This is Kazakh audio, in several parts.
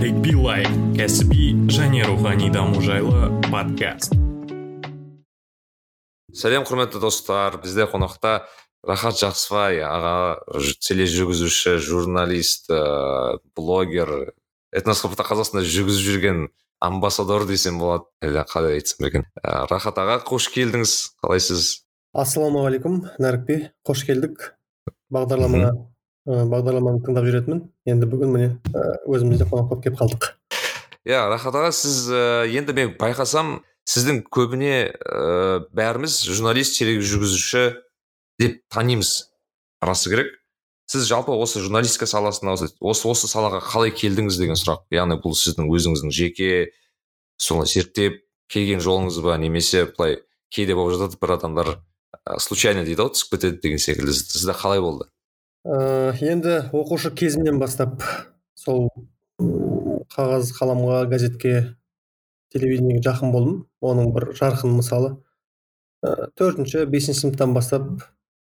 нарик билай кәсіби және рухани даму жайлы подкаст. Сәлем құрметті достар бізде қонақта рахат жақсыбай аға тележүргізуші журналист ә, блогер этносхопта қазақстанда жүргізіп жүрген амбассадор десем болады. Қалай айтсам екен. Ә, рахат аға қош келдіңіз. Қалайсыз? Ассалаумағалейкум нәрікби қош келдік бағдарламаға. Бағдарламаны тыңдап жүретінмін. Енді бүгін міне өзіміз де қонақ болып келіп қалдық. Иә рахат аға сіз ә, енді мен байқасам сіздің көбіне ә, бәріміз журналист тележүргізуші деп танимыз. Расы керек. Сіз жалпы осы журналистика саласына осы осы салаға қалай келдіңіз деген сұрақ. Яғни бұл сіздің өзіңіздің жеке соны зерттеп келген жолыңыз ба немесе былай кейде болып жатады бір адамдар случайно дейді ғой түсіп кетеді деген секілді. Сізде қалай болды? Ә, енді оқушы кезімнен бастап сол қағаз қаламға газетке телевидениеге жақын болдым. Оның бір жарқын мысалы. Ә, төртінші бесінші сыныптан бастап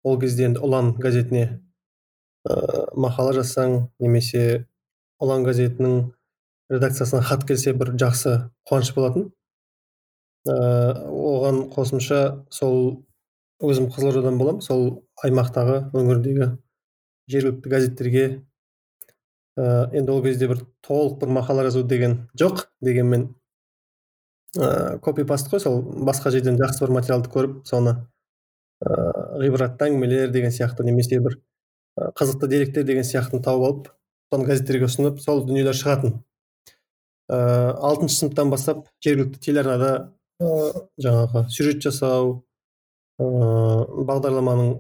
ол кезде енді ұлан газетіне ә, мақала жазсаң немесе ұлан газетінің редакциясына хат келсе бір жақсы қуаныш болатын. Ә, оған қосымша сол өзім қызылордадан боламын. Сол аймақтағы өңірдегі жергілікті газеттерге. Ә, енді ол кезде бір толық бір мақала жазу деген жоқ дегенмен. Ә, копи паст қой сол басқа жерден жақсы бір материалды көріп соны ә, ғибратты әңгімелер деген сияқты немесе бір қызықты деректер деген сияқтыны тауып алып соны газеттерге ұсынып сол дүниелер шығатын. Ә, алтыншы сыныптан бастап жергілікті телеарнада ә, жаңағы сюжет жасау ә, бағдарламаның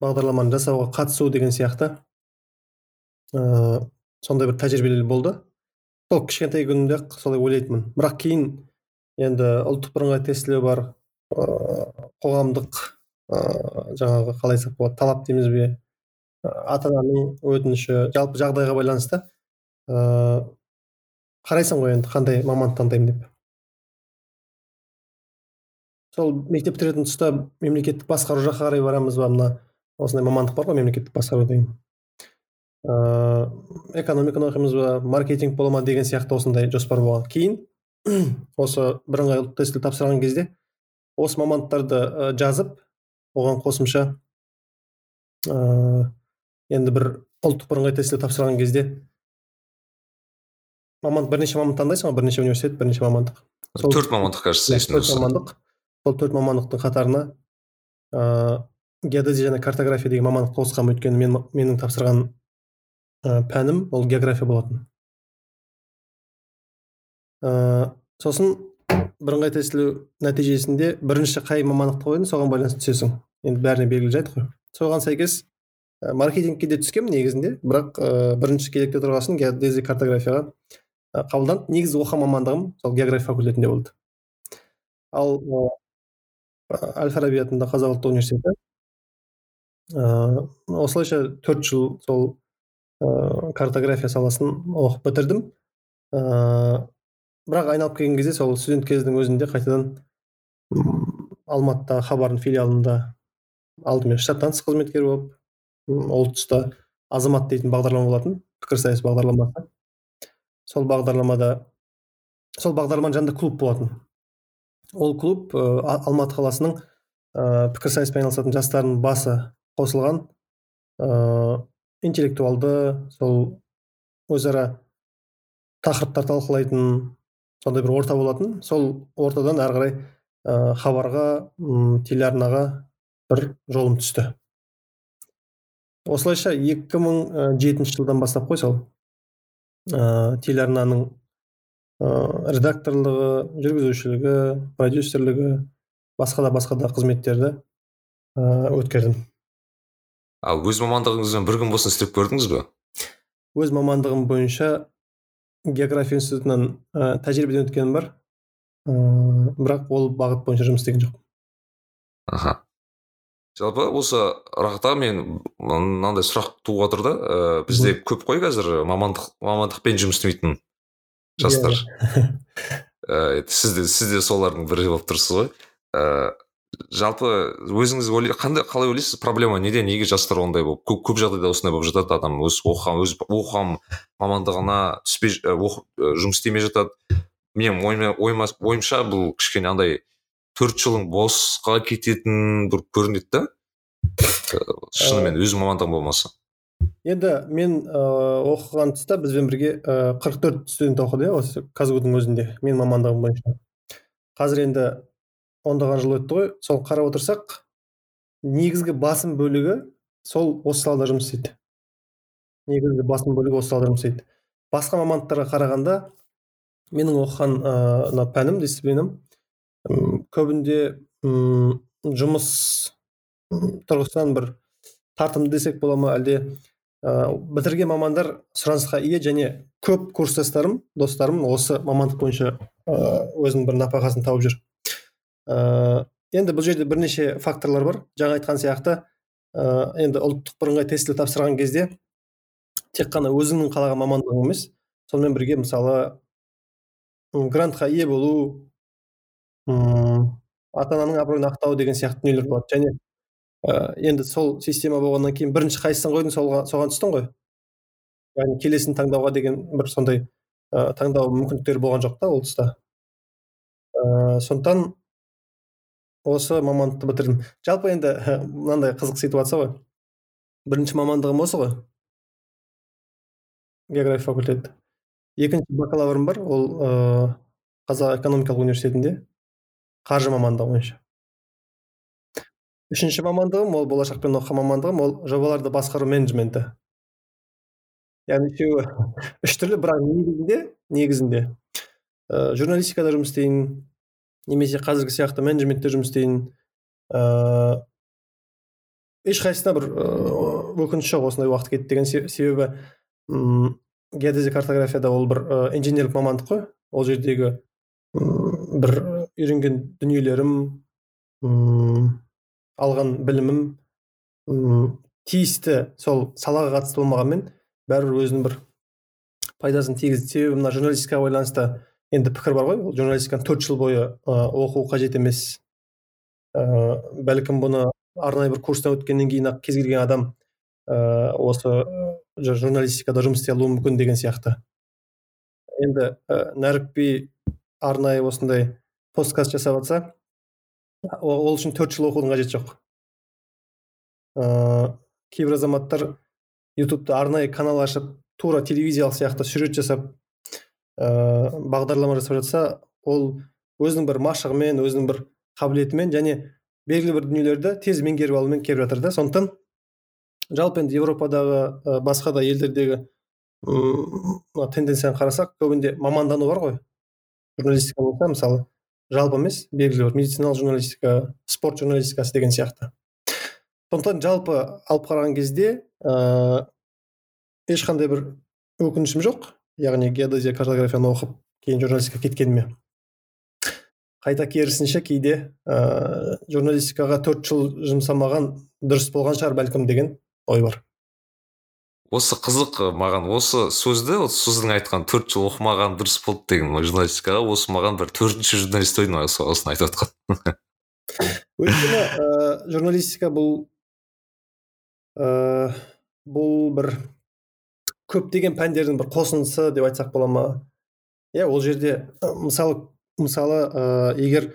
бағдарламаны жасауға қатысу деген сияқты. Ә, сондай бір тәжірибелер болды. Сол кішкентай күнімде ақ солай ойлайтынмын. Бірақ кейін енді ұлттық бірыңғай тестілеу бар ә, қоғамдық ә, жаңағы қалай айтсақ болады талап дейміз бе? Ата ананың өтініші жалпы жағдайға байланысты. Ә, қарайсың ғой енді қандай мамандық таңдаймын деп? Сол мектеп бітіретін тұста мемлекеттік басқару жаққа қарай барамыз ба мына? Осындай мамандық бар ғой мемлекеттік басқару деген ыыы экономиканы оқимыз ба маркетинг бола ма деген сияқты осындай жоспар болған кейін осы бірыңғай ұлттық тестілеу тапсырған кезде осы мамандықтарды жазып оған қосымша ыыы енді бір ұлттық бірыңғай тестілеу тапсырған кезде маман бірнеше мамандық таңдайсың ғой бірнеше университет бірнеше мамандық сол төрт мамандық кажется төрт мамандық сол төрт мамандықтың қатарына ыыы геодезия және картография деген мамандықты қосқанмын өйткені мен, менің тапсырған ә, пәнім ол география болатын. Ә, сосын бірыңғай тестілеу нәтижесінде бірінші қай мамандықты қойдың соған байланысты түсесің. Енді бәріне белгілі жайт қой. Соған сәйкес ә, маркетингке де түскенмін негізінде бірақ ә, бірінші кезекте тұрған геодезия картографияға ә, қабылданып негізі оқыған мамандығым сол география факультетінде болды. Ал әл фараби атындағы қазақ ұлттық университеті ыыы осылайша төрт жыл сол ыыы картография саласын оқып бітірдім. Ыыы бірақ айналып келген кезде сол студент кездің өзінде қайтадан алматыдағы хабардың филиалында алдымен штаттан тыс қызметкер болып ол тұста азамат дейтін бағдарлама болатын пікірсайыс бағдарламасы. Сол бағдарламада сол бағдарламаның жанында клуб болатын. Ол клуб алматы қаласының ә, пікірсайыспен айналысатын жастардың басы қосылған. Ыыы интеллектуалды сол өзара тақырыптар талқылайтын сондай бір орта болатын. Сол ортадан әрі қарай ә, хабарға телеарнаға бір жолым түсті. Осылайша 2007 жылдан бастап қой сол. Ә, телеарнаның ә, редакторлығы жүргізушілігі продюсерлігі басқа да басқа да қызметтерді ә, өткердім. Ал өз мамандығыңызбен бір күн болсын істеп көрдіңіз бе? Өз мамандығым бойынша география институтынан ә, тәжірибеден өткенім бар. Ә, бірақ ол бағыт бойынша жұмыс істеген жоқпын. Аха. Жалпы осы рахат мен мынандай сұрақ туып отыр да ә, бізде көп қой қазір мамандық мамандықпен жұмыс істемейтін жастар. Ә, сіз де сіз де солардың бірі болып тұрсыз ғой. Ә, жалпы өзіңіз ойлай қандай қалай ойлайсыз? Проблема неде? Неге жастар ондай болып көп, көп жағдайда осындай болып жатады? Адам өз оқыған өз оқыған мамандығына түспей жұмыс істемей жатады. Менің ойыма, ойымша бұл кішкене андай төрт жылың босқа кететін бір көрінеді да шынымен өз мамандығың болмаса. Енді мен ыыы оқыған тұста бізбен бірге қырық төрт студент оқыды иә осы казгу дің өзінде менің мамандығым бойынша. Қазір енді ондаған жыл өтті ғой. Сол қарап отырсақ негізгі басым бөлігі сол осы салада жұмыс істейді. Негізгі басым бөлігі осы салада жұмыс істейді. Басқа мамандықтарға қарағанда менің оқыған мына ә, пәнім дисциплинам көбінде ұм, жұмыс тұрғысынан бір тартымды десек бола ма әлде ә, бітірген мамандар сұранысқа ие және көп курстастарым достарым осы мамандық бойынша өзінің бір нәпақасын тауып жүр. Ә, енді бұл жерде бірнеше факторлар бар. Жаңа айтқан сияқты ә, енді ұлттық бірыңғай тестілеу тапсырған кезде тек қана өзіңнің қалаған мамандығың емес сонымен бірге мысалы грантқа ие болу ата ананың абыройын ақтау деген сияқты дүниелер болады. Және ә, енді сол система болғаннан кейін бірінші қайсысын қойдың соған түстің ғой. Яғни келесін таңдауға деген бір сондай ә, таңдау мүмкіндіктері болған жоқ та ол тұста. Ә, сондықтан осы мамандықты бітірдім. Жалпы енді мынандай қызық ситуация ғой. Бірінші мамандығым осы ғой. География факультеті. Екінші бакалаврым бар ол ыыы қазақ экономикалық университетінде. Қаржы мамандығы бойынша. Үшінші мамандығым ол болашақпен оқыған мамандығым ол жобаларды басқару менеджменті. Яғни үшеуі үш түрлі бірақ негізінде негізінде ә, журналистикада жұмыс істеймін. Немесе қазіргі сияқты менеджментте жұмыс істейін ыыы ешқайсысына бір өкініш жоқ осындай уақыт кетті деген себебі м геодезия картографияда ол бір инженерлік мамандық қой. Ол жердегі бір үйренген дүниелерім м алған білімім тиісті сол салаға қатысты болмағанмен бәрібір өзінің бір пайдасын тигізді себебі мына журналистикаға байланысты енді пікір бар ғой ол журналистиканы төрт жыл бойы оқу қажет емес ә, бәлкім бұны арнайы бір курстан өткеннен кейін ақ кез келген адам ә, осы журналистикада жұмыс істей алуы мүмкін деген сияқты. Енді ә, нәрікби арнайы осындай посткаст жасап жатса ол үшін төрт жыл оқудың қажеті жоқ. Ә, кейбір азаматтар ютубта арнайы канал ашып тура телевизиялық сияқты сюжет жасап ә, бағдарлама жасап жатса ол өзінің бір машығымен өзінің бір қабілетімен және белгілі бір дүниелерді тез меңгеріп алумен келіп жатыр да. Сондықтан жалпы енді европадағы ә, басқа да елдердегі мына тенденцияны қарасақ көбінде мамандану бар ғой. Журналистика болса мысалы жалпы емес белгілі бір медициналық журналистика спорт журналистикасы деген сияқты. Сондықтан жалпы алып қараған кезде ә, ешқандай бір өкінішім жоқ. Яғни геодезия картографияны оқып кейін журналистикаға кеткеніме. Қайта керісінше кейде ә, журналистикаға төрт жыл жұмсамаған дұрыс болған шығар бәлкім деген ой бар. Осы қызық маған осы сөзді сіздің айтқан төрт жыл оқымаған дұрыс болды деген журналистикаға осы маған бір төртінші журналист ойын осыны айтып жатқан өйткені ә, журналистика бұл ә, бұл бір көптеген пәндердің бір қосындысы деп айтсақ бола ма? Иә ол жерде мысалы мысалы ә, егер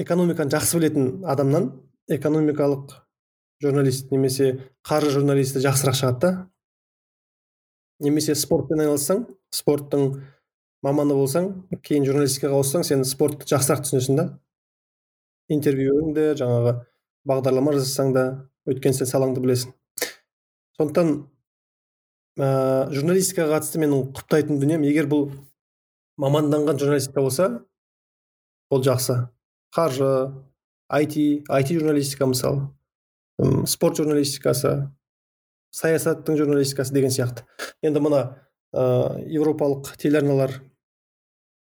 экономиканы жақсы білетін адамнан экономикалық журналист немесе қаржы журналисті жақсырақ шығады да. Немесе спортпен айналыссаң спорттың маманы болсаң кейін журналистикаға ауыссаң сен спортты жақсырақ түсінесің да. Интервьюіңді жаңағы бағдарлама жасасаң да өйткені сен салаңды білесің. Сондықтан ә, журналистикаға қатысты менің құптайтын дүнием егер бұл маманданған журналистика болса ол жақсы. Қаржы IT, IT журналистика мысалы спорт журналистикасы саясаттың журналистикасы деген сияқты. Енді мына ә, европалық телеарналар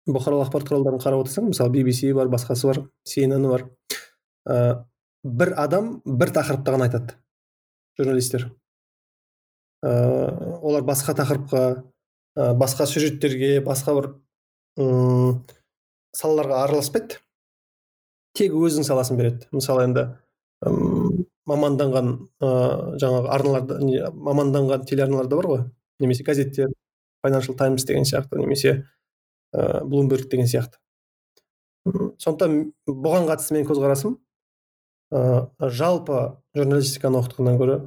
бұқаралық ақпарат құралдарын қарап отырсаң мысалы BBC бар басқасы бар CNN бар ә, бір адам бір тақырыпты ғана айтады журналистер. Ә, олар басқа тақырыпқа ә, басқа сюжеттерге басқа бір ұм, салаларға араласпайды. Тек өзінің саласын береді. Мысалы енді маманданған ыыы жаңағы арналарда маманданған телеарналар да бар ғой. Немесе газеттер financial times деген сияқты немесе ыыы блумберг деген сияқты. Сондықтан бұған қатысты менің көзқарасым ыыы жалпы журналистиканы оқытқаннан гөрі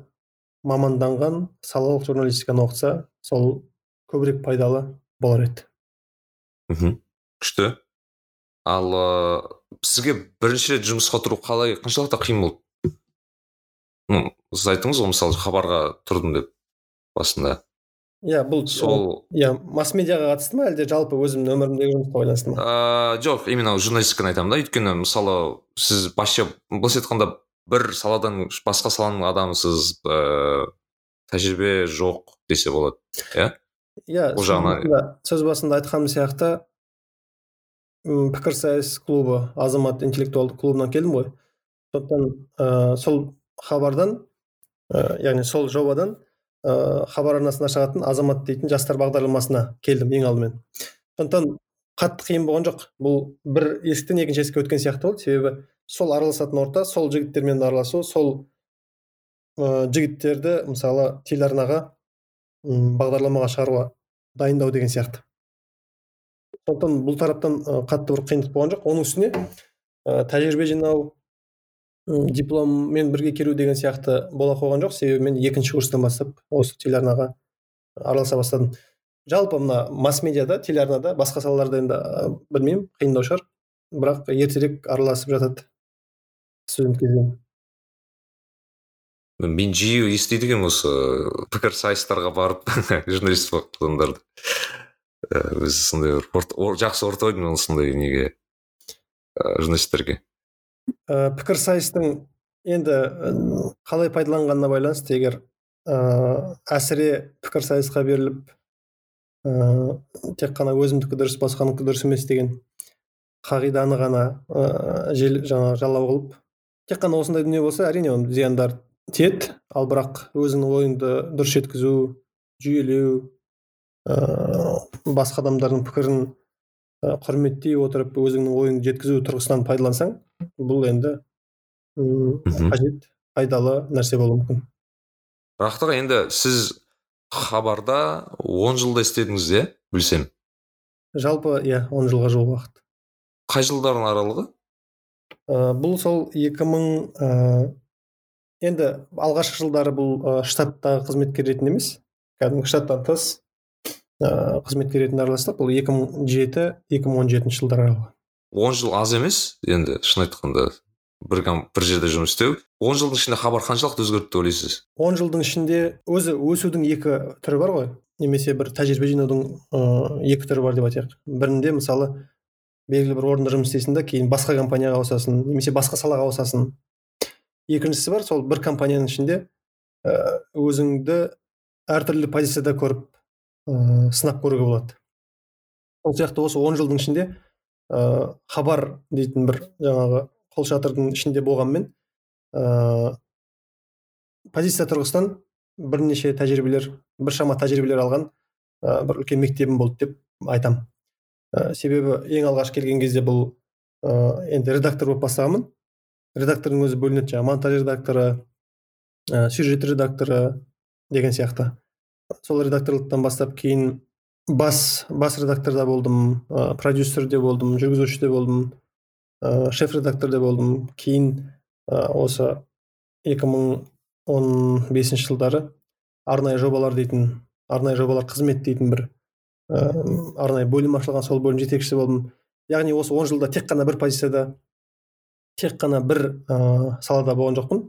маманданған салалық журналистиканы оқытса сол көбірек пайдалы болар еді. Мхм күшті. Ал ыыы сізге бірінші рет жұмысқа тұру қалай қаншалықты қиын болды? Ну сіз айттыңыз ғой мысалы хабарға тұрдым деп басында. Иә бұл сол иә масс медиаға қатысты ма әлде жалпы өзімнің өмірімдегі жұмысқа байланысты ма? Ыыы жоқ именно журналистиканы айтамын да. Өйткені мысалы сіз вообще былайша айтқанда бір саладан басқа саланың адамысыз ыыы тәжірибе жоқ десе болады иә? Иә бұл жағынан сөз басында айтқаным сияқты пікірсайыс клубы азамат интеллектуалды клубынан келдім ғой. Сондықтан ыыы сол хабардан ә, яғни сол жобадан ыыы хабар арнасында шығатын азамат дейтін жастар бағдарламасына келдім ең алдымен. Сондықтан қатты қиын болған жоқ. Бұл бір есіктен екінші есікке өткен сияқты болды. Себебі сол араласатын орта сол жігіттермен араласу сол ә, жігіттерді мысалы телеарнаға бағдарламаға шығаруға дайындау деген сияқты. Сондықтан бұл тараптан қатты бір қиындық болған жоқ. Оның үстіне ә, тәжірибе жинау дипломмен бірге келу деген сияқты бола қойған жоқ. Себебі мен екінші курстан бастап осы телеарнаға араласа бастадым. Жалпы мына масс медиада телеарнада басқа салаларда енді білмеймін қиындау шығар. Бірақ ертерек араласып жатады. Студент кезден мен жиі естиді екенмін осы пікірсайыстарға барып журналист адамдарды өзі сондай бір жақсы орта ғой сондай неге журналистерге ә, пікірсайыстың енді қалай пайдаланғанына байланысты егер ә, әсіре пікірсайысқа беріліп ә, тек қана өзімдікі дұрыс басқанікі дұрыс емес деген қағиданы ғана ә, жел, жаңа жалау қылып тек қана осындай дүние болса әрине оның зияндар тиеді. Ал бірақ өзіңнің ойыңды дұрыс жеткізу жүйелеу ә, басқа адамдардың пікірін құрметтей отырып өзіңнің ойыңды жеткізу тұрғысынан пайдалансаң бұл енді қажет пайдалы нәрсе болуы мүмкін. Бірақ енді сіз хабарда он жылда істедіңіз иә білсем? Жалпы иә он жылға жуық уақыт. Қай жылдардың аралығы? ә, бұл сол 2000 мың ә, енді алғашқы жылдары бұл ә, штаттағы қызметкер ретінде емес кәдімгі штаттан тыс ә, қызметкер ретінде араластық. Бұл 2007-2017 жылдар аралығы. он жыл аз емес енді шын айтқанда бір, бір жерде жұмыс істеу. он жылдың ішінде хабар қаншалықты өзгерді деп ойлайсыз? он жылдың ішінде өзі өсудің екі түрі бар ғой. Немесе бір тәжірибе жинаудың ыыы екі түрі бар деп айтайық. Бірінде мысалы белгілі бір орында жұмыс істейсің да кейін басқа компанияға ауысасың немесе басқа салаға ауысасың екіншісі бар сол бір компанияның ішінде өзіңді әртүрлі позицияда көріп ыыы сынап көруге болады сол сияқты осы он жылдың ішінде ә, хабар дейтін бір жаңағы қолшатырдың ішінде болғанмен ә, позиция тұрғысынан бірнеше тәжірибелер біршама тәжірибелер алған ә, бір үлкен мектебім болды деп айтам. Ә, себебі ең алғаш келген кезде бұл ә, енді редактор болып бастағанмын. Редактордың өзі бөлінеді жаңағы монтаж редакторы ә, сюжет редакторы деген сияқты. Сол редакторлықтан бастап кейін бас бас редакторда болдым ә, продюсерде болдым жүргізушіде болдым ә, шеф редакторде болдым. Кейін ә, осы 2015 жылдары арнайы жобалар дейтін арнайы жобалар қызмет дейтін бір ә, арнайы бөлім ашылған сол бөлім жетекшісі болдым. Яғни осы он жылда тек қана бір позицияда тек қана бір ә, салада болған жоқпын.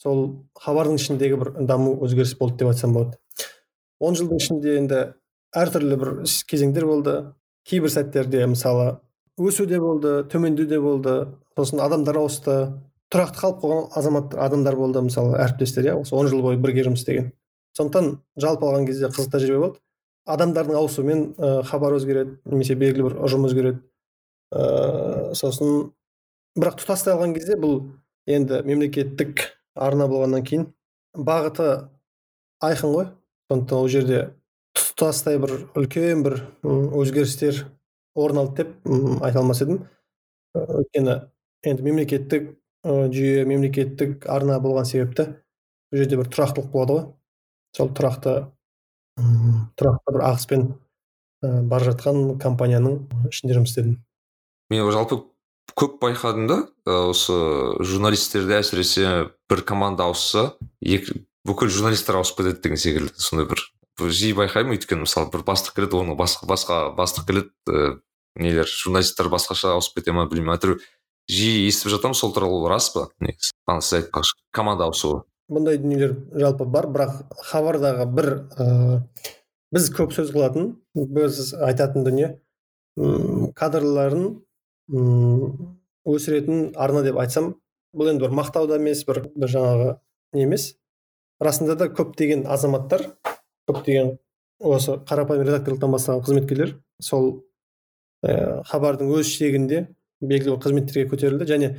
Сол хабардың ішіндегі бір даму өзгеріс болды деп айтсам болады. Он жылдың ішінде енді әртүрлі бір кезеңдер болды. Кейбір сәттерде мысалы өсу де болды төмендеу де болды. Сосын адамдар ауысты тұрақты қалып қойған азамат адамдар болды мысалы әріптестер иә осы он жыл бойы бірге жұмыс істеген. Сондықтан жалпы алған кезде қызық тәжірибе болды. Адамдардың ауысуымен ә, хабар өзгереді немесе белгілі бір ұжым өзгереді. Ә, сосын бірақ тұтастай алған кезде бұл енді мемлекеттік арна болғаннан кейін бағыты айқын ғой. Сондықтан ол жерде тұтастай бір үлкен бір өзгерістер орын алды деп айта алмас едім. Өйткені енді мемлекеттік жүйе мемлекеттік арна болған себепті бұл жерде бір тұрақтылық болады ғой. Сол тұрақты тұрақты бір ағыспен ә, бара жатқан компанияның ішінде жұмыс істедім. Мен жалпы көп байқадым да осы журналистерде әсіресе бір команда ауысса екі бүкіл журналистер ауысып кетеді деген секілді. Сондай бір, жиі байқаймын өйткені мысалы бір бастық келеді оны басқа басқа бастық келеді ә, нелер журналисттер басқаша ауысып кете ма білмеймін. Әйтеуір жиі естіп жатамын сол туралы рас па негізі. Сіз айтпақшы команда ауысуы. Бұндай дүниелер жалпы бар бірақ хабардағы бір ә, біз көп сөз қылатын біз айтатын дүние кадрларын өсіретін арна деп айтсам бұл енді бір мақтау да емес бір, бір жаңағы не емес. Расында да көптеген азаматтар көптеген осы қарапайым редакторлықтан бастаған қызметкерлер сол ә, хабардың өз шегінде белгілі бір қызметтерге көтерілді және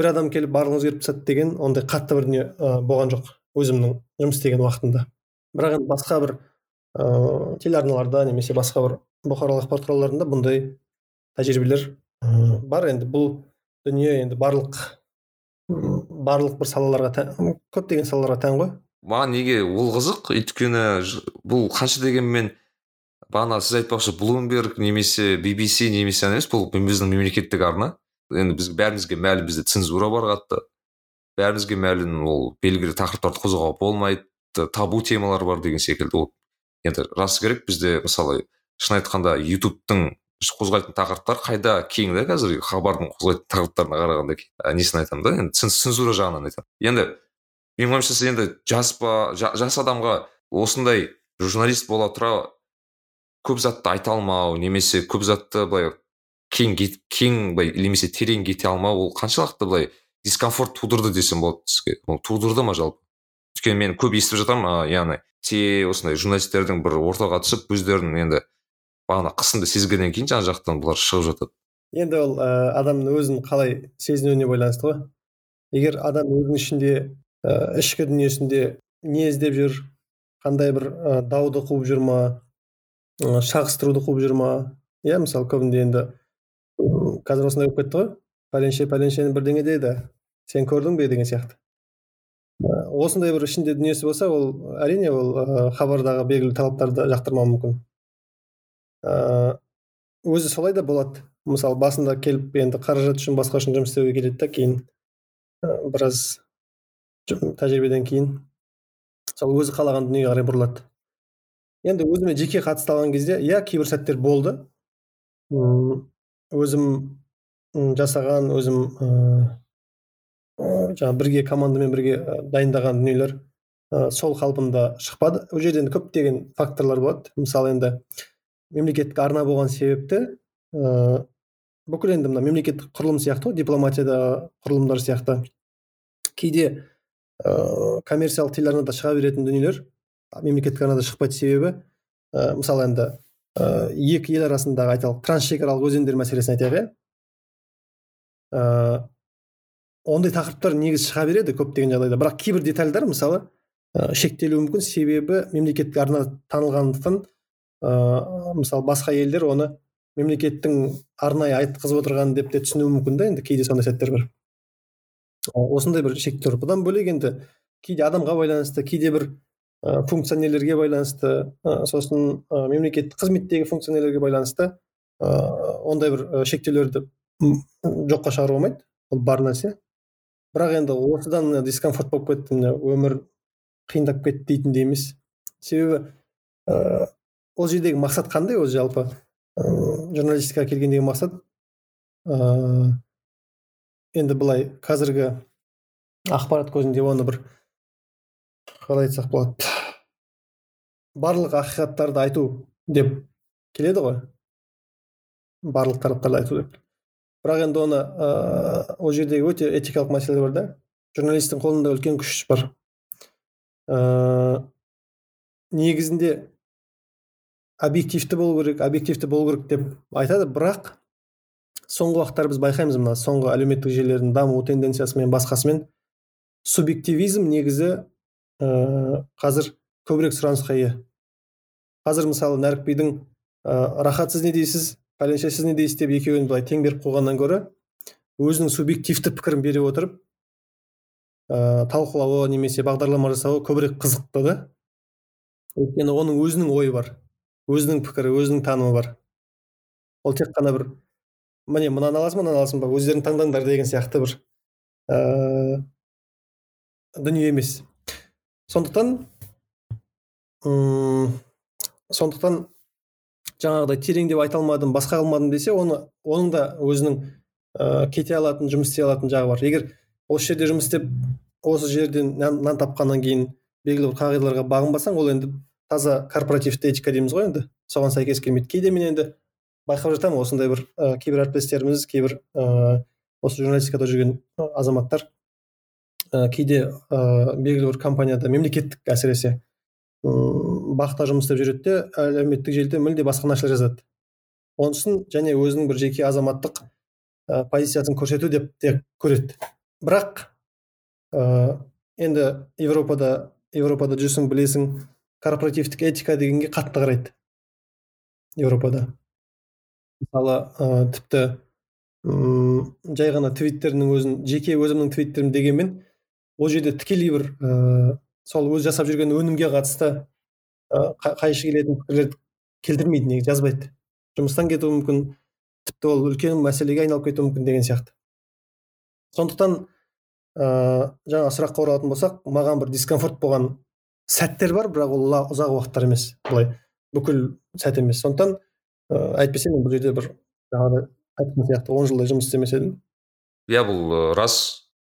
бір адам келіп барлығын өзгертіп тастады деген ондай қатты бір дүние болған жоқ өзімнің жұмыс істеген уақытымда. Бірақ енді басқа бір ыыы телеарналарда немесе басқа бір бұқаралық ақпарат құралдарында бұндай тәжірибелер бар. Енді бұл дүние енді барлық барлық бір салаларға тән көптеген салаларға тән ғой. Маған неге ол қызық? Өйткені бұл қанша дегенмен бағана сіз айтпақшы блумберг немесе BBC немесе емес бұл біздің мемлекеттік арна. Енді біз бәрімізге мәлім бізде цензура бар қатты бәрімізге мәлім ол белгілі тақырыптарды қозғауға болмайды табу темалар бар деген секілді. Ол енді рас керек бізде мысалы шын айтқанда ютубтың қозғайтын тақырыптар қайда кең да қазір хабардың қозғайтын тақырыптарына қарағанда несін айтамын да? Енді цензура жағынан айтамын. Енді менің ойымша сіз енді жас па жас адамға осындай журналист бола тұра көп затты айта алмау немесе көп затты былай кең кең былай немесе терең кете алмау ол қаншалықты былай дискомфорт тудырды десем болады сізге. Ол тудырды ма жалпы? Өйткені мен көп естіп жатамын яғни те осындай журналистердің бір ортаға түсіп өздерінің енді бағана қысымды сезгеннен кейін жан жақтан бұлар шығып жатады. Енді ол ә, адамның өзін қалай сезінуіне байланысты ғой. Егер адам өзінің ішінде ә, ішкі дүниесінде не іздеп жүр қандай бір ә, дауды қуып жүр ма ә, шағыстыруды қуып жүр ма иә мысалы көбінде енді қазір осындай болып кетті ғой пәленше пәленшені бірдеңе деді сен көрдің бе деген сияқты осындай бір ішінде дүниесі болса ол әрине ол хабардағы белгілі талаптарды жақтырмауы мүмкін өзі солай да болады мысалы басында келіп енді қаражат үшін басқа үшін жұмыс істеуге келеді да кейін біраз тәжірибеден кейін сол өзі қалаған дүниеге қарай бұрылады енді өзіме жеке қатысты алған кезде иә кейбір сәттер болды өзім жасаған өзім ыыы жаңағы бірге командамен бірге дайындаған дүниелер сол қалпында шықпады. Ол жерде енді көптеген факторлар болады. Мысалы енді мемлекеттік арна болған себепті ыыы бүкіл енді мына мемлекеттік құрылым сияқты ғой дипломатияда құрылымдар сияқты. Кейде ыыы коммерциялық телеарнада шыға беретін дүниелер мемлекеттік арнада шықпайды себебі ә, мысалы енді ә, екі ел арасындағы айталық трансшекаралық өзендер мәселесін айтайық иә? Ә, ондай тақырыптар негізі шыға береді көптеген жағдайда. Бірақ кейбір детальдар мысалы ә, шектелуі мүмкін. Себебі мемлекеттік арна танылғандықтан ыыы мысалы басқа елдер оны мемлекеттің арнайы айтқызып отырған деп те түсінуі мүмкін да енді кейде сондай сәттер бар. Осындай бір шектер бұдан бөлек енді кейде адамға байланысты кейде бір ә, функционерлерге байланысты ә, сосын ә, мемлекеттік қызметтегі функционерлерге байланысты ә, ондай бір шектеулерді жоққа шығаруға болмайды. Ол бар нәрсе. Бірақ енді осыдан дискомфорт болып кетті міне өмір қиындап кетті дейтіндей емес. Себебі ол жердегі мақсат қандай өзі жалпы? Ыыы журналистикаға келгендегі мақсат? Ыыы енді былай қазіргі ақпарат көзінде оны бір қалай айтсақ болады? Барлық ақиқаттарды айту деп келеді ғой. Барлық тараптарды айту деп. Бірақ енді оны ыыы ол жердегі өте этикалық мәселе бар да. Журналисттің қолында үлкен күш бар. Ыыы негізінде объективті болу керек объективті болу керек деп айтады. Бірақ соңғы уақыттары біз байқаймыз мына соңғы әлеуметтік желілердің даму тенденциясымен басқасымен субъективизм негізі ә, қазір көбірек сұранысқа ие. Қазір мысалы нәрікбидің ә, рахат сіз не дейсіз? Пәленше сіз не дейсіз? деп екеуін былай тең беріп қойғаннан гөрі өзінің субъективті пікірін бере отырып ә, талқылауы немесе бағдарлама жасауы көбірек қызықты да. Өйткені оның өзінің ойы бар өзінің пікірі өзінің танымы бар. Ол тек қана бір міне мынаны аласың мынаны аласың ба? өздерің таңдаңдар деген сияқты бір ә, дүние емес. Сондықтан сондықтан жаңағыдай тереңдеп айта алмадым басқа қылмадым десе оны оның да өзінің ә, кете алатын жұмыс істей алатын жағы бар. Егер осы жерде жұмыс істеп осы жерден нан, нан тапқаннан кейін белгілі бір қағидаларға бағынбасаң ол енді таза корпоративті этика дейміз ғой енді. Соған сәйкес келмейді. Кейде мен енді байқап жатамын осындай бір ә, кейбір әріптестеріміз кейбір ә, осы журналистикада жүрген азаматтар ә, кейде ә, белгілі бір компанияда мемлекеттік әсіресе бақта жұмыс істеп жүреді де әлеуметтік желіде мүлде басқа нәрселер жазады онысын және өзінің бір жеке азаматтық ә, позициясын көрсету деп те көреді. Бірақ ә, енді европада европада жүрсің білесің корпоративтік этика дегенге қатты қарайды. Европада. Мысалы ә, тіпті ұм, жай ғана твиттердің өзін жеке өзімнің твиттерім дегенмен ол жерде тікелей бір ә, сол өзі жасап жүрген өнімге қатысты ә, қайшы келетін пікірлерді келтірмейді неге жазбайды. Жұмыстан кетуі мүмкін тіпті ол үлкен мәселеге айналып кетуі мүмкін деген сияқты. Сондықтан ә, жаңа сұраққа оралатын болсақ маған бір дискомфорт болған сәттер бар бірақ ол ұзақ уақыттар емес былай бүкіл сәт емес. Сондықтан ә, әйтпесе мен бұл жерде бір жаңағыдай айтқан сияқты он жылдай жұмыс істемес едім. Иә бұл рас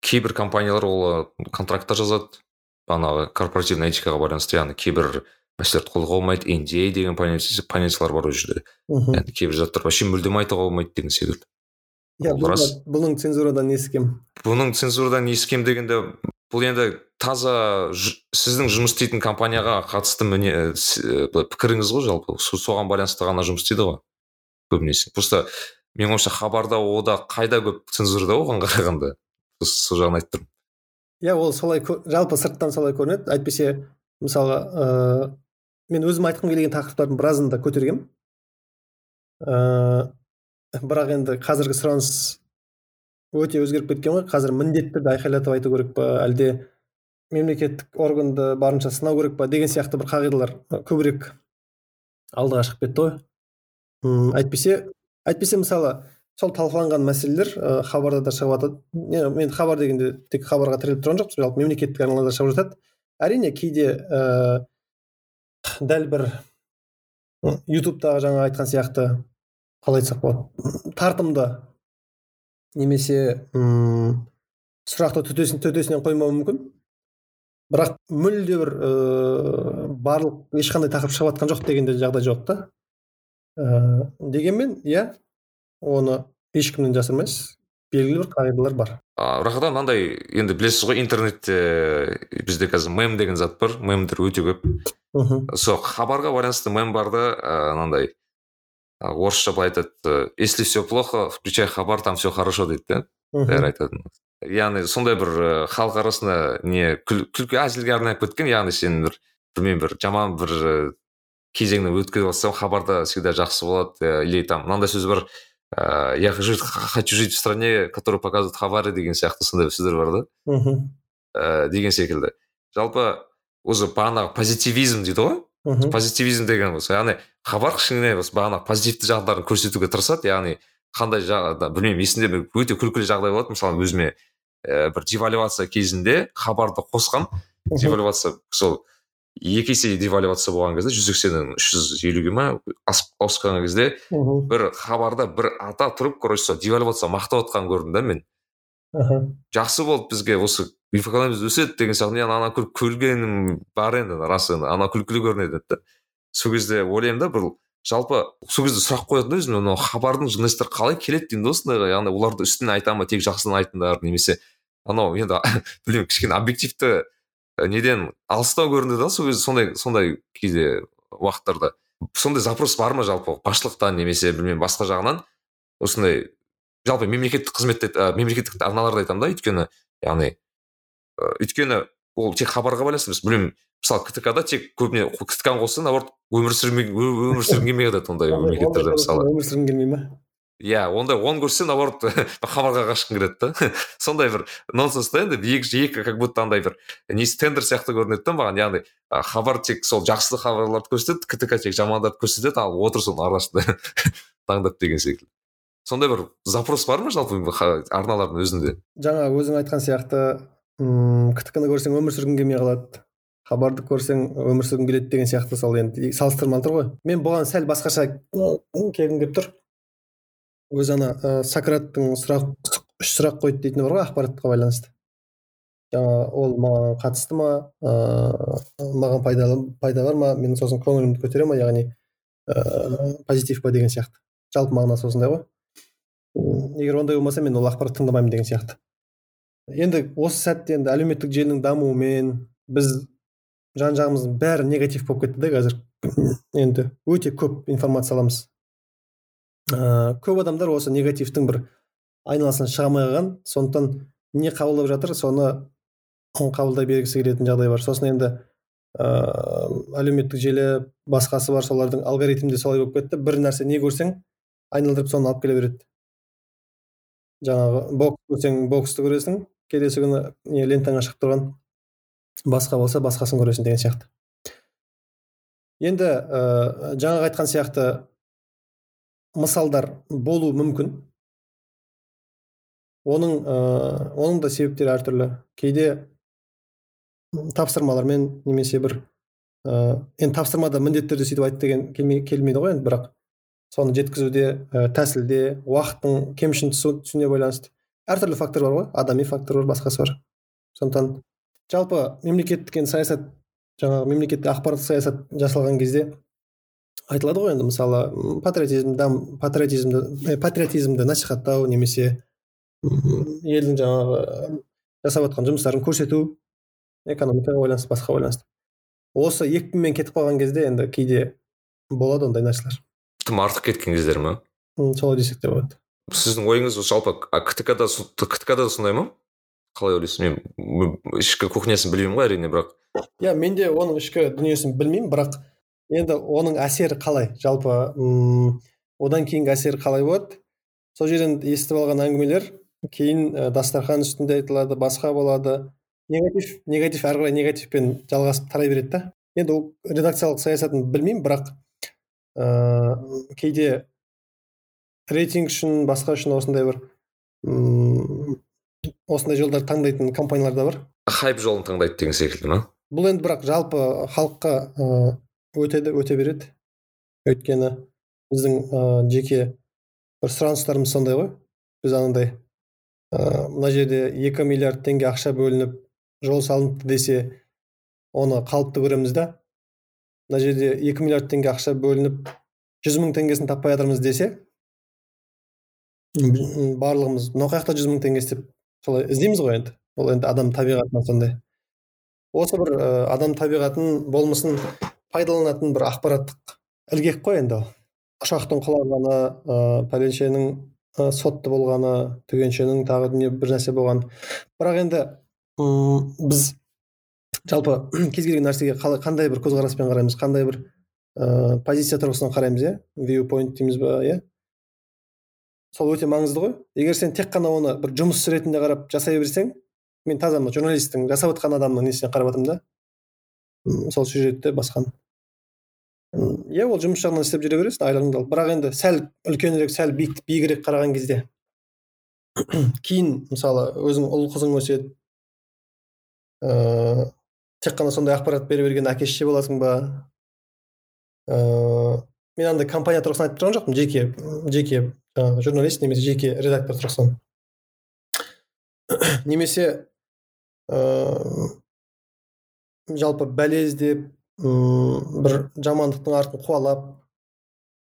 кейбір компаниялар ол контрактта жазады. Бағанағы корпоративный этикаға байланысты яғни кейбір мәселелерді қолға болмайды нда деген понятиялар бар ол жерде. Яғни кейбір заттар вообще мүлдем айтуға болмайды деген секілді. Иә рас. бұның цензурадан несі кем бұның цензурадан несі кем дегенде бұл енді таза сіздің жұмыс істейтін компанияға қатысты міне пікіріңіз ғой жалпы. Соған байланысты ғана жұмыс істейді ғой көбінесе. Просто менің ойымша хабарда ода қайда көп цензурада оған қарағанда. Сол жағын айтып тұрмын иә ол солай жалпы сырттан солай көрінеді. Әйтпесе мысалға ә, мен өзім айтқым келген тақырыптардың біразын да көтергенмін ә, бірақ енді қазіргі сұраныс өте өзгеріп кеткен ғой. Қазір міндетті түрде айқайлатып айту керек па әлде мемлекеттік органды барынша сынау керек па деген сияқты бір қағидалар көбірек алдыға шығып кетті ғой. Әйтпесе әйтпесе мысалы сол талқыланған мәселелер ә, хабарда да шығып жатады мен хабар дегенде тек хабарға тіреліп тұрған жоқпыз жалпы мемлекеттік арналарда шығып жатады. Әрине кейде ә, дәл бір ютубтағы жаңа айтқан сияқты қалай айтсақ болады тартымды немесе ұм, сұрақты төтесін, төтесінен қоймауы мүмкін. Бірақ мүлде бір ә, барлық ешқандай тақырып шығып жатқан жоқ дегенде жағдай жоқ та. Ә, дегенмен иә оны ешкімнен жасырмайсыз белгілі бір қағидалар бар бірақ та мынандай енді білесіз ғой интернетте бізде қазір мем деген зат бар мемдер өте көп. Мхм. Сол хабарға байланысты мем бар да мынандай орысша былай айтады если все плохо включай хабар там все хорошо дейді да бәрі айтатын яғни сондай бір халық арасында не күлкі әзілге арнап кеткен яғни сен бір білмеймін бір жаман бір кезеңнен өткізіп жатсаң хабарда всегда жақсы болады или там мынандай сөз бар ә, я хочу жить в стране которая показывает хабары деген сияқты сондай сөздер бар да мхм ә, деген секілді жалпы өзі бағанағы позитивизм дейді ғой? Мхм позитивизм деген осы. Яғни хабар кішкене осы бағанағы позитивті жақтарын көрсетуге тырысады. Яғни қандай жағда білмеймін есімде өте күлкілі жағдай болады. Мысалы өзіме ә, бір девальвация кезінде хабарды қосқам девальвация сол екі есе девальвация болған кезде жүз сексеннен үш жүз елуге ма ауысқан кезде бір хабарда бір ата тұрып короче сол девальвация мақтап отқанын көрдім да мен. Аха. Жақсы болды бізге осы экономикамыз өседі деген сияқты. Мен ана күлгенім бар енді рас енді ана күлкілі көрінеді да сол кезде ойлаймын да бір жалпы сол кезде сұрақ қоятын да өзіме мынау хабардың журналистер қалай келеді деймін да осындайға яғни оларды үстінен айта ма тек жақсыны айтыңдар немесе анау енді білмеймін кішкене объективті неден алыстау көрінді да сол кезде сондай сондай кейде уақыттарда. Сондай запрос бар ма жалпы? Басшылықтан немесе білмеймін басқа жағынан? Осындай жалпы мемлекеттік қызметте ә, мемлекеттік арналарды айтамын да өйткені яғни өйткені ол тек хабарға байланысты емес. Білмеймін мысалы ктк да тек көбіне ктк ны қосса наоборот өмір сүрмей өмір сүргім келмей жатады ондай мемлекеттерде мысалы. өмір сүргің келмей ма? Иә ондай оны көрсе наоборот хабарға қашқың келеді да. Сондай бір нонсенс да енді екі как будто андай бір несі тендер сияқты көрінеді да маған яғни хабар тек сол жақсы хабарларды көрсетеді ктк тек жамандарды көрсетеді ал отыр соның арасында таңдап деген секілді. Сондай бір запрос бар ма жалпы арналардың өзінде? Жаңа өзің айтқан сияқты мм ктк ны көрсең өмір сүргің келмей қалады хабарды көрсең өмір сүргің келеді деген сияқты сол енді салыстырмалы тұр ғой. Мен бұған сәл басқаша келгім келіп тұр. Өзі ана ә, сократтың сұрақ үш сұрақ қойды дейтіні бар ғой ақпаратқа байланысты. Жаңа ол маған қатысты ма ыыы маған пайдалы пайда бар ма менің сосын көңілімді көтере ма яғни ыыы позитив па деген сияқты. Жалпы мағынасы осындай ғой. Егер ондай болмаса мен ол ақпаратты тыңдамаймын деген сияқты. Енді осы сәтте енді әлеуметтік желінің дамуымен біз жан жағымыздың бәрі негатив болып кетті да қазір. Енді өте көп информация аламыз. Ә, көп адамдар осы негативтің бір айналасынан шыға алмай қалған. Сондықтан не қабылдап жатыр соны қабылдай бергісі келетін жағдай бар. Сосын енді ә, әлеуметтік желі басқасы бар солардың алгоритмі де солай болып кетті. Бір нәрсе не көрсең айналдырып соны алып келе береді. Жаңағы бокс көрсең боксты көресің келесі күні не лентаңа шығып тұрған. Басқа болса басқасын көресің деген сияқты. Енді ә, жаңағы айтқан сияқты мысалдар болу мүмкін. Оның ә, оның да себептері әртүрлі. Кейде тапсырмалармен немесе бір ә, енді тапсырмада міндетті түрде сөйтіп айт деген келмейді ғой енді бірақ соны жеткізуде ә, тәсілде уақыттың кемшін түсуіне байланысты әртүрлі фактор бар ғой. Адами фактор бар басқасы бар. Сондықтан жалпы мемлекеттік енді саясат жаңағы мемлекеттік ақпараттық саясат жасалған кезде айтылады ғой енді мысалы патриотизм патриотизмді патриотизмді насихаттау немесе елдің жаңағы жасап жатқан жұмыстарын көрсету экономикаға байланысты басқа байланысты. Осы екпінмен кетіп қалған кезде енді кейде болады ондай нәрселер. Тым артық кеткен кездер ма солай десек те болады. Сіздің ойыңыз жалпы ктк да ктк да сондай ма? Қалай ойлайсыз? Мен ішкі кухнясын білмеймін ғой әрине бірақ. Иә мен де оның ішкі дүниесін білмеймін бірақ енді оның әсері қалай? Жалпы м одан кейінгі әсері қалай болады? Сол жерден естіп алған әңгімелер кейін ә, дастархан үстінде айтылады басқа болады. Негатив негатив әрі қарай негативпен жалғасып тарай береді да. Енді ол редакциялық саясатын білмеймін бірақ ә, кейде рейтинг үшін басқа үшін осындай бір м осындай жолдарды таңдайтын компаниялар да бар. Хайп жолын таңдайды деген секілді ма? Бұл енді бірақ жалпы халыққа ә, өтеді өте береді өйткені біздің ә, жеке бір сұраныстарымыз сондай ғой біз анандай ә, мына жерде екі миллиард теңге ақша бөлініп жол салыныпты десе оны қалыпты көреміз да мына жерде екі миллиард теңге ақша бөлініп жүз мың теңгесін таппай жатырмыз десе барлығымыз мынау жақта жүз мың теңге істеп солай іздейміз ғой енді ол енді адам табиғатынан сондай осы бір ә, адам табиғатын болмысын пайдаланатын бір ақпараттық ілгек қой енді. Ұшақтың құлағаны ә, пәленшенің ә, сотты болғаны түгеншенің тағы дүние бір нәрсе болған. Бірақ енді ұм, біз жалпы кез келген нәрсеге қандай бір көзқараспен қараймыз қандай бір ә, позиция тұрғысынан қараймыз иә? Вью point дейміз ба иә? Сол өте маңызды ғой. Егер сен тек қана оны бір жұмыс ретінде қарап жасай берсең мен таза мына журналисттің жасап жатқан адамның несіне қарап жатырмын да? Сол сюжетті басқаны иә ол жұмыс жағынан істеп жүре бересің айлығыңды алып. бірақ енді сәл үлкенірек сәл биігірек қараған кезде кейін мысалы өзің ұл қызың өседі ыыы тек қана сондай ақпарат бере берген әке шеше боласың ба? Ыыы мен андай компания тұрғысынан айтып тұрған жоқпын жеке жеке жаңағы журналист немесе жеке редактор тұрғысынан. Немесе ыыы жалпы бәле іздеп бір жамандықтың артын қуалап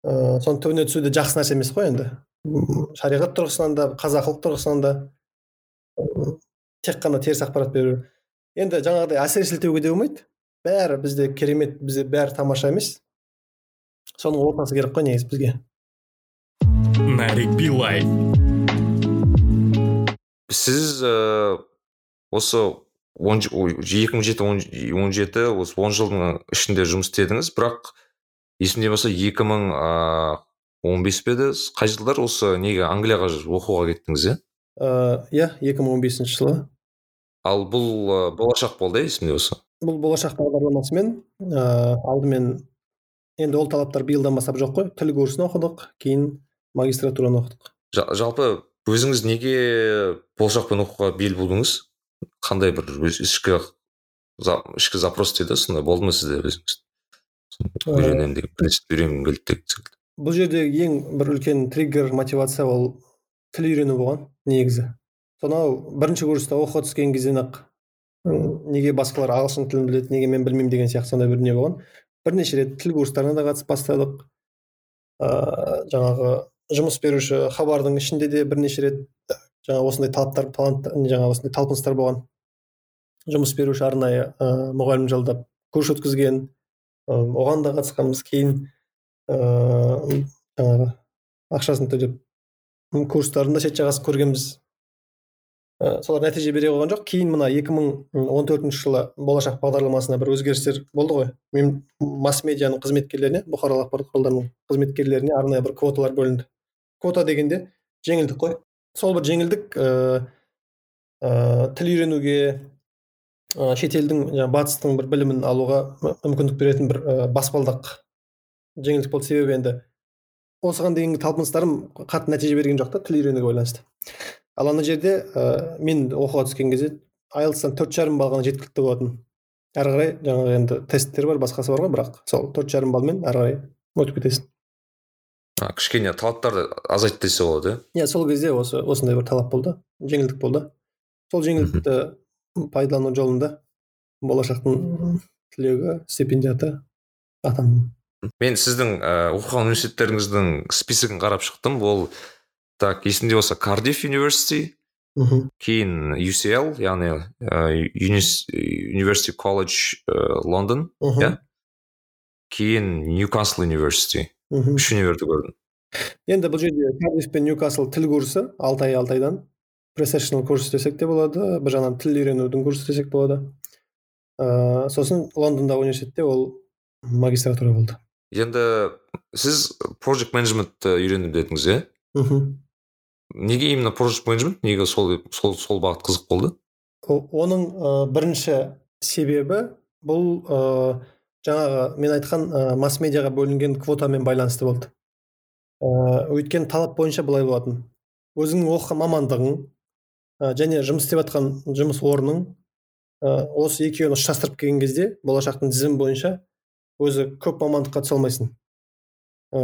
ыыы соның түбіне түсу де жақсы нәрсе емес қой енді. Шариғат тұрғысынан да қазақылық тұрғысынан да тек қана теріс ақпарат беру. Енді жаңағыдай әсіре сілтеуге де болмайды. Бәрі бізде керемет бізде бәрі тамаша емес. Соның ортасы керек қой негізі бізге. Нарик билай. Сіз ә, осы екі мың жеті он жеті осы он жылдың ішінде жұмыс істедіңіз. Бірақ есімде болса екі мың он бес пе еді? Қай жылдар осы неге англияға оқуға кеттіңіз иә? Ыыы иә екі мың он бесінші жылы. Ал бұл ы, болашақ болды иә есімде осы бұл болашақ бағдарламасымен ыыы алдымен енді ол талаптар биылдан бастап жоқ қой. Тіл курсын оқыдық кейін магистратураны оқыдық. Жа- жалпы өзіңіз неге болашақпен оқуға бел будыңыз? Қандай бір өз ішкі ішкі запрос дейді сондай болды ма сізде? Өзіңіз үйренемін деген үйренгім келді деген секілді бұл жердегі ең бір үлкен триггер мотивация ол тіл үйрену болған негізі. Сонау бірінші курста оқуға түскен кезден ақ неге басқалар ағылшын тілін біледі неге мен білмеймін деген сияқты сондай бір не болған. Бірнеше рет тіл курстарына да қатысып бастадық. Ыыы жаңағы жұмыс беруші хабардың ішінде де бірнеше рет жаңа осындай талаптар талант жаңа осындай талпыныстар болған. Жұмыс беруші арнайы ыыы мұғалім жалдап курс өткізген оған да қатысқанбыз. Кейін ыыы ақшасын төлеп курстарын да шет жағасын көргенбіз. Ә, солар нәтиже бере қойған жоқ. Кейін мына 2014 жылы болашақ бағдарламасына бір өзгерістер болды ғой. Мен масс медианың қызметкерлеріне бұқаралық ақпарат құралдарының қызметкерлеріне арнайы бір квоталар бөлінді. Квота дегенде жеңілдік қой. Сол бір жеңілдік ыыы ыыы тіл үйренуге ы шетелдің жаңағы батыстың бір білімін алуға мүмкіндік беретін бір ы баспалдақ жеңілдік болды. Себебі енді осыған дейінгі талпыныстарым қатты нәтиже берген жоқ та тіл үйренуге байланысты. Ал ана жерде ә, мен оқуға түскен кезде айлтстан төрт жарым балл ғана жеткілікті болатын. Әрі қарай жаңағы енді тесттер бар басқасы бар ғой бірақ сол төрт жарым баллмен әрі қарай өтіп кетесің. А, кішкене талаптарды азайтты десе болады иә? Иә сол кезде осы осындай бір талап болды жеңілдік болды. Сол жеңілдікті пайдалану жолында болашақтың түлегі стипендиаты атандым мен сіздің ә, оқыған университеттеріңіздің списогін қарап шықтым. Ол так есімде болса кардиф университи мхм. кейін UCL яғни ә, University College ә, Лондон иә? Кейін Ньюкасл университи мхм үш универді көрдім енді бұл жерде кардиф пен ньюкасл тіл курсы алты ай алты айдан professional курс десек те болады бір жағынан тіл үйренудің курсы десек болады ыыы сосын лондондағы университетте ол магистратура болды енді сіз project management үйрендім дедіңіз иә мхм неге именно project management неге сол сол сол бағыт қызық болды оның ә, бірінші себебі бұл ә, жаңағы мен айтқан ә, масс медиаға бөлінген квотамен байланысты болды. Ә, өйткені талап бойынша былай болатын. Өзіңнің оқыған мамандығың ә, және жұмыс істеп жатқан жұмыс орның ә, осы екеуін ұштастырып келген кезде болашақтың тізімі бойынша өзі көп мамандыққа түсе алмайсың. Ә,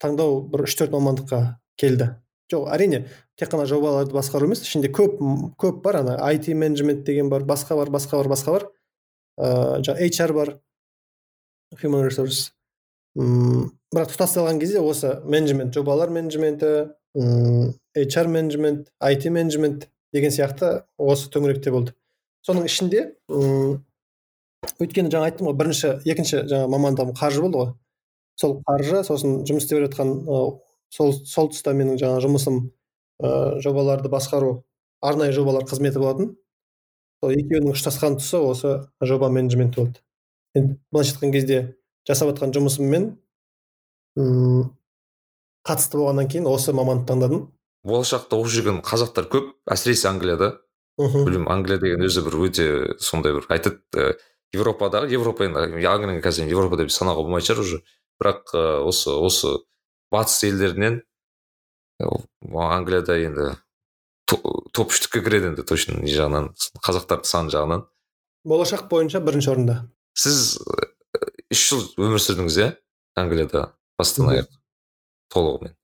таңдау бір үш төрт мамандыққа келді. Жоқ әрине тек қана жобаларды басқару емес ішінде көп көп бар ана IT менеджмент деген бар басқа бар басқа бар басқа бар. ыыы жаңағы HR бар human resource. М бірақ тұтасталған кезде осы менеджмент жобалар менеджменті м HR менеджмент IT менеджмент деген сияқты осы төңіректе болды. Соның ішінде м өйткені жаңа айттым ғой бірінші екінші жаңа мамандығым қаржы болды ғой. Сол қаржы сосын жұмыс істеп жатқан сол сол тұста менің жаңа жұмысым ыыы жобаларды басқару арнайы жобалар қызметі болатын. Сол екеуінің ұштасқан тұсы осы жоба менеджменті болды. Енді былайша айтқан кезде жасап жатқан жұмысыммен м қатысты болғаннан кейін осы мамандықты таңдадым. Болашақта оқып жүрген қазақтар көп әсіресе англияда. Мхм. Білмеймін англия деген өзі бір өте сондай бір айтады ә, европадағы европа енді англияны қазір европа деп санауға болмайтын шығар уже. Бірақ ә, осы осы батыс елдерінен ә, англияда енді топ үштікке кіреді енді точно не жағынан қазақтардың саны жағынан. Болашақ бойынша бірінші орында. Сіз ә, үш жыл өмір сүрдіңіз иә? Англияда бастан аяқ толығымен.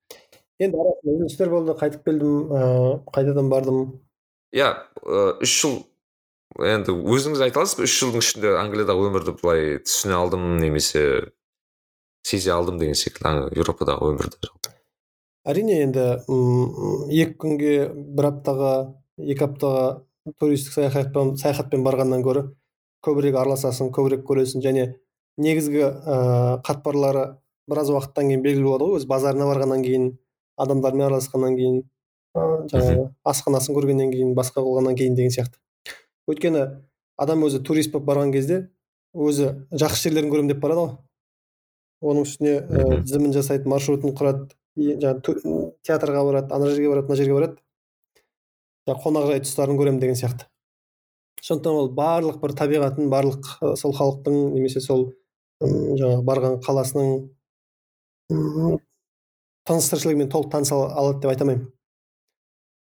Енді арасында үзілістер болды қайтып келдім ыыы қайтадан бардым. Иә ә, үш жыл енді өзіңіз айта аласыз ба? Үш жылдың ішінде англиядағы өмірді былай түсіне алдым немесе сезе алдым деген секілді еуропадағы өмірді әрине енді м, екі күнге бір аптаға екі аптаға туристік саяхатпен саяхатпен барғаннан гөрі көбірек араласасың көбірек көресің және негізгі ыыы қатпарлары біраз уақыттан кейін белгілі болады ғой. Өз базарына барғаннан кейін адамдармен араласқаннан кейін жаңағы асханасын көргеннен кейін басқа болғаннан кейін деген сияқты. Өйткені адам өзі турист болып барған кезде өзі жақсы жерлерін көремін деп барады ғой. Оның үстіне ә, тізімін жасайды маршрутын құрады жаңағы театрға барады ана жерге барады мына жерге барады. Жаңағы қонақжай тұстарын көремін деген сияқты. Сондықтан ол барлық бір табиғатын барлық сол халықтың немесе сол жаңағы барған қаласының тыныс тіршілігімен толық таныса ала- алады деп айта алмаймын.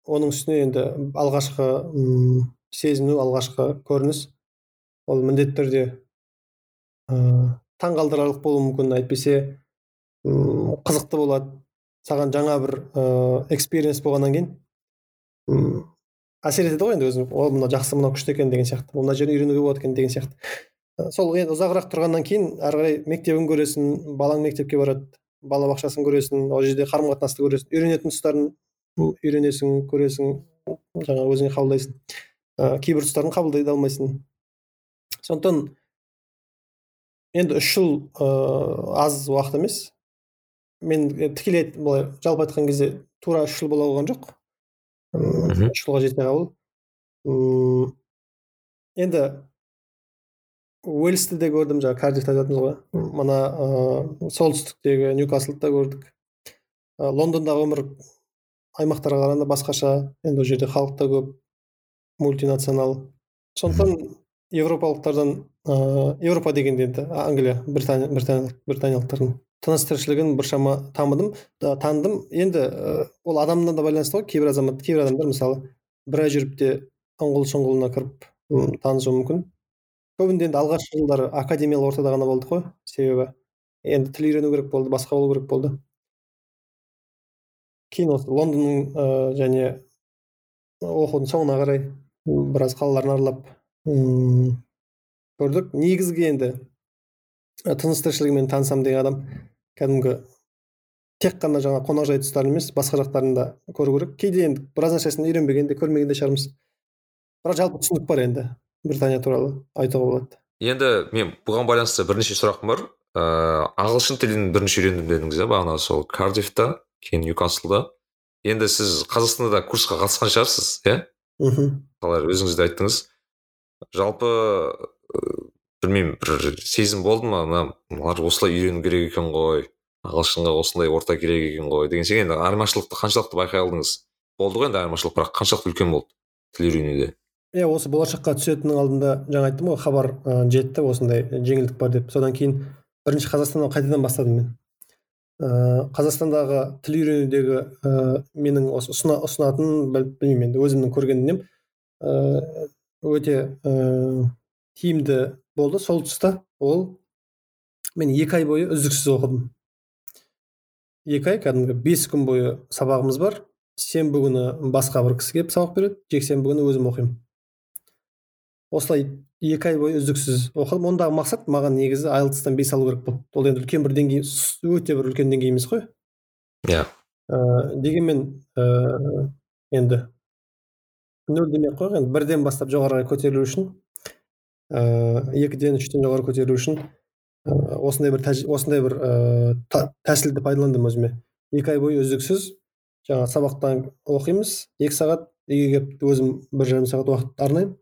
Оның үстіне енді алғашқы сезіну алғашқы көрініс ол міндетті түрде ыыы таңғалдырарлық болуы мүмкін. Әйтпесе қызықты болады. Саған жаңа бір ыыы экспириенс болғаннан кейін әсер етеді ғой енді өзің. О мынау жақсы мынау күшті екен деген сияқты. Мына жерден үйренуге болады екен деген сияқты. Сол енді ұзағырақ тұрғаннан кейін ары қарай мектебін көресің балаң мектепке барады балабақшасын көресің ол жерде қарым қатынасты көресің үйренетін тұстарын үйренесің көресің жаңағы өзіңе қабылдайсың. Ә, кейбір тұстарын қабылдай да алмайсың. Сондықтан енді үш жыл ыыы аз уақыт емес мен е, тікелей былай жалпы айтқан кезде тура үш жыл бола қойған жоқ. Үш жылға жете қалу М, енді уэльсті де көрдім жаңағы кардифті айтатынбыз ғой мына ыыы солтүстіктегі ньюкаслды да көрдік. Ы, лондондағы өмір аймақтарға қарағанда басқаша. Енді ол жерде халық та көп мультинационал. Сондықтан европалықтардан ыыы еуропа дегенде енді англия британия британия британиялықтардың тыныс тіршілігін біршама тамыдым та- таныдым енді ы, ол адамнан да байланысты ғой кейбір азамат кейбір адамдар мысалы бір ай жүріп те ұңғыл шұңғылына кіріп танысуы мүмкін. Көбінде енді алғашқы жылдары академиялық ортада ғана болдық қой себебі енді тіл үйрену керек болды басқа болу керек болды. Кейін осы лондонның ыыы және оқудың соңына қарай біраз қалаларын аралап көрдік негізгі енді тыныс тіршілігімен танысамын деген адам кәдімгі тек қана жаңа қонақжай тұстарын емес басқа жақтарын да көру керек кейде енді біраз нәрсесін үйренбеген де көрмеген де шығармыз бірақ жалпы түсінік бар енді британия туралы айтуға болады енді мен бұған байланысты бірнеше сұрақым бар ыыы ағылшын тілін бірінші үйрендім дедіңіз иә бағана сол кардифта кейін ньюкаслда енді сіз қазақстанда да курсқа қатысқан шығарсыз иә мхм қалай өзіңіз де айттыңыз жалпы ыыы, білмеймін бір сезім болды ма? Мына мыналар осылай үйрену керек екен ғой ағылшынға осындай орта керек екен ғой деген секілді енді айырмашылықты қаншалықты байқай алдыңыз? Болды ғой енді айырмашылық бірақ қаншалықты үлкен болды тіл үйренуде? Иә осы болашаққа түсетіннің алдында жаңа айттым ғой хабар ы, жетті осындай жеңілдік бар деп. Содан кейін бірінші қазақстаннан қайтадан бастадым мен. Ыыы қазақстандағы тіл үйренудегі ыыы менің осы ұсына, ұсынатын біл- білмеймін енді өзімнің көрген өте ыыы тиімді болды сол тұста ол мен екі ай бойы үздіксіз оқыдым екі ай кәдімгі бес күн бойы сабағымыз бар сенбі күні басқа бір кісі келіп сабақ береді жексенбі күні өзім оқимын осылай екі ай бойы үздіксіз оқыдым ондағы мақсат маған негізі айлтстан бес алу керек болды ол енді үлкен бір деңгей өте бір үлкен деңгей емес қой иә ыыы дегенмен ыыы енді нөл демей ақ қояйық енді бірден бастап жоғарыға көтерілу үшін ыыы екіден үштен жоғары көтерілу үшін осындай бір осындай бір та- тәсілді пайдаландым өзіме екі ай бойы үздіксіз жаңағы сабақтан оқимыз екі сағат үйге келіп өзім бір жарым сағат уақыт арнаймын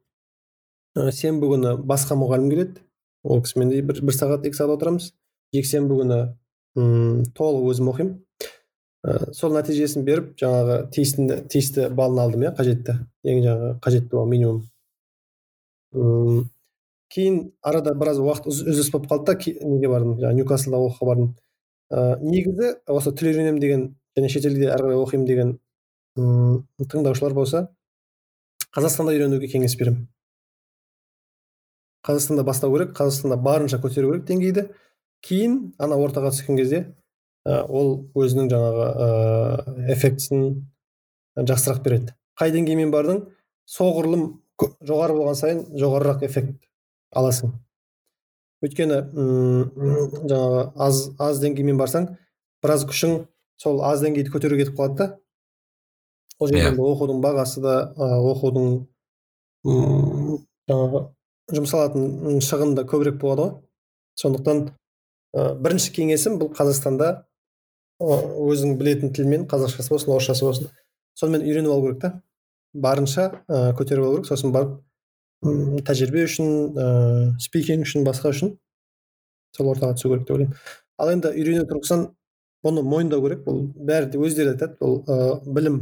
Ә, сенбі күні басқа мұғалім келеді ол кісімен де бір, бір сағат екі сағат отырамыз жексенбі күні толық өзім оқимын ә, сол нәтижесін беріп жаңағы тиісті тиісті балын алдым иә қажетті. Ең жаңағы қажетті ол минимум. М кейін арада біраз уақыт үз- үзіліс болып қалды да неге бардым? Жаңағы ньюкаслда оқуға бардым. Ә, негізі осы тіл үйренемін деген және шетелде әрі қарай оқимын деген м тыңдаушылар болса қазақстанда үйренуге кеңес беремін. Қазақстанда бастау керек қазақстанда барынша көтеру керек деңгейді кейін ана ортаға түскен кезде ол өзінің жаңағы ә, эффектісін жақсырақ береді. Қай деңгеймен бардың? Соғұрлым жоғары болған сайын жоғарырақ эффект аласың. Өйткені м, жаңағы аз аз деңгеймен барсаң біраз күшің сол аз деңгейді көтеруге кетіп қалады да. Ол жерде Иә. енді оқудың бағасы да оқудың жаңағы жұмсалатын шығын да көбірек болады ғой. Сондықтан ә, бірінші кеңесім бұл қазақстанда өзің білетін тілмен қазақшасы болсын орысшасы болсын. Сонымен үйреніп алу керек та. Барынша ә, көтеріп алу керек. Сосын барып тәжірибе үшін ә, спикинг үшін басқа үшін сол ортаға түсу керек деп ойлаймын. Ал енді үйрене тұрсаң бұны мойындау керек. Бұл бәрі де өздері айтады. Бұл ә, білім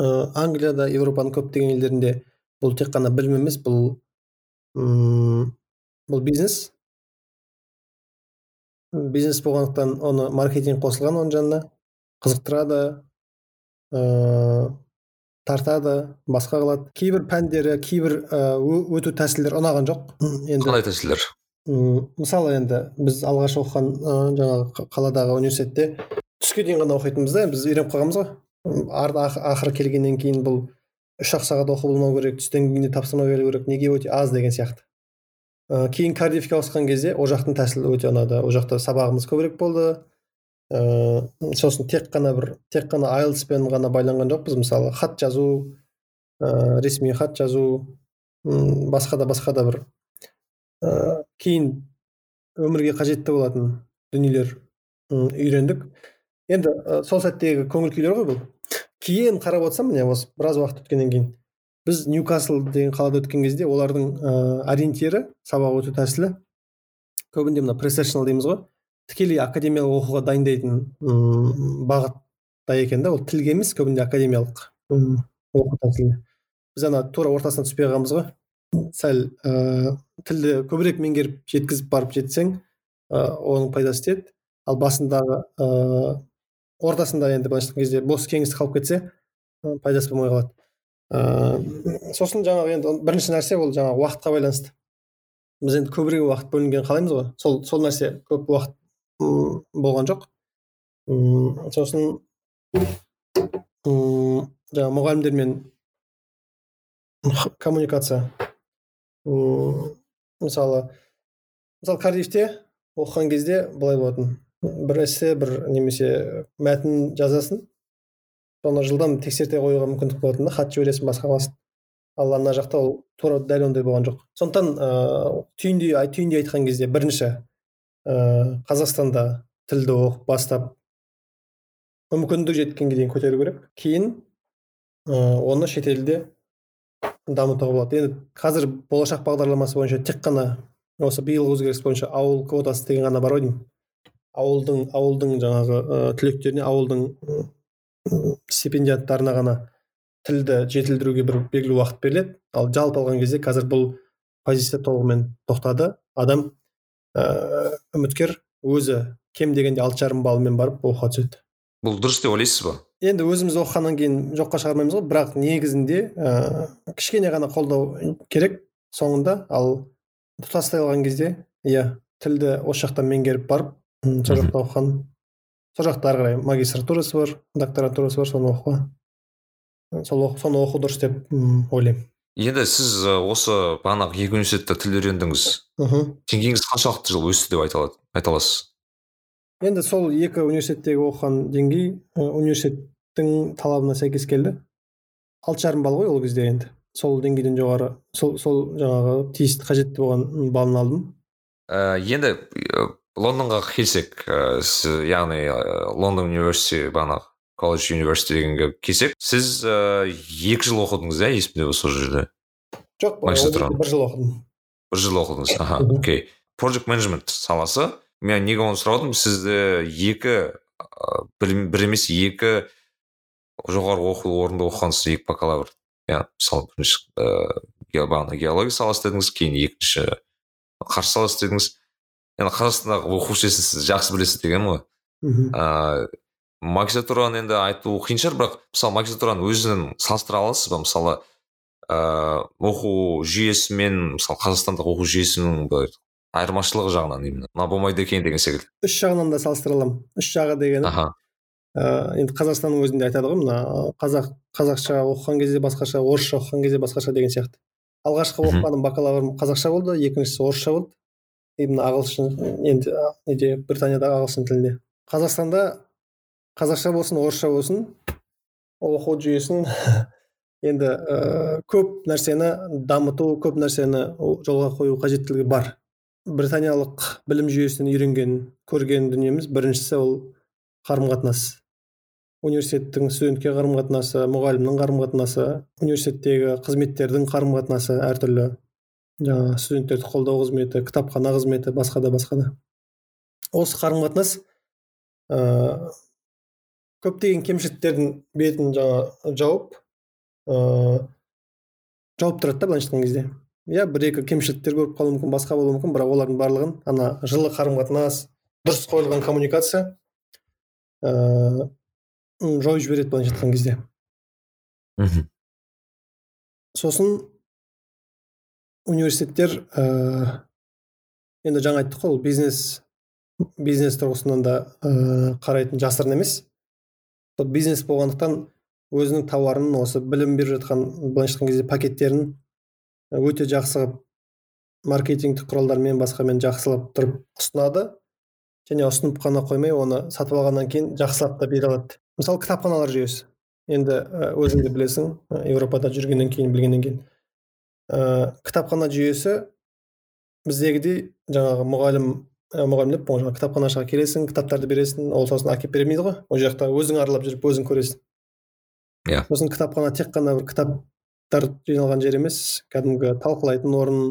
ә, англияда еуропаның көптеген елдерінде бұл тек қана білім емес бұл ұм, бұл бизнес. Бизнес болғандықтан оны маркетинг қосылған оның жанына. Қызықтырады ыыы тартады басқа қылады. Кейбір пәндері кейбір өту тәсілдері ұнаған жоқ. Енді қандай тәсілдер? мысалы енді біз алғаш оқыған жаңағы қаладағы университетте түске дейін ғана оқитынбыз да біз үйреніп қалғанбыз ғой. Ақыры келгеннен кейін бұл үш ақ сағат оқу болмау керек түстен кейін де тапсырма беру керек неге өте аз деген сияқты. Ы, кейін кардифке ауысқан кезде ол жақтың тәсілі өте ұнады. Ол жақта сабағымыз көбірек болды. Ыыы сосын тек қана бір тек қана айлспен ғана байланған жоқпыз. Мысалы хат жазу ыыы ресми хат жазу басқа да басқа да бір. Ыыы кейін өмірге қажетті болатын дүниелер үйрендік. Енді ы, сол сәттегі көңіл күйлер ғой бұл. Кейін қарап отырсам міне осы біраз уақыт өткеннен кейін. Біз ньюкасл деген қалада өткен кезде олардың ыыы ориентирі сабақ өту тәсілі көбінде мына пресешнл дейміз ғой. Тікелей академиялық оқуға дайындайтын бағытта екен да ол тілге емес көбінде академиялық оқу тәсілі біз ана тура ортасына түспей қалғанбыз ғой. Сәл ыыы тілді көбірек меңгеріп жеткізіп барып жетсең ы оның пайдасы тиеді. Ал басындағы ыыы ортасында енді былайша айтқан кезде бос кеңістік қалып кетсе пайдасы болмай қалады. Ыыы сосын жаңағы енді бірінші нәрсе ол жаңағы уақытқа байланысты. Біз енді көбірек уақыт бөлінгенін қалаймыз ғой. Сол сол нәрсе көп уақыт болған жоқ. М, сосын жаңағы мұғалімдермен коммуникация. Мысалы мысалы кардифте оқыған кезде былай болатын. Бір эссе бір немесе мәтін жазасың. Соны жылдам тексерте қоюға мүмкіндік болатын да хат жібересің басқа қыласың ал ана жақта ол тура дәл ондай болған жоқ сондықтан ыыы түйіндей ай- түйіндей айтқан кезде бірінші ыыы қазақстанда тілді оқып бастап мүмкіндік жеткенге дейін көтеру керек. Кейін ыыы оны шетелде дамытуға болады. Енді қазір болашақ бағдарламасы бойынша тек қана осы биылғы өзгеріс бойынша ауыл квотасы деген ғана бар ғой деймін. Ауылдың ауылдың жаңағы ыыы түлектеріне ауылдың м, стипендиаттарына ғана тілді жетілдіруге бір белгілі уақыт беріледі. Ал жалпы алған кезде қазір бұл позиция толығымен тоқтады. Адам ыыы үміткер өзі кем дегенде алты жарым баллмен барып оқуға түседі. Бұл дұрыс деп ойлайсыз ба? Енді өзіміз оқығаннан кейін жоққа шығармаймыз ғой бірақ негізінде ыыы кішкене ғана қолдау керек соңында. Ал тұтастай алған кезде иә тілді осы жақтан меңгеріп барып сол жақта оқыған сол жақта ары қарай магистратурасы бар докторантурасы бар соны оқуға. Сол соны оқу дұрыс деп ойлаймын. Енді сіз осы бағанағы екі университетте тіл үйрендіңіз. Мхм. Деңгейіңіз қаншалықты жыл өсті деп айта аласыз? Енді сол екі университеттегі оқыған деңгей университеттің талабына сәйкес келді. Алты жарым балл ғой ол кезде енді. Сол деңгейден жоғары сол сол жаңағы тиісті қажетті болған балын алдым. Ә, енді лондонға келсек ә, сіз яғни ә, лондон университи бағанағы колледж университи дегенге келсек сіз ә, екі жыл оқыдыңыз иә есімде сол жерде? Жоқ бір жыл оқыдым. Бір жыл оқыдыңыз аха окей. Project management саласы мен неге оны сұрадым сізді екі бір, емес екі жоғары оқу орнында оқығансыз екі бакалавр иә мысалы бірінші ыыы бағана геология саласы дедіңіз кейін екінші қаржы саласы дедіңіз. Енді қазақстандағы оқу жүйесін сіз жақсы білесіз деген ғой. Мхм. Ыыы магистратураны енді айту қиын шығар бірақ мысалы магистратураны өзін салыстыра аласыз ба? Мысалы ыыы оқу жүйесі мен мысалы қазақстандық оқу жүйесінің бір айырмашылығы жағынан именно. Мына болмайды екен деген секілді. Үш жағынан да салыстыра аламын үш жағы дегені аха. Ыыы енді қазақстанның өзінде айтады ғой мына қазақ қазақша оқыған кезде басқаша орысша оқыған кезде басқаша деген сияқты. Алғашқы оқығаным бакалаврым қазақша болды екіншісі орысша болды. Мына ағылшын енді неде британиядағы ағылшын тілінде. Қазақстанда қазақша болсын орысша болсын оқу жүйесін енді ыыы көп нәрсені дамыту көп нәрсені жолға қою қажеттілігі бар. Британиялық білім жүйесін үйренген көрген дүниеміз біріншісі ол қарым қатынас университеттің студентке қарым қатынасы мұғалімнің қарым қатынасы университеттегі қызметтердің қарым қатынасы әртүрлі. Жаңағы студенттерді қолдау қызметі кітапхана қызметі басқа да басқа да. Осы қарым қатынас ыыы көптеген кемшіліктердің бетін жаңа жауып ыыы жауып тұрады да былайша айтқан кезде. Иә бір екі кемшіліктер көріп қалуы мүмкін басқа болуы мүмкін бірақ олардың барлығын ана жылы қарым қатынас дұрыс қойылған коммуникация ыыы жойып жібереді былайша айтқан кезде. Мхм. Сосын университеттер ыыы енді жаңа айттық қой бизнес бизнес тұрғысынан да ыыы қарайтын жасырын емес. Сол бизнес болғандықтан өзінің тауарын осы білім беріп жатқан былайша айтқан кезде пакеттерін өте жақсы қылып маркетингтік құралдармен басқамен жақсылап тұрып ұсынады. Және ұсынып қана қоймай оны сатып алғаннан кейін жақсылап та бере алады. Мысалы кітапханалар жүйесі. Енді өзің де білесің еуропада жүргеннен кейін білгеннен кейін. Ә, кітапхана жүйесі біздегідей жаңағы мұғалім ә, мұғалім деп жаңағы кітапханашыға келесің кітаптарды бересің ол сосын әкеліп бермейді ғой ол жақта өзің аралап жүріп өзің көресің иә сосын кітапхана тек қана бір кітаптар жиналған жер емес кәдімгі талқылайтын орын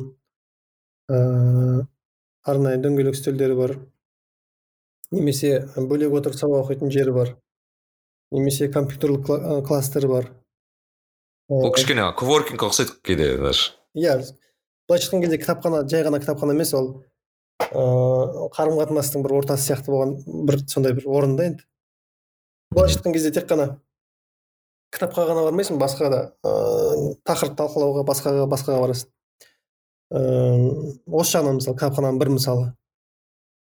ыыы арнайы дөңгелек үстелдері бар немесе бөлек отырып сабақ оқитын жері бар немесе компьютерлік кластер бар ол кішкене коворкингқа ұқсайды кейде даже иә былайша айтқан кезде кітапхана жай ғана кітапхана емес ол ыыы қарым қатынастың бір ортасы сияқты болған бір сондай бір орын да енді былайша айтқан кезде тек қана кітапқа ғана бармайсың басқа да ыыы тақырып талқылауға басқаға басқаға барасың ыыы осы жағынан мысалы кітапхананың бір мысалы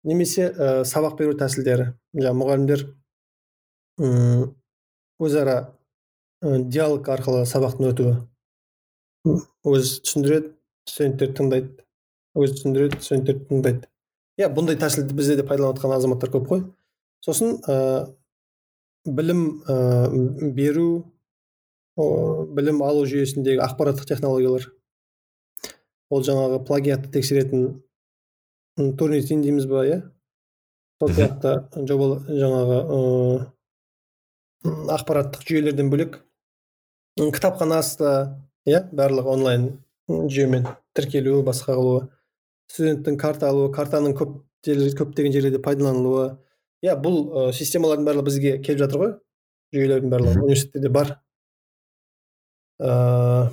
немесе ә, сабақ беру тәсілдері жаңағы мұғалімдер өзара диалог арқылы сабақтың өтуі. Өзі түсіндіреді студенттер тыңдайды. Өзі түсіндіреді студенттер тыңдайды. Иә бұндай тәсілді бізде де пайдаланып жатқан азаматтар көп қой. Сосын ә, білім ә, беру ә, білім алу жүйесіндегі ақпараттық технологиялар. Ол жаңағы плагиатты тексеретін турнитин дейміз ба иә. Сол сияқты жоба жаңағы ыыы ақпараттық жүйелерден бөлек кітапханасы да иә барлығы онлайн жүйемен тіркелуі басқа қылуы студенттің карта алуы картаның көп көптеген жерлерде пайдаланылуы. Иә бұл ә, системалардың барлығы бізге келіп жатыр ғой жүйелердің барлығы университетте бар. Ыыы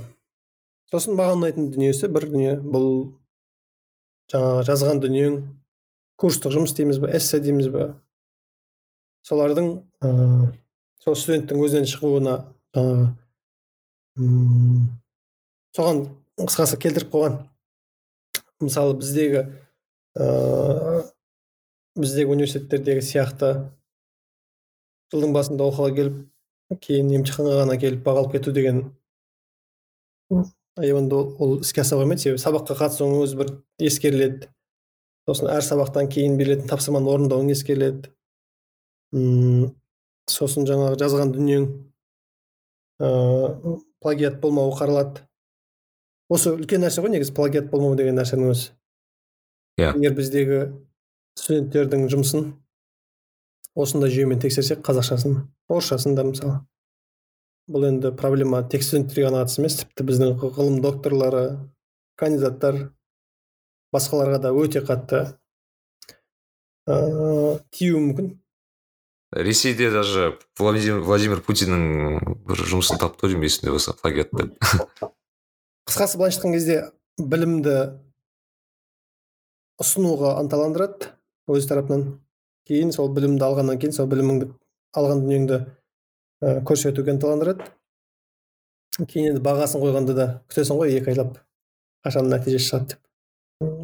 сосын маған ұнайтын дүниесі бір дүние бұл жаңағы жазған дүниең курстық жұмыс дейміз ба эссе дейміз ба? Солардың ыыы сол студенттің өзінен шығуына жаңағы соған қысқасы келтіріп қойған. Мысалы біздегі ыыы біздегі университеттердегі сияқты жылдың басында оқуға келіп кейін емтиханға ғана келіп баға алып кету деген енді ол іске аса қоймайды. себебі сабаққа қатысуың өзі бір ескеріледі. сосын әр сабақтан кейін берілетін тапсырманы орындауың ескеріледі. Сосын жаңағы жазған дүниең ыыы плагиат болмауы қаралады. Осы үлкен нәрсе ғой негізі плагиат болмау деген нәрсенің өзі. Иә. Егер біздегі студенттердің жұмысын осындай жүйемен тексерсек қазақшасын орысшасын да мысалы. Бұл енді проблема тек студенттерге ғана қатысты емес тіпті біздің ғылым докторлары кандидаттар басқаларға да өте қатты ыыы тиюі мүмкін. Ресейде даже владимир, владимир путиннің бір жұмысын тапты ғой деймін есімде болса плагиат деп. Қысқасы былайша айтқан кезде білімді ұсынуға ынталандырады өз тарапынан. Кейін сол білімді алғаннан кейін сол біліміңді алған дүниеңді ә, көрсетуге ынталандырады. Кейін енді бағасын қойғанда да күтесің ғой екі айлап қашан нәтижесі шығады деп.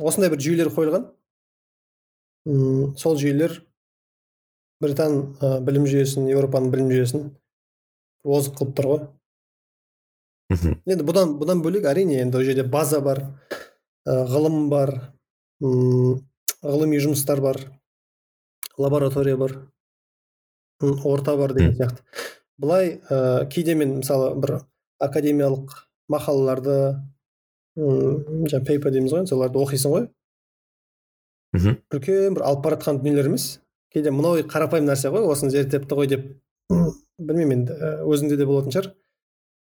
Осындай бір жүйелер қойылған. Сол жүйелер британ ә, білім жүйесін еуропаның білім жүйесін озық қылып тұр ғой. Енді бұдан бұдан бөлек әрине енді ол жерде база бар ә, ғылым бар м ғылыми жұмыстар бар лаборатория бар орта бар деген сияқты. Былай ә, кейде мен мысалы бір академиялық мақалаларды жаңағы пейпер дейміз ғой соларды оқисың ғой. Мхм. Үлкен бір алып бара жатқан дүниелер емес. Кейде мынау қарапайым нәрсе ғой осыны зерттепті ғой деп білмеймін енді өзіңде де болатын шығар.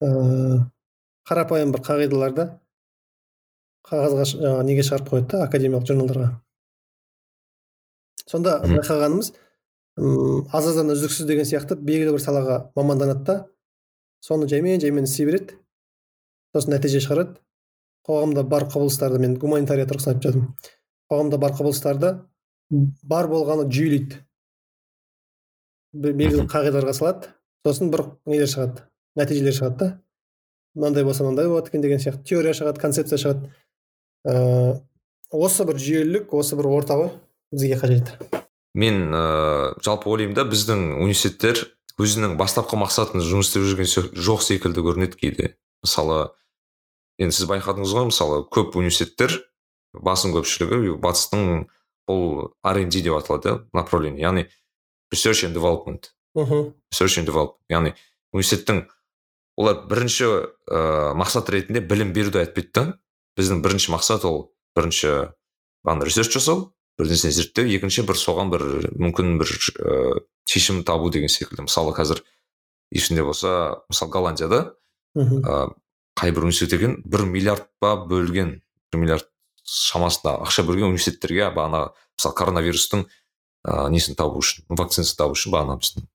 Ыыы қарапайым бір қағидаларды қағазға жаңағы неге шығарып қояды да академиялық журналдарға. Сонда байқағанымыз аз аздан үздіксіз деген сияқты белгілі бір салаға маманданады да соны жаймен жаймен істей береді сосын нәтиже шығарады. Қоғамда бар құбылыстарды мен гуманитария тұрғысынан айтып жатырмын. Қоғамда бар құбылыстарды бар болғаны жүйелейді. Бе- белгілі қағидаларға салады. Сосын бір нелер шығады? Нәтижелер шығады да. Мынандай болса мынандай болады екен деген сияқты. Теория шығады концепция шығады. Ыыы осы бір жүйелілік осы бір орта ғой бізге қажет. Мен ыыы жалпы ойлаймын да біздің университеттер өзінің бастапқы мақсатын жұмыс істеп жүрген жоқ секілді көрінеді кейде. Мысалы енді сіз байқадыңыз ғой мысалы көп университеттер басым көпшілігі батыстың бұл R&D деп аталады иә направление яғни research and development. Мхм. Research and development яғни университеттің олар бірінші ыыы мақсат ретінде білім беруді айтпайды да біздің бірінші мақсат ол бірінші бағана ресерч жасау бір нәрсені зерттеу екінші бір соған бір мүмкін бір ыыы шешім табу деген секілді. Мысалы қазір есімде болса мысалы голландияда мхм. ыыы қай бір университет екен бір миллиард па бөлген бір миллиард шамасында ақша бөлген университеттерге бағана мысалы коронавирустың ыыы несін табу үшін вакцинасын табу үшін бағана біздің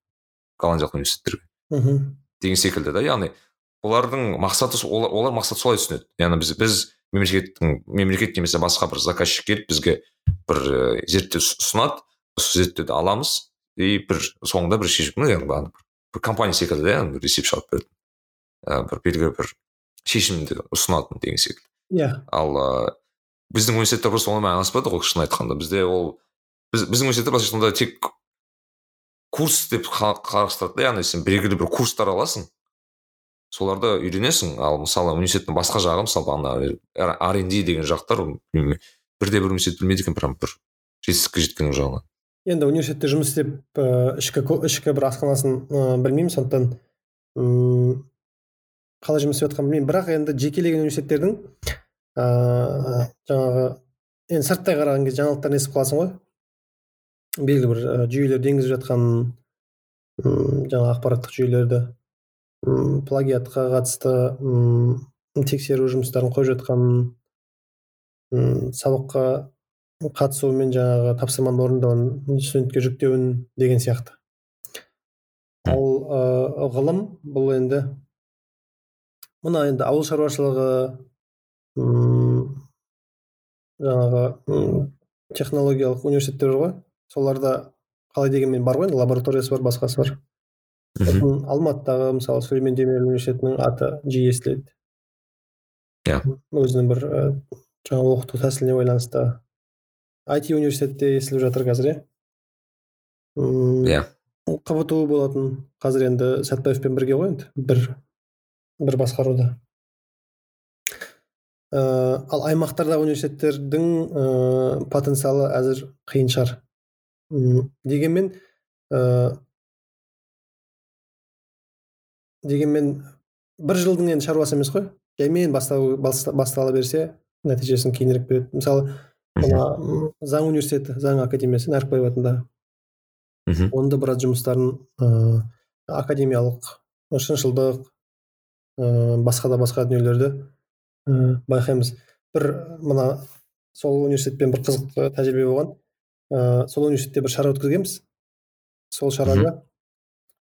голландиялық университеттерге. Мхм. Деген секілді да яғни олардың мақсаты олар, олар мақсат солай түсінеді. Яғни біз біз мемлекеттің мемлекет немесе басқа бір заказчик келіп бізге бір ә, зерттеу ұс- ұсынады сол зерттеуді аламыз и бір соңында бір шешім ну, яғни бір, бір компания секілді да яғни бір есеп шығарып береді. Ә, бір белгілі бір шешімді ұсынатын деген секілді. Иә. Ал ыыы біздің университеттер просто онымен айналыспайды ғой шын айтқанда. Бізде ол біз, біздің университеттер былайша айтқанда тек курс деп қа- қарастырады да яғни сен белгілі бір курстар аласың соларды үйренесің. Ал мысалы университеттің басқа жағы мысалы бағана R&D деген жақтар бірде бір университет білмейді екен прям бір жетістікке жеткен жағынан енді университетте жұмыс істеп ішкі ішкі бір асханасын ыыы білмеймін сондықтан қалай жұмыс істеп жатқанын білмеймін. Бірақ енді жекелеген университеттердің ыыы жаңағы енді сырттай қараған кезде жаңалықтарын естіп қаласың ғой? Белгілі бір жүйелерді енгізіп жатқанын мм жаңағы ақпараттық жүйелерді плагиатқа қатысты тексеру жұмыстарын қойып жатқанын мм сабаққа қатысуымен жаңағы тапсырманы орындауын студентке жүктеуін деген сияқты. Ал ыыы ғылым бұл енді мына енді ауыл шаруашылығы жаңағы технологиялық университеттер бар ғой. Соларда қалай дегенмен бар ғой енді лабораториясы бар басқасы бар. Сосын алматыдағы мысалы сүлеймен демирел университетінің аты жиі естіледі Иә. өзінің бір і жаңағы оқыту тәсіліне байланысты. IT университеті де естіліп жатыр қазір иә? Иә. қбту болатын қазір енді сәтбаевпен бірге ғой енді бір бір басқаруда. Ыыы ал аймақтардағы университеттердің ыыы потенциалы әзір қиын шығар. Дегенмен ыыы дегенмен бір жылдың енді шаруасы емес қой. Жаймен бастала берсе нәтижесін кейінірек береді. Мысалы мына заң университеті заң академиясы нәрікбаев атындағы. Мхм. Оның да біраз жұмыстарын ыыы академиялық шыншылдық ыыы басқа да басқа дүниелерді ыыы байқаймыз. Бір мына сол университетпен бір қызық ы, тәжірибе болған. Ыыы сол университетте бір шара өткізгенбіз. Сол шарада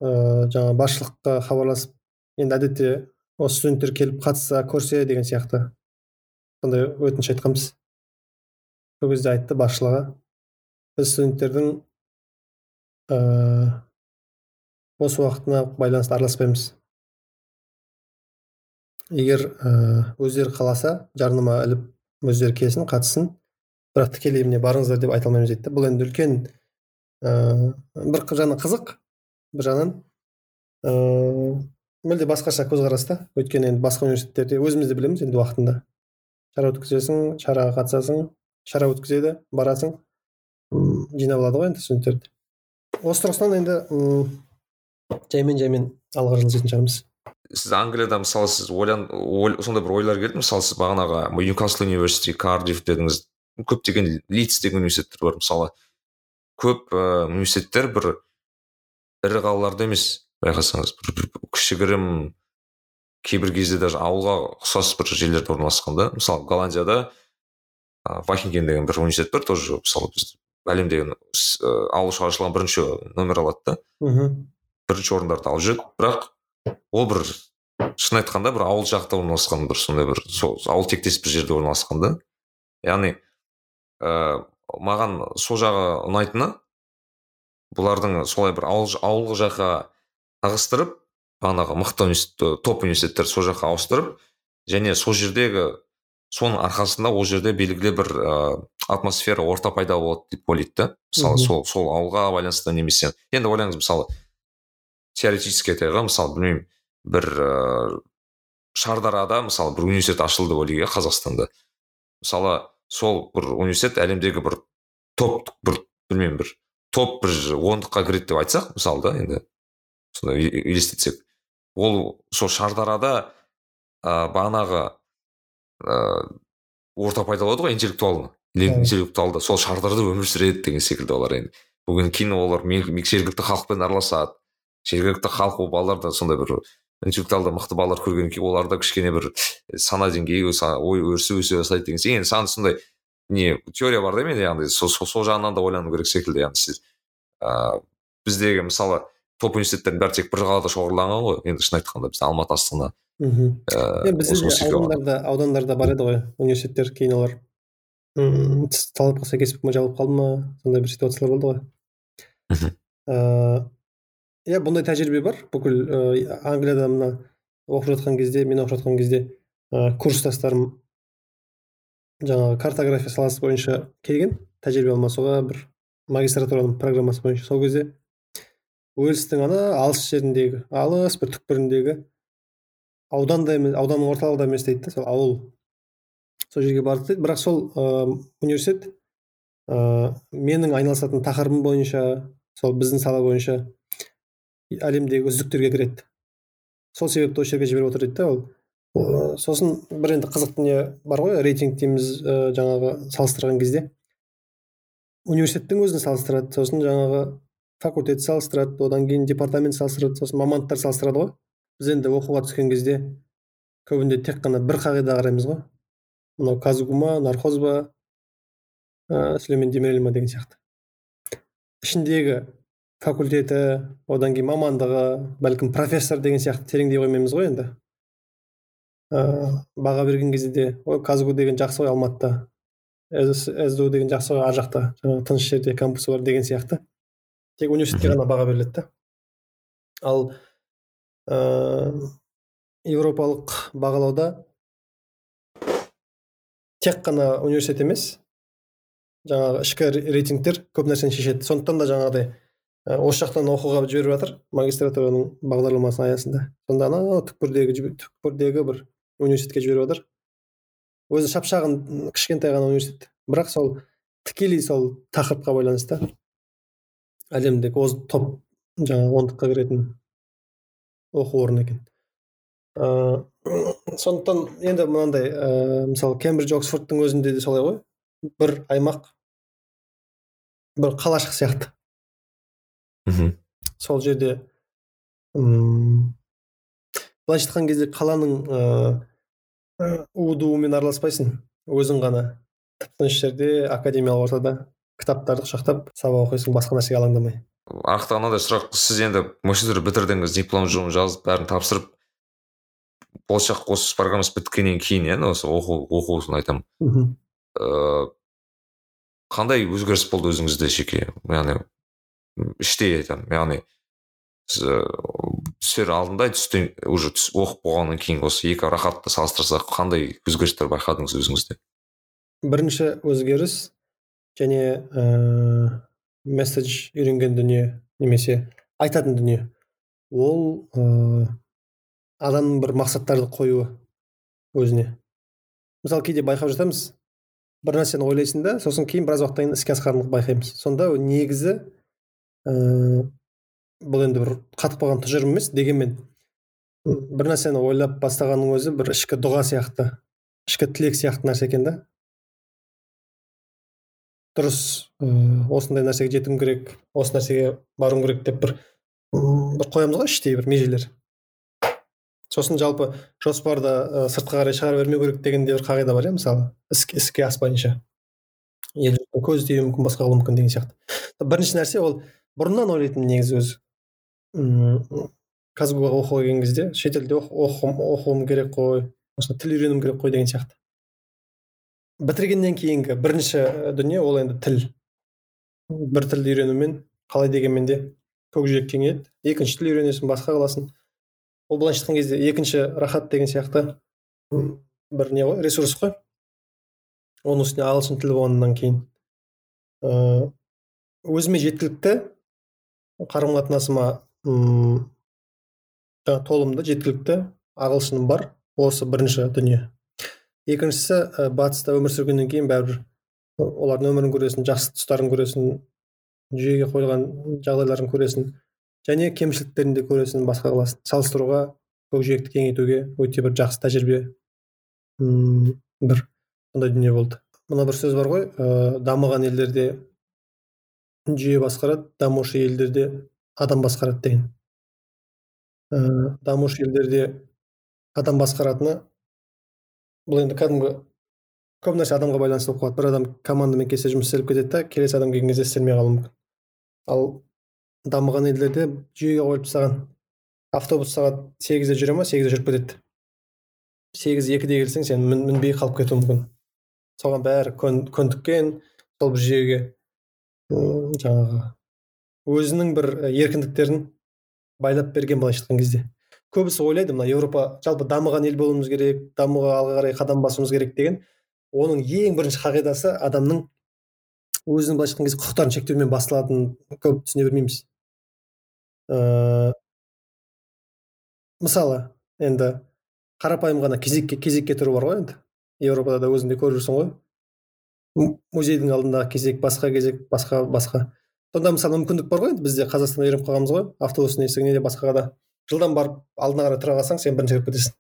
ыыы жаңағы басшылыққа хабарласып енді әдетте осы студенттер келіп қатысса көрсе деген сияқты сондай өтініш айтқанбыз. Сол кезде айтты басшылығы. Біз студенттердің ыыы бос уақытына байланысты араласпаймыз. Егер ыыы өздері қаласа жарнама іліп өздері келсін қатыссын бірақ тікелей міне барыңыздар деп айта алмаймыз дейді бұл енді үлкен ыыы бір жағынан қызық бір жағынан ыыы мүлде басқаша көзқарас та. Өйткені енді басқа университеттерде өзіміз де білеміз енді уақытында. Шара өткізесің шараға қатысасың шара өткізеді барасың жинап алады ғой енді студенттерді. Осы тұрғысынан енді жаймен жаймен алға жылжитын шығармыз. Сіз англияда мысалы сіз ойлан ой, сондай бір ойлар келді мысалы сіз бағанағы ньюкасл университи кардиф дедіңіз. Көптеген лидс деген университеттер бар мысалы. Көп ә, университеттер бір ірі қалаларда емес байқасаңыз. Бір, кішігірім кейбір кезде даже ауылға ұқсас бір жерлерде орналасқан да. Мысалы голландияда ә, вахинген деген бір университет бар тоже. Мысалы біз әлемдегі ауыл шаруашылығын бірінші номер алады да. Мхм. Бірінші орындарды алып жүреді бірақ ол бір шын айтқанда бір ауыл жақта орналасқан бір сондай бір сол ауыл тектес бір жерде орналасқан да. Яғни ә, маған сол жағы ұнайтыны бұлардың солай бір ауыл, ауыл жаққа ығыстырып бағанағы мықты университет топ университеттер сол жаққа ауыстырып және сол жердегі соның арқасында ол жерде белгілі бір ә, атмосфера орта пайда болады деп ойлайды да. Мысалы сол сол ауылға байланысты немесе енді ойлаңыз мысалы теоретически айтайық иә, мысалы білмеймін бір ыыы шардарада мысалы бір университет ашылды деп ойлайық иә қазақстанда. Мысалы сол бір университет әлемдегі бір топ бір білмеймін бір топ бір ондыққа кіреді деп айтсақ мысалы да енді сондай елестетсек. Ол сол шардарада ә, бағанағы ыыы орта пайда болады ғой интеллектуалды интеллектуалды. Сол шардарда өмір сүреді деген секілді олар енді. Бүгін кейін олар жергілікті халықпен араласады. Жергілікті халық ол балаларды сондай бір интеллектуалды мықты балалар көргеннен кейін оларда кішкене бір сана деңгейі ой өрісі өсе бастайды деген сияқты. Енді саған сондай не теория бар да менде яғни сол сол сол жағынан да ойлану керек секілді яғни сіз ыыы біздегі мысалы топ университеттердің бәрі тек бір қалада шоғырланған ғой. Енді шын айтқанда бізде алматы астана мхм. бізде секілді аудандарда аудандарда бар еді ғой университеттер кейін олар талапқа сәйкес ма жабылып қалды ма? Сондай бір ситуациялар болды ғой. Мгм. ыыы иә бұндай тәжірибе бар. Бүкіл ыыы англияда мына оқып жатқан кезде мен оқып жатқан кезде ыыы курстастарым жаңағы картография саласы бойынша келген. Тәжірибе алмасуға бір магистратураның программасы бойынша сол кезде. Уэльстің ана алыс жеріндегі алыс бір түкпіріндегі ауданда емес ауданның орталығы да емес дейді да сол ауыл. Сол жерге бардық дейді. Бірақ сол ыыы университет ыыы менің айналысатын тақырыбым бойынша сол біздің сала бойынша әлемдегі үздіктерге кіреді. Сол себепті осы жерге жіберіп отыр дейді да ол. Сосын бір енді қызықты не бар ғой рейтинг дейміз жаңағы салыстырған кезде. Университеттің өзін салыстырады сосын жаңағы факультет салыстырады одан кейін департамент салыстырады сосын мамандықтар салыстырады ғой. Біз енді оқуға түскен кезде көбінде тек қана бір қағида қараймыз ғой. Мынау казгу ма нархоз ба ә, сүлеймен демирел ма деген сияқты. Ішіндегі факультеті одан кейін мамандығы бәлкім профессор деген сияқты тереңдей қоймаймыз ғой енді. Ә, баға берген кезде де ой казгу деген жақсы ғой алматыда. Сду деген жақсы ғой ар жақта. Жаңағы тыныш жерде кампусы бар деген сияқты. Тек университетке ғана баға беріледі да ал ыыы еуропалық бағалауда тек қана университет емес жаңағы ішкі ре- рейтингтер көп нәрсені шешеді. Сондықтан да жаңағыдай осы жақтан оқуға жіберіп жатыр магистратураның бағдарламасы аясында. Сонда анау түкпірдегі түкпірдегі бір университетке жіберіп жатыр. Өзі шап шағын м, кішкентай ғана университет. Бірақ сол тікелей сол тақырыпқа байланысты әлемдегі оз топ жаңағы ондыққа кіретін оқу орны екен. Ыыы сондықтан енді мынандай ыыы мысалы кембридж оксфордтың өзінде де солай ғой. Бір аймақ бір қалашық сияқты. Мхм. Сол жерде м былайша айтқан кезде қаланың ыыы у дуымен араласпайсың. Өзің ғана. Тып тыныш жерде академиялық ортада кітаптарды құшақтап сабақ оқисың басқа нәрсеге алаңдамай. Арақта мынандай сұрақ. Сіз енді магистратура бітірдіңіз диплом жұбын жазып бәрін тапсырып болашақ осы программасы біткеннен кейін иә осы оқу оқусын айтамын. Мхм. Ыыы қандай өзгеріс болды өзіңізде жеке? Яғни іштей айтамын яғни түсер алдында түстен уже түс оқып болғаннан кейін осы екі рахатты салыстырсақ қандай өзгерістер байқадыңыз өзіңізде? Бірінші өзгеріс және ыыы месседж үйренген дүние немесе айтатын дүние. Ол ыыы адамның бір мақсаттарды қоюы өзіне. Мысалы кейде байқап жатамыз бір нәрсені ойлайсың да сосын кейін біраз уақыттан кейін іске асқанын байқаймыз. Сонда негізі ыыы бұл енді бір қатып қалған тұжырым емес дегенмен бір нәрсені ойлап бастағанның өзі бір ішкі дұға сияқты ішкі тілек сияқты нәрсе екен да. Дұрыс ыыы осындай нәрсеге жетуім керек осы нәрсеге баруым керек деп бір бір қоямыз ғой іштей бір межелер. Сосын жалпы жоспарды ә, сыртқа қарай шығара бермеу керек деген де бір қағида бар иә мысалы іске, іске аспайынша. Ел көзі тиюі мүмкін басқа қылуы мүмкін деген сияқты. Бірінші нәрсе ол бұрыннан ойлайтынмын негізі өзі. Мм казгуға оқуға келген кезде шетелде оқуым керек қой осында тіл үйренуім керек қой деген сияқты. Бітіргеннен кейінгі бірінші дүние ол енді тіл. Бір тілді үйренумен қалай дегенмен де көкжиек кеңейеді. Екінші тіл үйренесің басқа қыласың ол былайша айтқан кезде екінші рахат деген сияқты бір не ғой ресурс қой. Оның үстіне ағылшын тілі болғаннан кейін. Ыыы өзіме жеткілікті қарым қатынасыма жаңағы толымды жеткілікті ағылшыным бар. Осы бірінші дүние. Екіншісі ә, батыста өмір сүргеннен кейін бәрібір олардың өмірін көресің жақсы тұстарын көресің жүйеге қойылған жағдайларын көресің және кемшіліктерін де көресің басқа қыласың салыстыруға көкжиекті кеңейтуге өте бір жақсы тәжірибе м бір сондай дүние болды. Мына бір сөз бар ғой ә, дамыған елдерде жүйе басқарады дамушы елдерде адам басқарады деген. Ә, дамушы елдерде адам басқаратыны бұл енді кәдімгі көп нәрсе адамға байланысты болып қалады. Бір адам командамен келсе жұмыс істеліп кетеді да келесі адам келген кезде істелмей қалуы мүмкін. Ал дамыған елдерде жүйеге қойылып тастаған автобус сағат сегізде жүре ма сегізде жүріп кетеді. сегіз екіде келсең сен мін, мінбей қалып кетуі мүмкін. соған бәрі көн, көндіккен сол бір жаңағы өзінің бір еркіндіктерін байлап берген былайша айтқан кезде. Көбісі ойлайды мына еуропа жалпы дамыған ел болуымыз керек дамуға алға қарай қадам басуымыз керек деген. Оның ең бірінші қағидасы адамның өзінің былайша айтқан кезде құқықтарын шектеумен басталатынын көп түсіне бермейміз. Ыыы мысалы енді қарапайым ғана кезекке кезекке тұру бар ғой енді. Еуропада да өзің де көріп жүрсің ғой. Музейдің алдындағы кезек басқа кезек басқа басқа. Сонда мысалы мүмкіндік бар ғой енді бізде қазақстанда үйреніп қалғанбыз ғой автобустың есігіне де басқаға да. Жылдам барып алдына қарай тұра қалсаң сен бірінші кіріп кетесің.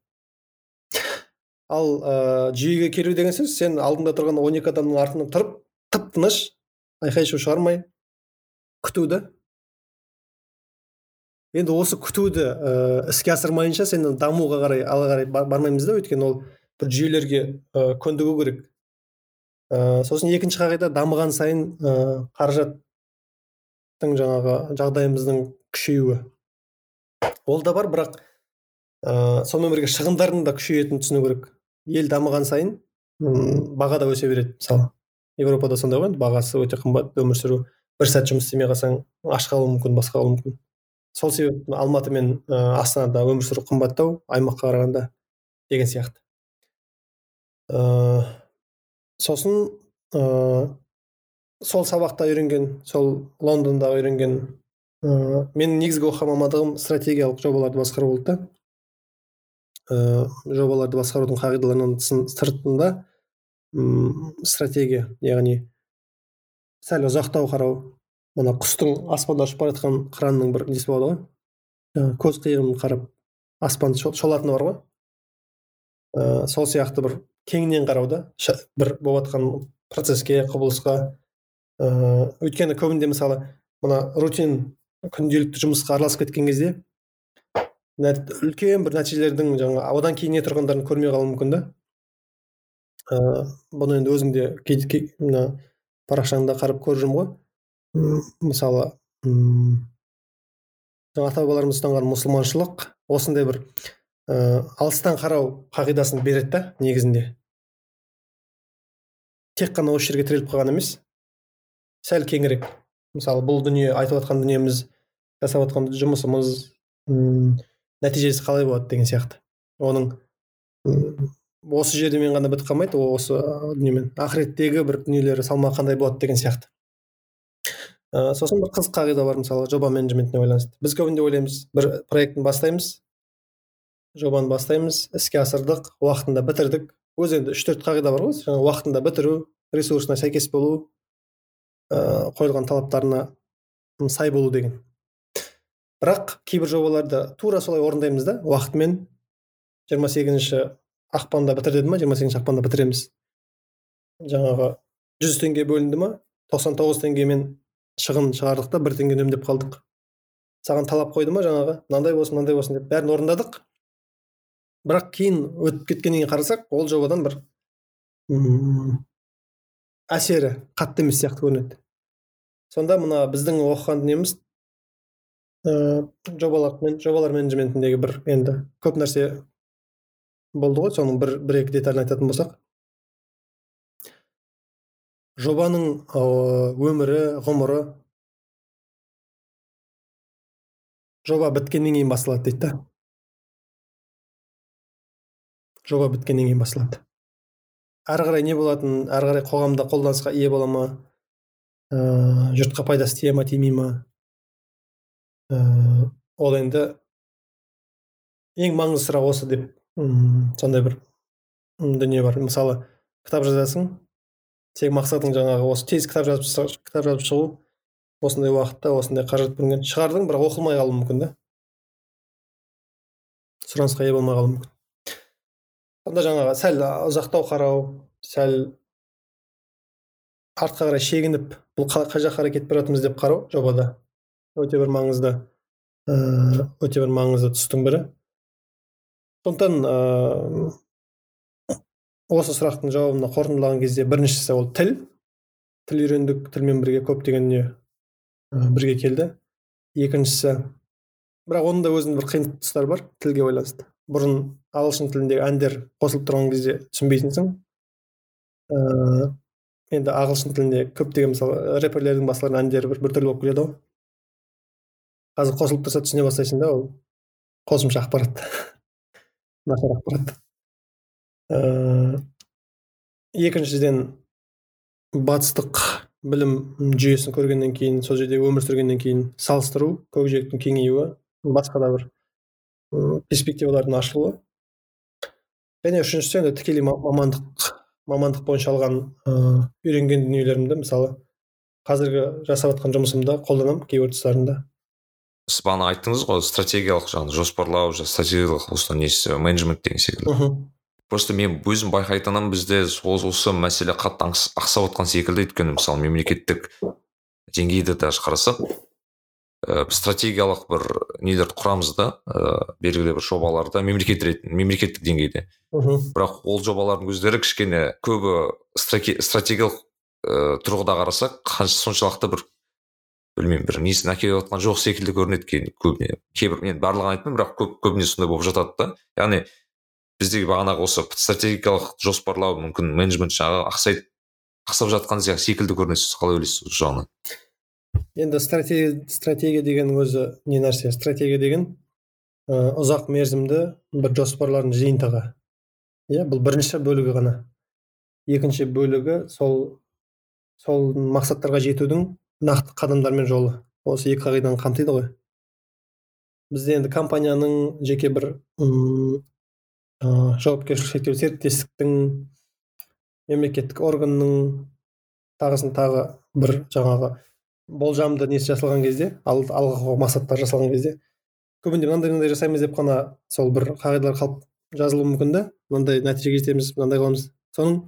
Ал ә, жүйеге келу деген сөз сен алдыңда тұрған он екі адамның артынан тұрып тып тыныш айқай шу шығармай күтуді енді осы күтуді ә, іске асырмайынша сен дамуға қарай алға қарай бармаймыз да өйткені ол бір жүйелерге ә, көндігу керек. Ә, сосын екінші қағида дамыған сайын ә, қаражат жаңағы жағдайымыздың күшеюі. Ол да бар бірақ ә, сонымен бірге шығындардың да күшейетінін түсіну керек. Ел дамыған сайын баға да өсе береді мысалы. Еуропада сондай ғой бағасы өте қымбат өмір сүру бір сәт жұмыс істемей қалсаң аш қалуы мүмкін басқа қалуы мүмкін. Сол себепті алматы мен ә, астанада өмір сүру қымбаттау аймаққа қарағанда деген сияқты. Сосын ә, сол сабақта үйренген сол лондонда үйренген ыыы менің негізгі оқыған мамандығым стратегиялық жобаларды басқару болды да. Ыыы жобаларды басқарудың қағидаларынан сыртында стратегия яғни сәл ұзақтау қарау. Мына құстың аспанда ұшып бара жатқан қыранның бір несі болады ғой? Көз қиығын қарап аспанды шолатыны бар ғой? Ыыы сол сияқты бір кеңінен қарау да бір болып жатқан процеске құбылысқа. Ыыы өйткені көбінде мысалы мына рутин күнделікті жұмысқа араласып кеткен кезде үлкен бір нәтижелердің жаңа одан кейін не тұрғандарын көрмей қалуы мүмкін да. Ыыы бұны енді өзің де мына парақшаңда қарап көріп жүрмін ғой. Мысалы м ата бабаларымыз ұстанған мұсылманшылық осындай бір ыыы алыстан қарау қағидасын береді да негізінде. Тек қана осы жерге тіреліп қалған емес. Сәл кеңірек. Мысалы бұл дүние айтып жатқан дүниеміз жасап жатқан жұмысымыз нәтижесі қалай болады деген сияқты. Оның осы жермен ғана бітіп қалмайды осы дүниемен. Ақыреттегі бір дүниелері салмағы қандай болады деген сияқты. Ә, сосын бір қызық қағида бар мысалы жоба менеджментіне байланысты. Біз көбінде ойлаймыз бір проектін бастаймыз жобаны бастаймыз. Іске асырдық уақытында бітірдік. Өзі енді үш төрт қағида бар ғой. Жаңағы уақытында бітіру ресурсына сәйкес болу ә, қойылған талаптарына сай болу деген. Бірақ кейбір жобаларды тура солай орындаймыз да уақытымен. жиырма сегізінші ақпанда бітір деді ма жиырма сегізінші ақпанда бітіреміз. Жаңағы жүз теңге бөлінді ма тоқсан тоғыз теңгемен шығын шығардық та бір теңге үнемдеп қалдық. Саған талап қойды ма жаңағы? Мынандай болсын мынандай болсын деп бәрін орындадық. Бірақ кейін өтіп кеткеннен кейін қарасақ ол жобадан бір әсері қатты емес сияқты көрінеді. Сонда мына біздің оқыған неміз ә, жобалар жобалар менеджментіндегі бір енді көп нәрсе болды ғой соның бір бір екі деталін айтатын болсақ. Жобаның өмірі ғұмыры. Жоба біткеннен кейін басталады дейді да. Жоба біткеннен кейін басталады. Әрі қарай не болатын әрі қарай қоғамда қолданысқа ие бола ма? Ә, жұртқа пайдасы тие ма тимей ма? Ә, ол енді ең маңызды сұрақ осы деп сондай бір дүние бар. Мысалы кітап жазасың сенің мақсатың жаңағы осы тез кітап жазып кітап жазып шығу осындай уақытта осындай қаражат бөлінген шығардың бірақ оқылмай қалуы мүмкін да. Сұранысқа ие болмай қалуы мүмкін. Сонда жаңағы сәл ұзақтау қарау сәл артқа қарай шегініп бұл қай жаққа қарай кетіп бара деп қарау жобада. Өте бір маңызды ыыы өте бір маңызды тұстың бірі. Сондықтан ыыы осы сұрақтың жауабына қорытындылаған кезде біріншісі ол тіл. Тіл үйрендік тілмен бірге көптеген дүние бірге келді. Екіншісі бірақ оның да өзінің бір қиын тұстары бар тілге байланысты. Бұрын ағылшын тіліндегі әндер қосылып тұрған кезде түсінбейтінсің ыыы енді ағылшын тілінде көптеген мысалы рэперлердің басқалардың әндері бір біртүрлі болып келеді ғой. Қазір қосылып тұрса түсіне бастайсың да ол. Қосымша ақпарат. Нашар ақпарат. Ә, екіншіден батыстық білім жүйесін көргеннен кейін сол жерде өмір сүргеннен кейін салыстыру көкжиектің кеңеюі басқа да бір перспективалардың ашылуы. Және үшіншісі енді тікелей мамандық мамандық бойынша алған ыыы үйренген дүниелерімді мысалы қазіргі жасап жатқан жұмысымда қолданамын кейбір тұстарында. Сіз бағана айттыңыз ғой стратегиялық жаңағы жоспарлау стратегиялық осы несі менеджмент деген секілді. Просто мен өзім байқайтыным бізде осы, осы мәселе қатты ақсап отқан секілді өйткені мысалы мемлекеттік деңгейді даже қарасақ ә, стратегиялық бір нелерді құрамыз да ә, белгілі бір жобаларда мемлекет мемлекеттік деңгейде. Бірақ ол жобалардың өздері кішкене көбі стратегиялық ә, тұрғыда қарасақ қанша соншалықты бір білмеймін бір несін әкеліп жатқан жоқ секілді көрінеді көбіне. Кейбір мен барлығын айтпаймын бірақ көп көбіне сондай болып жатады да. Яғни біздегі бағанағы осы стратегиялық жоспарлау мүмкін менеджмент жағы ақсай ақсап жатқан секілді көрінеді сіз қалай ойлайсыз осы жағынан? Енді стратегия стратегия деген өзі не нәрсе? Стратегия деген ә, ұзақ мерзімді бір жоспарлардың жиынтығы. Иә бұл бірінші бөлігі ғана. Екінші бөлігі сол сол мақсаттарға жетудің нақты қадамдар мен жолы. Осы екі қағиданы қамтиды ғой. Бізде енді компанияның жеке бір ыыы жауапкершілігі шектеулі серіктестіктің мемлекеттік органның тағысын тағы бір жаңағы болжамды несі жасалған кезде ал, алға мақсаттар жасалған кезде көбінде мынандай мынандай жасаймыз деп қана сол бір қағидалар қалып жазылуы мүмкін да мынандай нәтижеге жетеміз мынандай қыламыз. Соның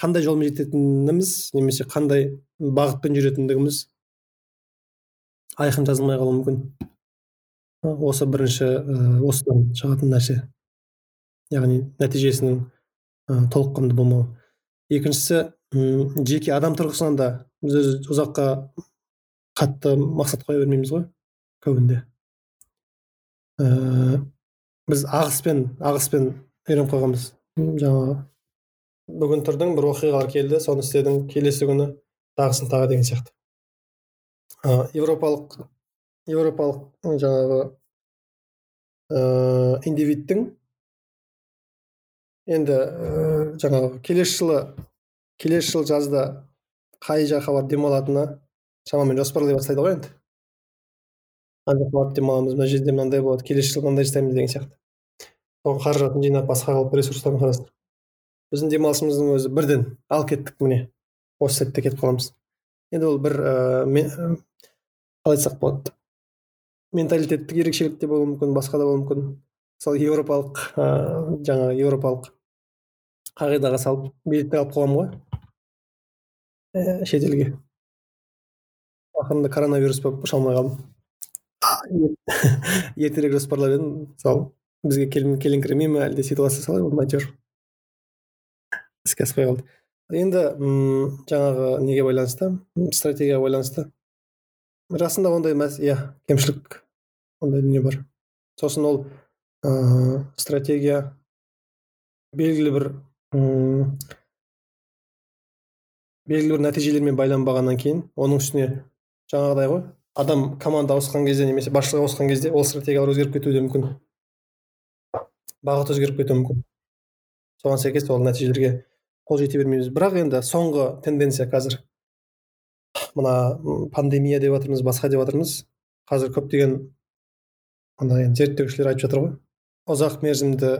қандай жолмен жететініміз немесе қандай бағытпен жүретіндігіміз айқын жазылмай қалуы мүмкін. Осы бірінші осыдан шығатын нәрсе. Яғни нәтижесінің ә, толыққанды болмауы. Екіншісі жеке адам тұрғысынан да біз өз ұзаққа қатты мақсат қоя бермейміз ғой көбінде ә, біз ағыспен ағыспен үйреніп қойғанбыз жаңағы бүгін тұрдың бір оқиғалар келді соны істедің келесі күні тағысын тағы деген сияқты. Ә, европалық европалық жаңағы ыыы индивидтің енді ә, жаңағы келесі жылы келесі жыл жазда қай жаққа барып демалатынына шамамен жоспарлай бастайды ғой енді жаққа барып демаламыз мына жерде мынандай болады келесі жылы мынандай жасаймыз деген сияқты соған қаражатын жинап басқа қылып ресурстарын қарастырып біздің демалысымыздың өзі бірден ал кеттік міне осы сәтте кетіп қаламыз енді ол бір ыыы қалай айтсақ болады менталитеттік ерекшелік те болуы мүмкін басқа да болуы мүмкін сол еуропалық ыыы жаңағы еуропалық қағидаға салып билетті алып қоямын ғой шетелге ақырында коронавирус болып ұша алмай қалдым ертерек жоспарлап едім. Мысалы бізге келіңкіремей ме әлде ситуация солай болды ма әйтеуір іске аспай қалды. Енді м жаңағы неге байланысты? Стратегияға байланысты. Расында ондай мәс иә кемшілік ондай дүние бар. Сосын ол ыыы стратегия. Белгілі бір белгілі бір нәтижелермен байланбағаннан кейін оның үстіне жаңағыдай ғой. Адам команда ауысқан кезде немесе басшылық ауысқан кезде ол стратегиялар өзгеріп кетуі де мүмкін. Бағыт өзгеріп кетуі мүмкін. Соған сәйкес ол нәтижелерге қол жете бермейміз. Бірақ енді соңғы тенденция қазір. Мына пандемия деп жатырмыз басқа деп жатырмыз. Қазір көптеген енді зерттеушілер айтып жатыр ғой. Ұзақ мерзімді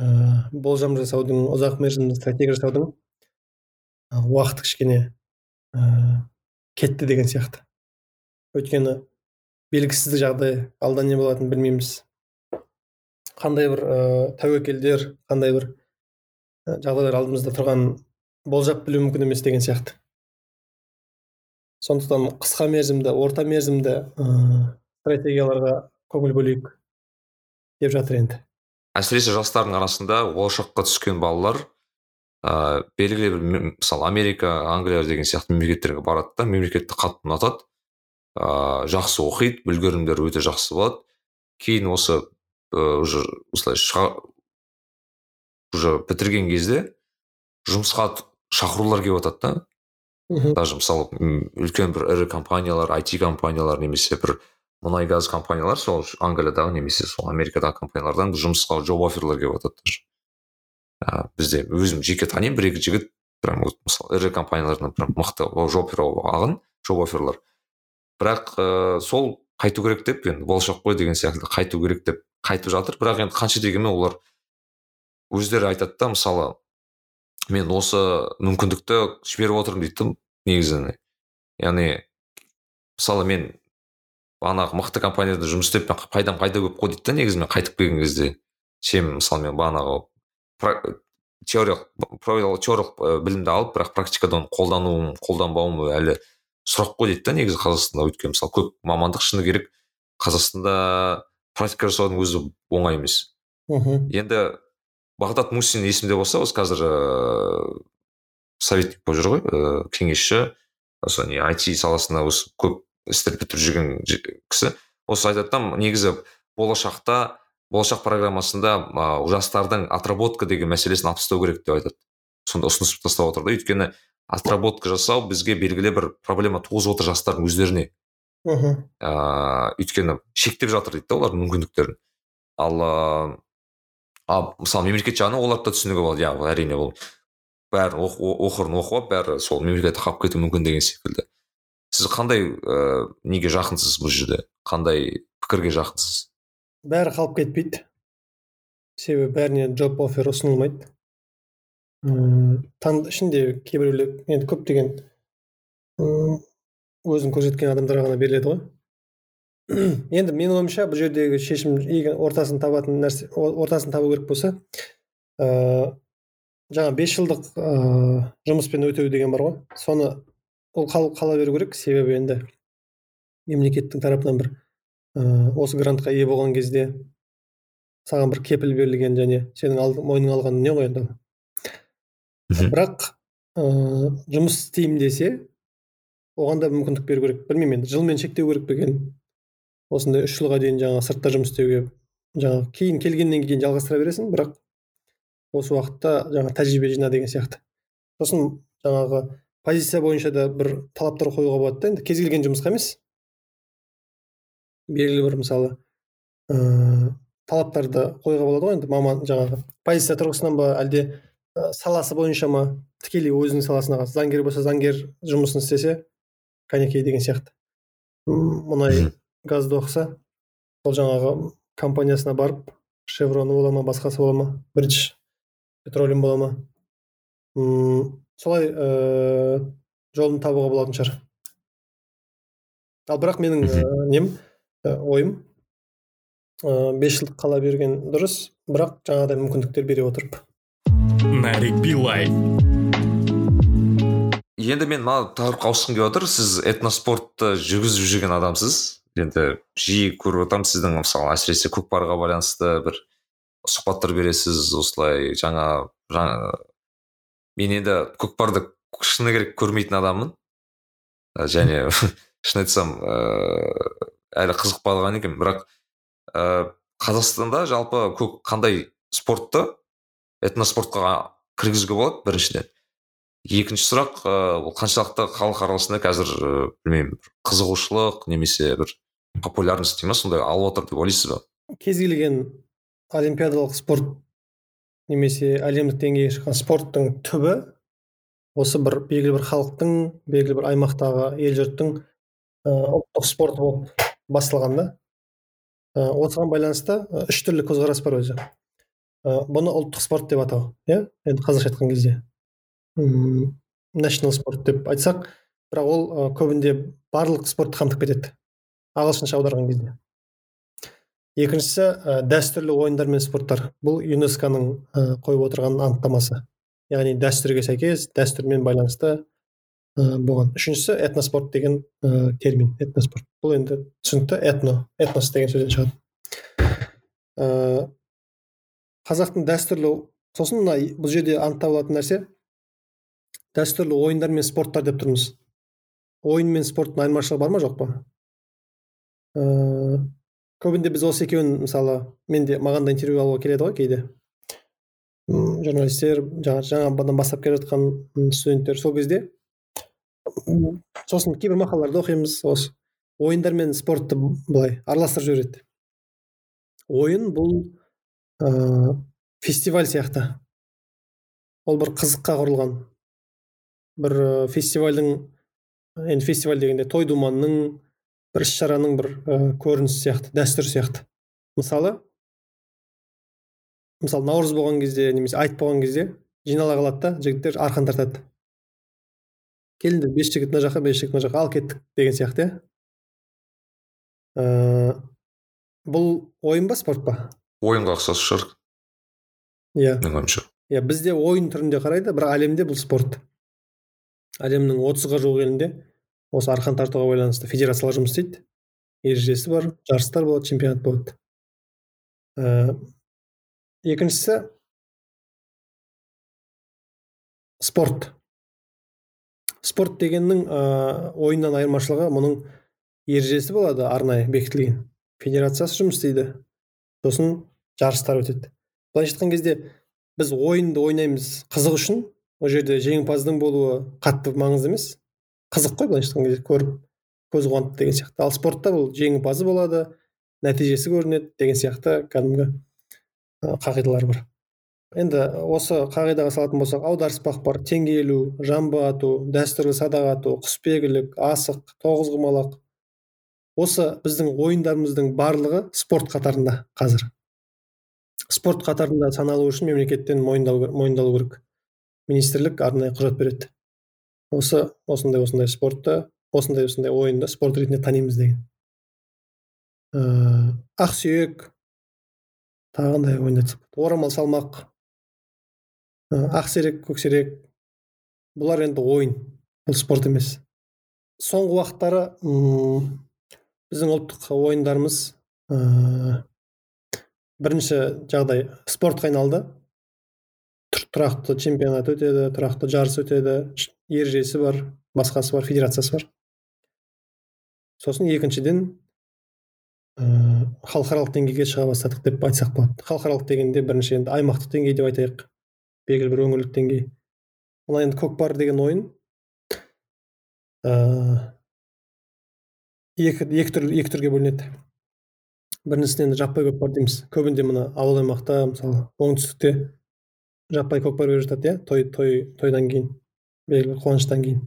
ә, болжам жасаудың ұзақ мерзімді стратегия жасаудың уақыты кішкене ә, кетті деген сияқты. Өйткені белгісіз жағдай алда не болатынын білмейміз. Қандай бір ә, тәуекелдер қандай бір жағдайлар алдымызда тұрған болжап білу мүмкін емес деген сияқты. Сондықтан қысқа мерзімді орта мерзімді ә, стратегияларға көңіл бөлейік деп жатыр енді. Әсіресе жастардың арасында болашаққа түскен балалар ә, белгілі бір мысалы америка англия деген сияқты мемлекеттерге барады да мемлекетті қатты ұнатады. Ә, жақсы оқиды үлгерімдері өте жақсы болады. Кейін осы уже осылай уже бітірген кезде жұмысқа шақырулар келіп жатады да. Мхм. Даже мысалы үлкен бір ірі компаниялар IT компаниялар немесе бір мұнай газ компаниялар сол англиядағы немесе сол америкадағы компаниялардан жұмысқа жоп оферлер келіп жатады даже. Ә, бізде өзім жеке танимын бір екі жігіт прям мысалы ірі компаниялардан прям мықты жоп алған жоп оферлер бірақ ә, сол қайту керек деп енді болашақ қой деген сияқты қайту керек деп қайтып жатыр. Бірақ енді қанша дегенмен олар өздері айтады да мысалы мен осы мүмкіндікті жіберіп отырмын дейді негізі яғни мысалы мен бағанағы мықты компанияда жұмыс істеп пайдам қайда көп қой дейді да негізі мен қайтып келген кезде. Чем мысалы мен бағанағы теориялық теориялық білімді алып бірақ практикада оны қолдануым қолданбауым әлі сұрақ қой дейді да негізі қазақстанда. Өйткені мысалы көп мамандық шыны керек қазақстанда практика жасаудың өзі оңай емес. Мхм. Енді бағдат мусин есімде болса осы қазір ыыы советник болып жүр ғой ыыы кеңесші. Осы не айти саласында осы көп істер бітіріп жүрген кісі. Осы айтады да негізі болашақта болашақ программасында ә, жастардың отработка деген мәселесін алып тастау керек деп айтады. Сонда ұсыныс тастап отыр да. Өйткені отработка жасау бізге белгілі бір проблема туғызып отыр жастардың өздеріне. Мхм. Ыыы өйткені шектеп жатыр дейді да олардың мүмкіндіктерін. Ал ыыы ал мысалы мемлекет жағынан оларды да түсінуге болады иә әрине ол бәрін оқырын оқып алып бәрі сол мемлекетте қалып кетуі мүмкін деген секілді. Сіз қандай ыыы неге жақынсыз бұл жерде? Қандай пікірге жақынсыз? Бәрі қалып кетпейді. Себебі бәріне джоб офер ұсынылмайды. Мм ішінде кейбіреулер енді көптеген өзін көрсеткен адамдарға ғана беріледі ғой. Енді менің ойымша бұл жердегі шешім ортасын табатын нәрсе ортасын табу керек болса ыыы жаңа бес жылдық ыыы жұмыспен өтеу деген бар ғой. Соны ол қала беру керек. Себебі енді мемлекеттің тарапынан бір ыыы осы грантқа ие болған кезде саған бір кепіл берілген және сенің мойныңа алған дүние ғой енді бірақ ыыы жұмыс істеймін десе оған да мүмкіндік беру керек. Білмеймін енді жылмен шектеу керек пе екен? осындай үш жылға дейін жаңағы сыртта жұмыс істеуге жаңағы кейін келгеннен кейін жалғастыра бересің бірақ осы уақытта жаңа тәжірибе жина деген сияқты. сосын жаңағы позиция бойынша да бір талаптар қоюға болады да енді кез келген жұмысқа емес. белгілі бір мысалы ыыы талаптарды қоюға болады ғой енді маман жаңағы позиция тұрғысынан ба әлде саласы бойынша ма тікелей өзінің саласына заңгер болса заңгер жұмысын істесе кәнекей деген сияқты. Мұнай газды оқыса ол жаңағы компаниясына барып шевроны бола ма басқасы бола ма бридж петролиум бола ма? Солай ыыы жолын табуға болатын шығар. Ал бірақ менің ә, нем ә, ойым бес жылдық қала берген дұрыс бірақ жаңағыдай мүмкіндіктер бере отырып. Нарик билай енді мен мына тақырыпқа ауысқым келіп отыр. Сіз этноспортты жүргізіп жүрген адамсыз. Енді жиі көріп отырмын сіздің мысалы әсіресе көкпарға байланысты бір сұхбаттар бересіз осылай жаңа, жаңа. Мен енді көкпарды шыны керек көрмейтін адаммын. Және шын айтсам ыыы әлі қызықпаған екенмін. Бірақ ыыы қазақстанда жалпы көк қандай спортты этноспортқа кіргізуге болады біріншіден. Екінші сұрақ ыыы ол қаншалықты халық арасында қазір ыыы білмеймін қызығушылық немесе бір популярность дей ма сондай алып отыр деп ойлайсыз ба? Кез келген олимпиадалық спорт немесе әлемдік деңгейге шыққан спорттың түбі осы бір белгілі бір халықтың белгілі бір аймақтағы ел жұрттың ұлттық спорты болып басталған да. Осыған байланысты үш түрлі көзқарас бар өзі. Бұны ұлттық спорт деп атау иә? Енді қазақша айтқан кезде. National спорт деп айтсақ бірақ ол көбінде барлық спортты қамтып кетеді. Ағылшынша аударған кезде. Екіншісі ә, дәстүрлі ойындар мен спорттар. Бұл юнеско ның қойып отырған анықтамасы. Яғни дәстүрге сәйкес дәстүрмен байланысты ә, болған. Үшіншісі этноспорт деген ә, термин этноспорт. Бұл енді түсінікті этно этнос деген сөзден шығады. Ә, қазақтың дәстүрлі сосын мына бұл жерде анықталатын нәрсе дәстүрлі ойындар мен спорттар деп тұрмыз. Ойын мен спорттың айырмашылығы бар ма жоқ па? Ыыы көбінде біз осы екеуін мысалы менде маған да интервью алуға келеді ғой кейде. Журналистер жаңа жаңадан бастап келе жатқан студенттер сол кезде. Сосын кейбір мақалаларды оқимыз осы. Ойындар мен спортты былай араластырып жібереді. Ойын бұл ә, фестиваль сияқты. Ол бір қызыққа құрылған. Бір фестивальдің енді фестиваль дегенде той думанның бір іс шараның бір ә, көрінісі сияқты дәстүр сияқты. Мысалы мысалы наурыз болған кезде немесе айт болған кезде жинала қалады да жігіттер арқан тартады. Келіңдер бес жігіт мына жаққа бес жігіт мына жаққа ал кеттік деген сияқты иә. Бұл ойын ба спорт па? Ойынға ұқсас шығар. Иә. Менің ойымша иә бізде ойын түрінде қарайды бірақ әлемде бұл спорт. Әлемнің отызға жуық елінде осы арқан тартуға байланысты федерациялар жұмыс істейді. Ережесі бар жарыстар болады чемпионат болады. Ә, екіншісі спорт. Спорт дегеннің ә, ойыннан айырмашылығы мұның ережесі болады арнайы бекітілген. Федерациясы жұмыс істейді. Сосын жарыстар өтеді. былайша айтқан кезде біз ойынды ойнаймыз қызық үшін ол жерде жеңімпаздың болуы қатты маңызды емес. қызық қой былайша айтқан кезде көріп көз қуантты деген сияқты. ал спортта бұл жеңімпазы болады нәтижесі көрінеді деген сияқты кәдімгі қағидалар бар. енді осы қағидаға салатын болсақ аударыспақ бар теңге ілу жамбы ату дәстүрлі садақ ату құсбегілік асық тоғызқұмалақ осы біздің ойындарымыздың барлығы спорт қатарында қазір. Спорт қатарында саналу үшін мемлекеттен мойындалу керек. Министрлік арнайы құжат береді. Осы осындай осындай спортты осындай осындай ойынды спорт ретінде танимыз деген. Ыыы ақсүйек тағы қандай орамал салмақ. Ақсерек көксерек. Бұлар енді ойын. Бұл спорт емес. Соңғы уақыттары біздің ұлттық ойындарымыз ә, бірінші жағдай спортқа айналды тұрақты чемпионат өтеді тұрақты жарыс өтеді ережесі бар басқасы бар федерациясы бар. Сосын екіншіден ә, халықаралық деңгейге шыға бастадық деп айтсақ болады. Халықаралық дегенде бірінші енді аймақтық деңгей деп айтайық белгілі бір өңірлік деңгей. Мына енді көкпар деген ойын ә, екі, екі, екі түрге бөлінеді. Біріншісін енді жаппай көкпар дейміз. Көбінде мына ауыл аймақта мысалы оңтүстікте жаппай көкпар беріп жатады иә? Той той тойдан кейін белгілі қуаныштан кейін.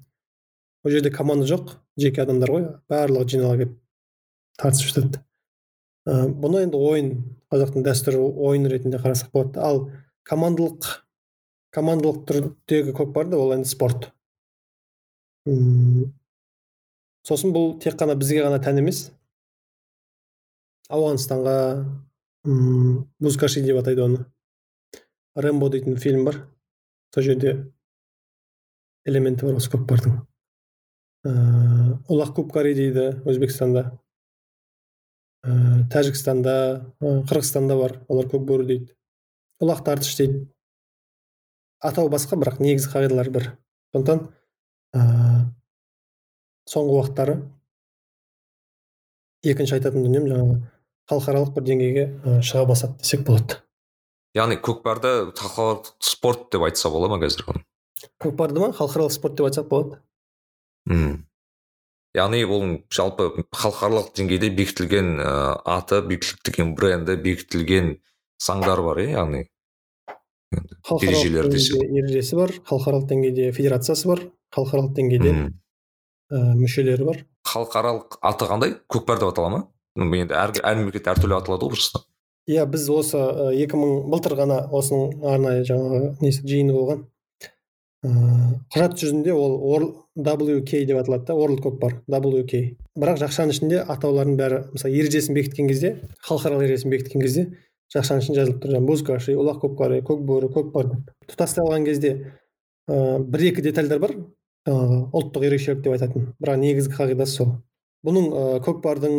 Ол жерде команда жоқ жеке адамдар ғой барлығы жинала келіп тартысып жатады. Ә, бұны енді ойын қазақтың дәстүрі ойын ретінде қарасақ болады. Ал командалық командалық түрдегі көкпар да ол енді спорт. Сосын бұл тек қана бізге ғана тән емес. Ауғанстанға бузкаши деп атайды оны. Рэмбо дейтін фильм бар. Сол жерде элементі бар осы көкпардың. Ыыы ұлақ кубкари дейді өзбекстанда. Ә, тәжікстанда қырғызстанда бар. Олар көкбөрі дейді. Ұлақ тартыш дейді. Атау басқа бірақ негізгі қағидалар бір. Сондықтан ыыы соңғы уақыттары екінші айтатын дүнием жаңағы халықаралық бір деңгейге шыға басады десек болады. Яғни көкпарды халықаралық спорт деп айтса бола ма қазір оны? көкпарды ма? халықаралық спорт деп айтсақ болады. Мм. Яғни ол жалпы халықаралық деңгейде бекітілген ә, аты бекітілген бренді бекітілген заңдар бар иә яғни? Ережелер ережесі бар халықаралық деңгейде федерациясы бар халықаралық деңгейде ә, мүшелері бар. Халықаралық аты қандай? көкпар деп атала ма? Енді әр, әр мемлекетте әртүрлі аталады ғой просто. Иә біз осы екі мың былтыр ғана осының арнайы жаңағы несі жиыны болған. Ыыы құжат жүзінде ол WK деп аталады да World көкпар WK бірақ жақшаның ішінде атаулардың бәрі мысалы ережесін бекіткен кезде халықаралық ережесін бекіткен кезде жақшаның ішінде жазылып тұр. Жаңағы бузкаши улақ көкпары көкбөрі көкпар деп. Тұтастай алған кезде ыыы бір екі детальдар бар. Жаңағы ұлттық ерекшелік деп айтатын. Бірақ негізгі қағидасы сол. Бұның ыыы көкпардың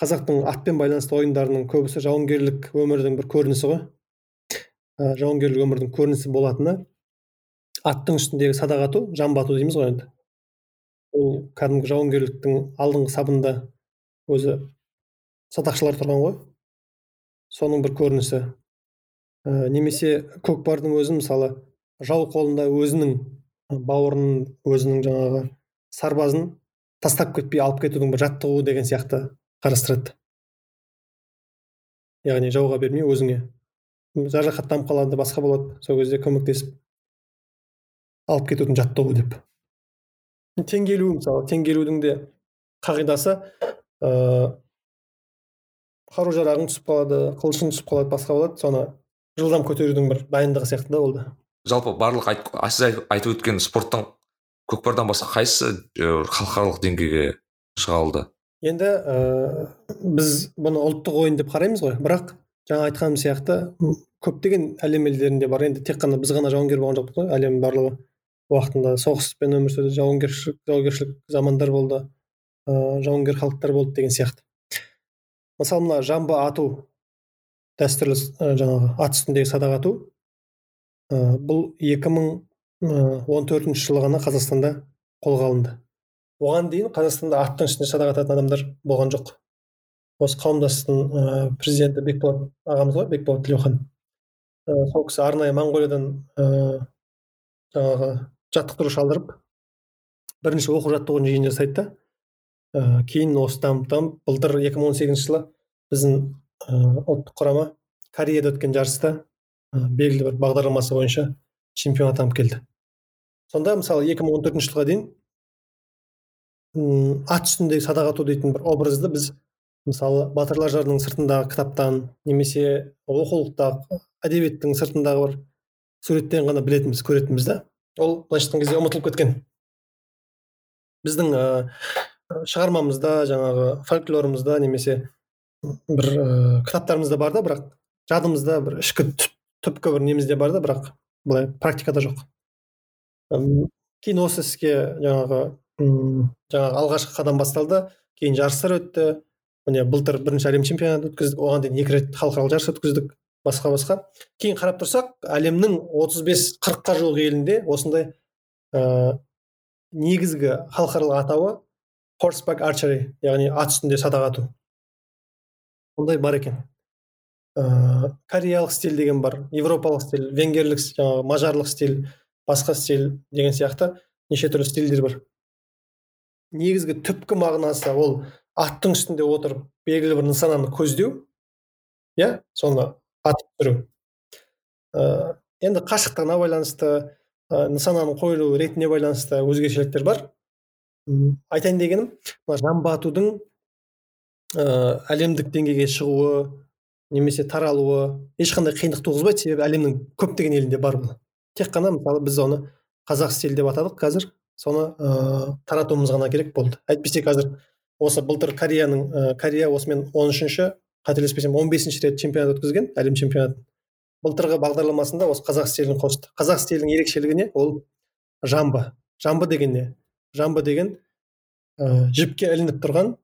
қазақтың атпен байланысты ойындарының көбісі жауынгерлік өмірдің бір көрінісі ғой. Ә, жауынгерлік өмірдің көрінісі болатыны. Аттың үстіндегі садақ ату жамбы ату дейміз ғой енді. Ол кәдімгі жауынгерліктің алдыңғы сабында өзі садақшылар тұрған ғой. Соның бір көрінісі. Ә, немесе көкпардың өзін мысалы жау қолында өзінің бауырын өзінің жаңағы сарбазын тастап кетпей алып кетудің бір жаттығуы деген сияқты. Қарастырады. Яғни жауға бермей өзіңе. Жарақаттанып қалады басқа болады. Сол кезде көмектесіп алып кетудің жаттығуы деп. Тең келу мысалы тең келудің де қағидасы ыыы қару жарағың түсіп қалады қылышың түсіп қалады басқа болады. Соны жылдам көтерудің бір дайындығы сияқты да ол да. Жалпы барлық сіз айтып өткен спорттың көкпардан басқа қайсысы халықаралық деңгейге шыға алды? Енді ә, біз бұны ұлттық ойын деп қараймыз ғой. Бірақ жаңа айтқаным сияқты көптеген әлем елдерінде бар. Енді тек қана біз ғана жауынгер болған жоқпыз қой әлем барлығы уақытында. Соғыспен өмір сүрді жауынгершілік жаугершілік замандар болды ә, жауынгер халықтар болды деген сияқты. Мысалы мына жамбы ату дәстүрлі ә, жаңағы ат үстіндегі садақ ату ә, бұл 2014 жылы ғана қазақстанда қолға алынды. Оған дейін қазақстанда аттың үстінде садақ ататын адамдар болған жоқ. Осы қауымдастықтың ә, президенті бекболат ағамыз ғой бекболат тілеухан. Ә, сол кісі арнайы моңғолиядан ә, жаңағы жаттықтырушы алдырып бірінші оқу жаттығудың жиын жасайды да. Ә, кейін осы дамып дамып былтыр 2018 жылы біздің ә, құрама кореяда өткен жарыста ә, белгілі бір бағдарламасы бойынша чемпион атанып келді. Сонда мысалы 2014 жылға дейін ат үстіндегі садақ ату дейтін бір образды біз мысалы батырлар жырының сыртындағы кітаптан немесе оқулықта әдебиеттің сыртындағы бір суреттен ғана білетінбіз көретінбіз да. Ол былайша айтқан кезде ұмытылып кеткен. Біздің ә, шығармамызда жаңағы фольклорымызда немесе бір ә, кітаптарымызда бар да бірақ жадымызда бір ішкі түпкі бір немізде бар да бірақ былай практикада жоқ. Кейін осы іске жаңағы жаңағы алғашқы қадам басталды кейін жарыстар өтті. Міне былтыр бірінші әлем чемпионатын өткіздік оған дейін екі рет халықаралық жарыс өткіздік басқа басқа. Кейін қарап тұрсақ әлемнің 35 қырыққа жуық елінде осындай ә, негізгі халықаралық атауы horseback archery яғни ат үстінде садақ ату. Ондай бар екен. Ә, кореялық стиль деген бар европалық стиль венгерлік жаңағы мажарлық стиль басқа стиль деген сияқты неше түрлі стильдер бар. Негізгі түпкі мағынасы ол аттың үстінде отырып белгілі бір нысананы көздеу иә соны атып тұру ә, енді қашықтығына байланысты ә, нысананың қойылу ретіне байланысты өзгешеліктер бар. Айтайын дегенім мына жамбы ә, әлемдік деңгейге шығуы немесе таралуы ешқандай қиындық туғызбайды. себебі әлемнің көптеген елінде бар бұл тек қана мысалы біз оны қазақ стилі деп атадық қазір. Соны ыыы таратуымыз ғана керек болды. Әйтпесе қазір осы былтыр кореяның ә, корея осымен он үшінші қателеспесем он бесінші рет чемпионат өткізген әлем чемпионатын. Былтырғы бағдарламасында осы қазақ стилін қосты қазақ стилінің ерекшелігі не ол жамбы. Жамбы деген не? Жамбы деген ә, жіпке ілініп тұрған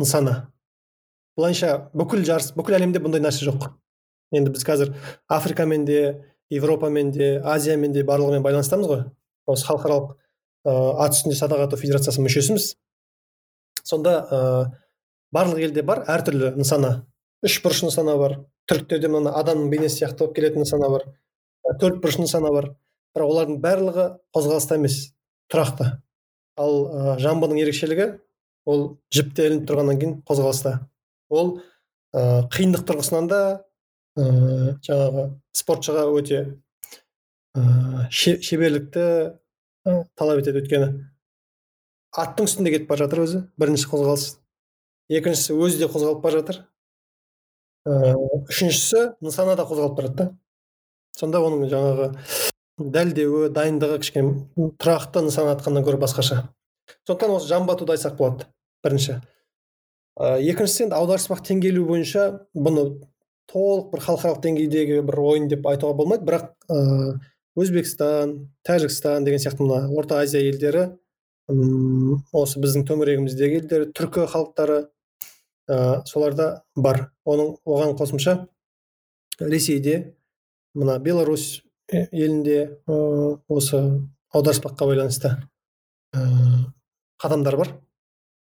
нысана. Былайша бүкіл жарыс бүкіл әлемде бұндай нәрсе жоқ. Енді біз қазір африкамен де европамен де азиямен де барлығымен байланыстамыз ғой. Осы халықаралық ыыы ат үстінде садақ ату федерациясының мүшесіміз. Сонда ыыы барлық елде бар әртүрлі нысана. Үш бұрыш нысана бар. Түріктерде мына адамның бейнесі сияқты болып келетін нысана бар. Төрт бұрыш нысана бар. Бірақ олардың барлығы қозғалыста емес тұрақты. Ал ә, жамбының ерекшелігі ол жіпте ілініп тұрғаннан кейін қозғалыста. Ол ә, қиындық тұрғысынан да ә, жаңағы спортшыға өте ә, шеберлікті талап етеді өйткені. Аттың үстінде кетіп бара жатыр өзі бірінші қозғалыс. Екіншісі өзі де қозғалып бара жатыр. Ә, үшіншісі нысанада қозғалып тұрады да. Сонда оның жаңағы дәлдеуі дайындығы кішкене тұрақты нысан атқаннан гөрі басқаша. Сондықтан осы жамбы айтсақ болады бірінші. Ә, екіншісі енді аударыспақ теңгелу бойынша бұны толық бір халықаралық деңгейдегі бір ойын деп айтуға болмайды. Бірақ ә, өзбекстан тәжікстан деген сияқты мына орта азия елдері осы біздің төңірегіміздегі елдер түркі халықтары ә, соларда бар. Оның оған қосымша ресейде мына беларусь елінде ә, осы аударыспаққа байланысты ә, қадамдар бар.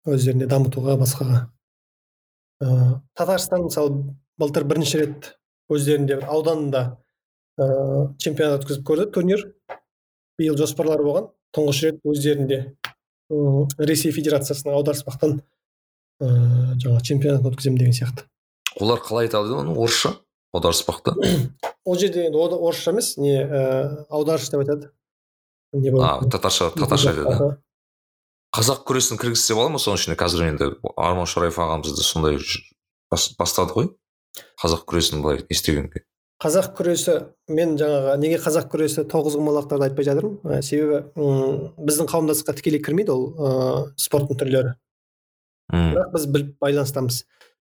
Өздеріне дамытуға басқаға. Ә, татарстан мысалы былтыр бірінші рет өздерінде бір ауданында ә, чемпионат өткізіп көрді турнир. Биыл жоспарлар болған. Тұңғыш рет өздерінде ә, ресей федерациясының аударыспақтан ә, жаңағы чемпионатын өткіземін деген сияқты. Олар қалай айтады оны? Орысша аударыспақты ол жерде енді орысша емес не ә, аударыш деп айтады. Не болады татарша татарша айтады қазақ күресін кіргізсе бола ма соның ішіне қазір енді арман шораев ағамызды сондай бастады ғой. Қазақ күресін былай не істегенге қазақ күресі мен жаңағы неге қазақ күресі тоғызқұмалақтарды айтпай жатырмын? Ә, себебі ұм, біздің қауымдастыққа тікелей кірмейді ол ыыы спорттың түрлері. Бірақ біз біліп байланыстамыз.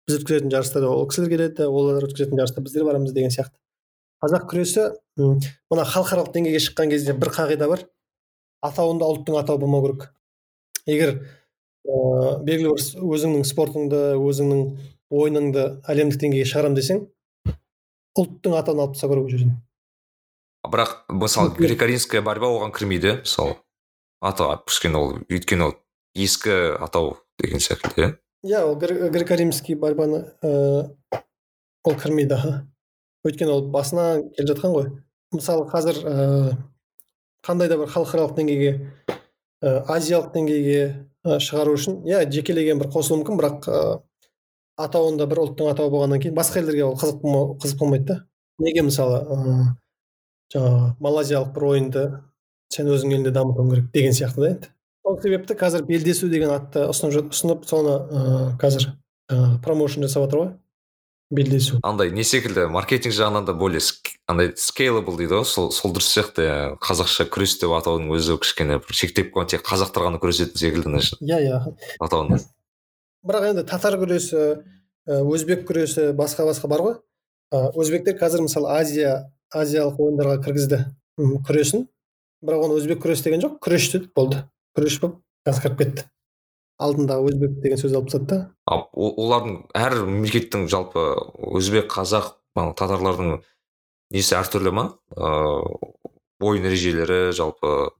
Біз өткізетін жарыста да ол кісілер келеді олар өткізетін жарыста біздер барамыз деген сияқты. Қазақ күресі мына халықаралық деңгейге шыққан кезде бір қағида бар. Атауында ұлттың атауы болмау керек. Егер ыыы белгілі бір өзіңнің спортыңды өзіңнің ойыныңды әлемдік деңгейге шығарамын десең ұлттың атауын алып тастау керек ол жерден. Бірақ мысалы греко римская борьба оған кірмейді мысалы. Аты кішкене ол өйткені ол ескі атау деген секілді иә? Иә ол греко римский борьбаны ыыы ол кірмейді аха. Өйткені ол басынан келе жатқан ғой. Мысалы қазір ыыы қандай да бір халықаралық деңгейге ә, азиялық деңгейге ә, шығару үшін иә жекелеген бір қосылуы мүмкін бірақ ә, атауында бір ұлттың атауы болғаннан кейін басқа елдерге ол қызық қызық болмайды да. Неге мысалы ыыы жаңағы малайзиялық бір ойынды сен өзің еліңде дамытуың керек деген сияқты да енді? Сол себепті қазір белдесу деген атты ұсынып ұсынып соны ыыы қазір жаңағы промоушн жасап жатыр ғой. Белдесу. Андай не секілді маркетинг жағынан да более андай скейлабл дейді ғой сол сол дұрыс сияқты иә. Қазақша күрес деп атаудың өзі кішкене бір шектеп қойған тек қазақтар ғана күресетін секілді иә иә. атауында. Бірақ енді татар күресі өзбек күресі басқа басқа бар ғой. Өзбектер қазір мысалы азия азиялық ойындарға кіргізді күресін. Бірақ оны өзбек күресі деген жоқ күреш деді болды. Күреш болып қазір кіріп кетті. Алдында өзбек деген сөз алып тастады да. Олардың әр мемлекеттің жалпы өзбек қазақ татарлардың несі әртүрлі ма? Ыыы ойын ережелері жалпы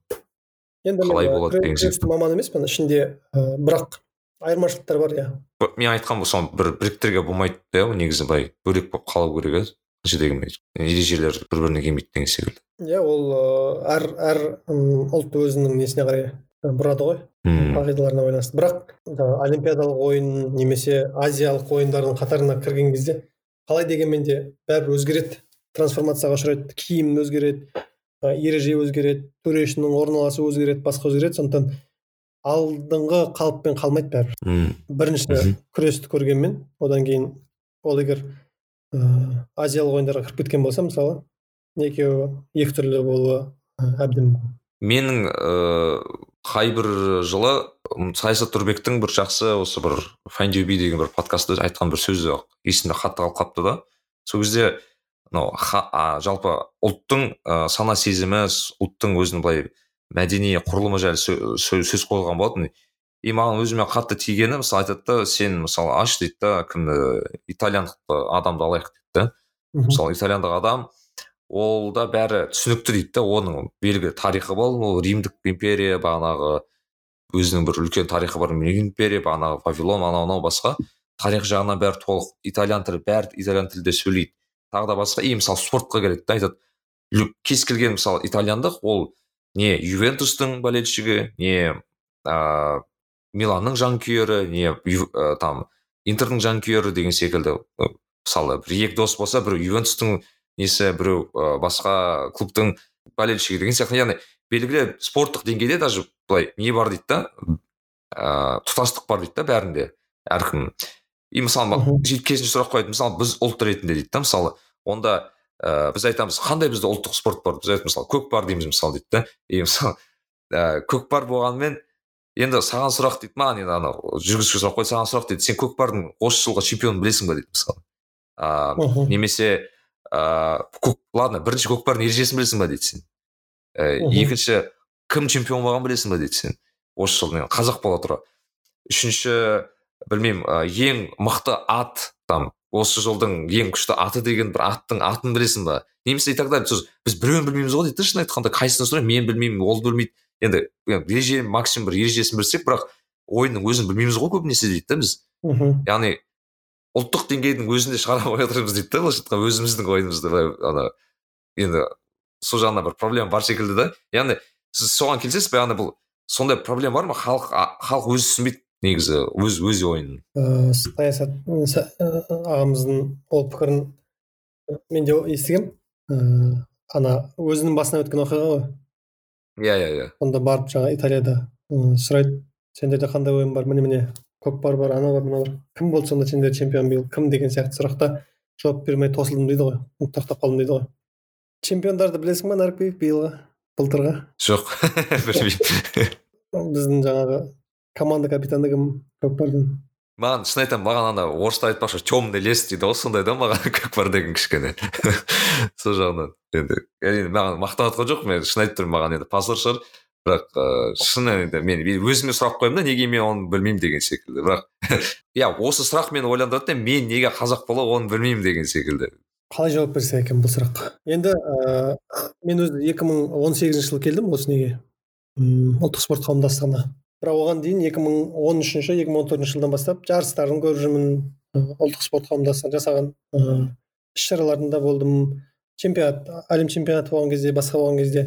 енді қалай болады деген сияқты. маман емеспін ішінде ә, бірақ айырмашылықтар бар иә. Мен айтқан соны бір біріктіруге болмайды иә негізі былай. Бөлек болып қалу керек иә деген ережелер бір біріне келмейді деген секілді. Иә ол әр әр ұлт өзінің несіне қарай бұрады ғой. Қағидаларына байланысты. Бірақ олимпиадалық ойын немесе азиялық ойындардың қатарына кірген кезде қалай дегенмен де бәрібір өзгереді. Трансформацияға ұшырайды киім өзгереді ереже өзгереді төрешінің орналасуы өзгереді басқа өзгереді. Сондықтан алдыңғы қалыппен қалмайды бәрібір. Бірінші күресті көргенмен одан кейін ол егер ыыы азиялық ойындарға кіріп кеткен болса мысалы екеуі екі түрлі болуы әбден мүмкін. Менің ыыы қай бір жылы саясат тұрбектің бір жақсы осы бір be деген бір подкастта айтқан бір сөзі есімде қатты қалып қалыпты да. Сол кезде мынау жалпы ұлттың ә, сана сезімі ұлттың өзінің былай мәдени құрылымы жайлы сөз қойылған болатын. И маған өзіме қатты тигені мысалы айтады да сен мысалы аш дейді да кімді итальяндық адамды алайық дейді да. Мысалы итальяндық адам ол да бәрі түсінікті дейді да оның белгілі тарихы бар ол римдік империя бағанағы өзінің бір үлкен тарихы бар империя бағанағы вавилон анау мынау басқа. Тарих жағынан бәрі толық итальян тілі бәрі итальян тілде сөйлейді. Тағы да басқа и мысалы спортқа келеді да айтады. Кез келген мысалы итальяндық ол не ювентустың болельшігі не ә, миланның жанкүйері не ә, там интердің жанкүйері деген секілді мысалы бір екі дос болса біреу ювентустың несі біреу ә, басқа клубтың болельшігі деген сияқты. Яғни белгілі спорттық деңгейде даже былай не бар дейді да ә, тұтастық бар дейді да бәрінде әркім. И мысалы керісінше сұрақ қояды. Мысалы біз ұлт ретінде дейді да мысалы онда ә, біз айтамыз қандай бізде ұлттық спорт бар? Біз айтамыз мысалы көкпар дейміз мысалы дейді да? И мысалы ә, көкпар болғанымен енді саған сұрақ дейді маған енді анау жүргізуші сұрақ қойды саған сұрақ дейді сен көкпардың осы жылғы чемпионын білесің ба дейді мысалы. Ыыы немесе ыыы ладно бірінші көкпардың ережесін білесің ба дейді сен? І екінші кім чемпион болғанын білесің ба дейді сен? Осы жылы қазақ бола тұра. Үшінші білмеймін ең мықты ат там осы жылдың ең күшті аты деген бір аттың атын білесің ба немесе и так далее. Біз біреуін білмейміз ғой дейді шын айтқанда. Қайсысын сұраймын мен білмеймін ол білмейді. Енді ереже максимум бір ережесін білсек бірақ ойынның өзін білмейміз ғой көбінесе дейді да біз. Мхм. Яғни ұлттық деңгейдің өзінде шығара қоя жатырмыз дейді да былайша айтқанда өзіміздің ойынымызды. Былай ана енді сол жағынан бір проблема бар секілді да. Яғни сіз соған келісесіз бе яғни бұл сондай проблема бар ма? Халық халық өзі түсінбейді. Негізі өз өз ойын. Ыыы саясат ағамыздың ол пікірін мен де естігемін ыыы ана өзінің басынан өткен оқиға ғой. Иә иә иә. Сонда барып жаңа италияда сұрайды сендерде қандай ойын бар? Міне міне көкпар бар анау бар мынау бар. Кім болды сонда сендер чемпион биыл? Кім? деген сияқты сұрақта жауап бермей тосылдым дейді ғой. Тоқтап қалдым дейді ғой. Чемпиондарды білесің ба нарікбек биылғы былтырғы? Жоқ білмеймін. Біздің жаңағы команда капитаны кім көкпардың маған шын айтамын маған ана орыста айтпақшы темный лес дейді ғой сондай да маған көкпар деген кішкене. Сол жағынан. Енді әрине маған мақтап жатқан жоқпын мен шын айтып тұрмын маған енді позор шығар. Бірақ ыыы шын енді мен өзіме сұрақ қоямын да неге мен оны білмеймін деген секілді. Бірақ иә осы сұрақ мені ойландырады да мен неге қазақ бола оны білмеймін деген секілді. Қалай жауап берсе екен бұл сұраққа енді ыыы мен өзі екі мың он сегізінші жылы келдім осы неге? Ұлттық спорт қауымдастығына. Бірақ оған дейін 2013 үшінші екі мың он төртінші жылдан бастап жарыстарын көріп жүрмін ұлттық спорт қауымдастығы жасаған ыыы іс шараларында болдым. Чемпионат әлем чемпионаты болған кезде басқа болған кезде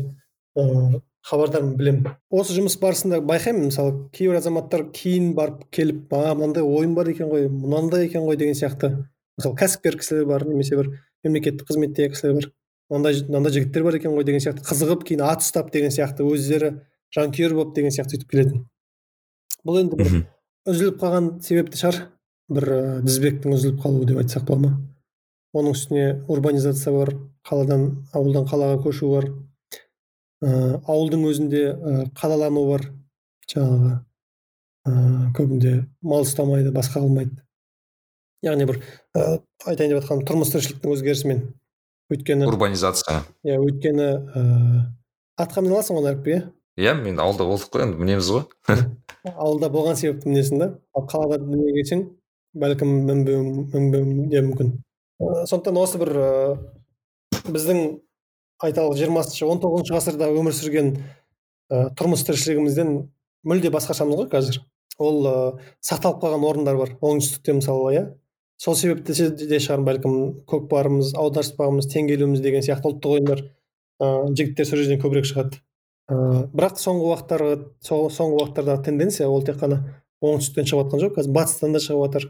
ыыы хабардармын білемін. Осы жұмыс барысында байқаймын мысалы кейбір азаматтар кейін барып келіп а мынандай ойын бар екен ғой мынандай екен ғой деген сияқты. Мысалы кәсіпкер кісілер бар немесе бір мемлекеттік қызметтегі кісілер бар. Мынандай мынандай жігіттер бар екен ғой деген сияқты. Қызығып кейін ат ұстап деген сияқты. Өздері жанкүйер болып деген сияқты сөйтіп келетін. Бұл енді бір үзіліп қалған себепті шығар. Бір ә, тізбектің үзіліп қалуы деп айтсақ болады ма? Оның үстіне урбанизация бар қаладан ауылдан қалаға көшу бар. Ә, ауылдың өзінде ә, қалалану бар. Жаңағы ә, көбінде мал ұстамайды басқа қылмайды. Яғни бір ә, айтайын деп жатқаным тұрмыс тіршіліктің өзгерісімен. Өйткені урбанизация. иә өйткені ыыы атқа міне аласың ғой нарікбек иә? Иә мен ауылда болдық қой енді мінеміз ғой. ауылда болған себепті мінесің да ал қалада дүниеге келсең бәлкім мінбеуің де мүмкін. Сондықтан осы бір біздің айталық жиырмасыншы он тоғызыншы ғасырда өмір сүрген ә, тұрмыс тіршілігімізден мүлде басқашамыз ғой қазір. Ол ә, сақталып қалған орындар бар. Оңтүстікте мысалы иә. Сол себепті де шығар бәлкім көкпарымыз аударыспағымыз теңге деген сияқты ұлттық ойындар ыыы жігіттер сол жерден көбірек шығады. Ыыы бірақ соңғы уақыттары соңғы уақыттардағы тенденция ол тек қана оңтүстіктен шығып жатқан жоқ қазір батыстан да шығып жатыр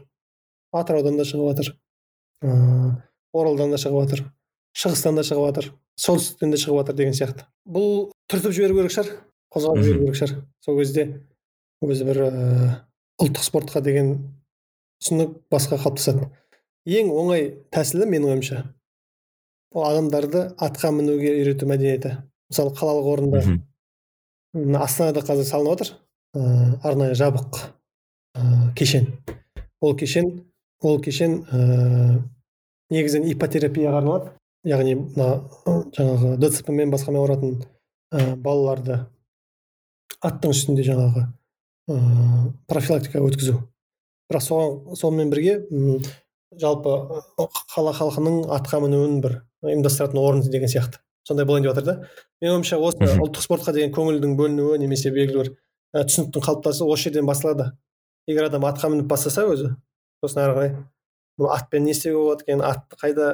атыраудан да шығып жатыр ыыы оралдан да шығып жатыр шығыстан да шығып жатыр солтүстіктен де шығып жатыр деген сияқты. Бұл түртіп жіберу керек шығар қозғап жіберу керек шығар. Сол кезде өзі бір ыыы ұлттық спортқа деген түсінік басқа қалыптасады ең оңай тәсілі менің ойымша ол адамдарды атқа мінуге үйрету мәдениеті. Мысалы қалалық орында мына астанада қазір салынып жатыр ыыы арнайы жабық ыыы кешен. Ол кешен ол кешен ыыы негізінен ипотерапияға арналады. Яғни мына жаңағы дцп мен басқамен ауыратын ә, балаларды аттың үстінде жаңағы ыыы профилактика өткізу. Бірақ соған сонымен бірге жалпы қала халқының атқа мінуін бір ұйымдастыратын орын деген сияқты. Сондай болайын деп жатыр да. Менің ойымша осы ұлттық спортқа деген көңілдің бөлінуі немесе белгілі бір ә, түсініктің қалыптасуы осы жерден басталады егер адам атқа мініп бастаса өзі сосын ары қарай бұл атпен не істеуге болады екен атты қайда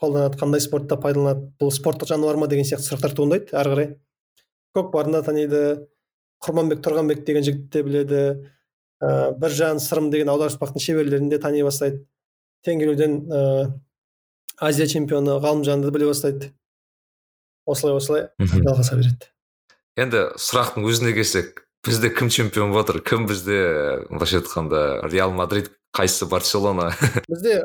қолданады қандай спортта пайдаланады бұл спорттық жануар ма деген сияқты сұрақтар туындайды ары қарай. Көкпарын да таниды құрманбек тұрғанбек деген жігітті де біледі ә, біржан сырым деген аударыспақтың шеберлерін де тани бастайды. Теңгелуден ә, азия чемпионы ғалымжанды біле бастайды. Осылай осылай. Жалғаса береді енді сұрақтың өзіне келсек бізде кім чемпион болып жатыр кім бізде былайша айтқанда реал мадрид қайсысы барселона? Бізде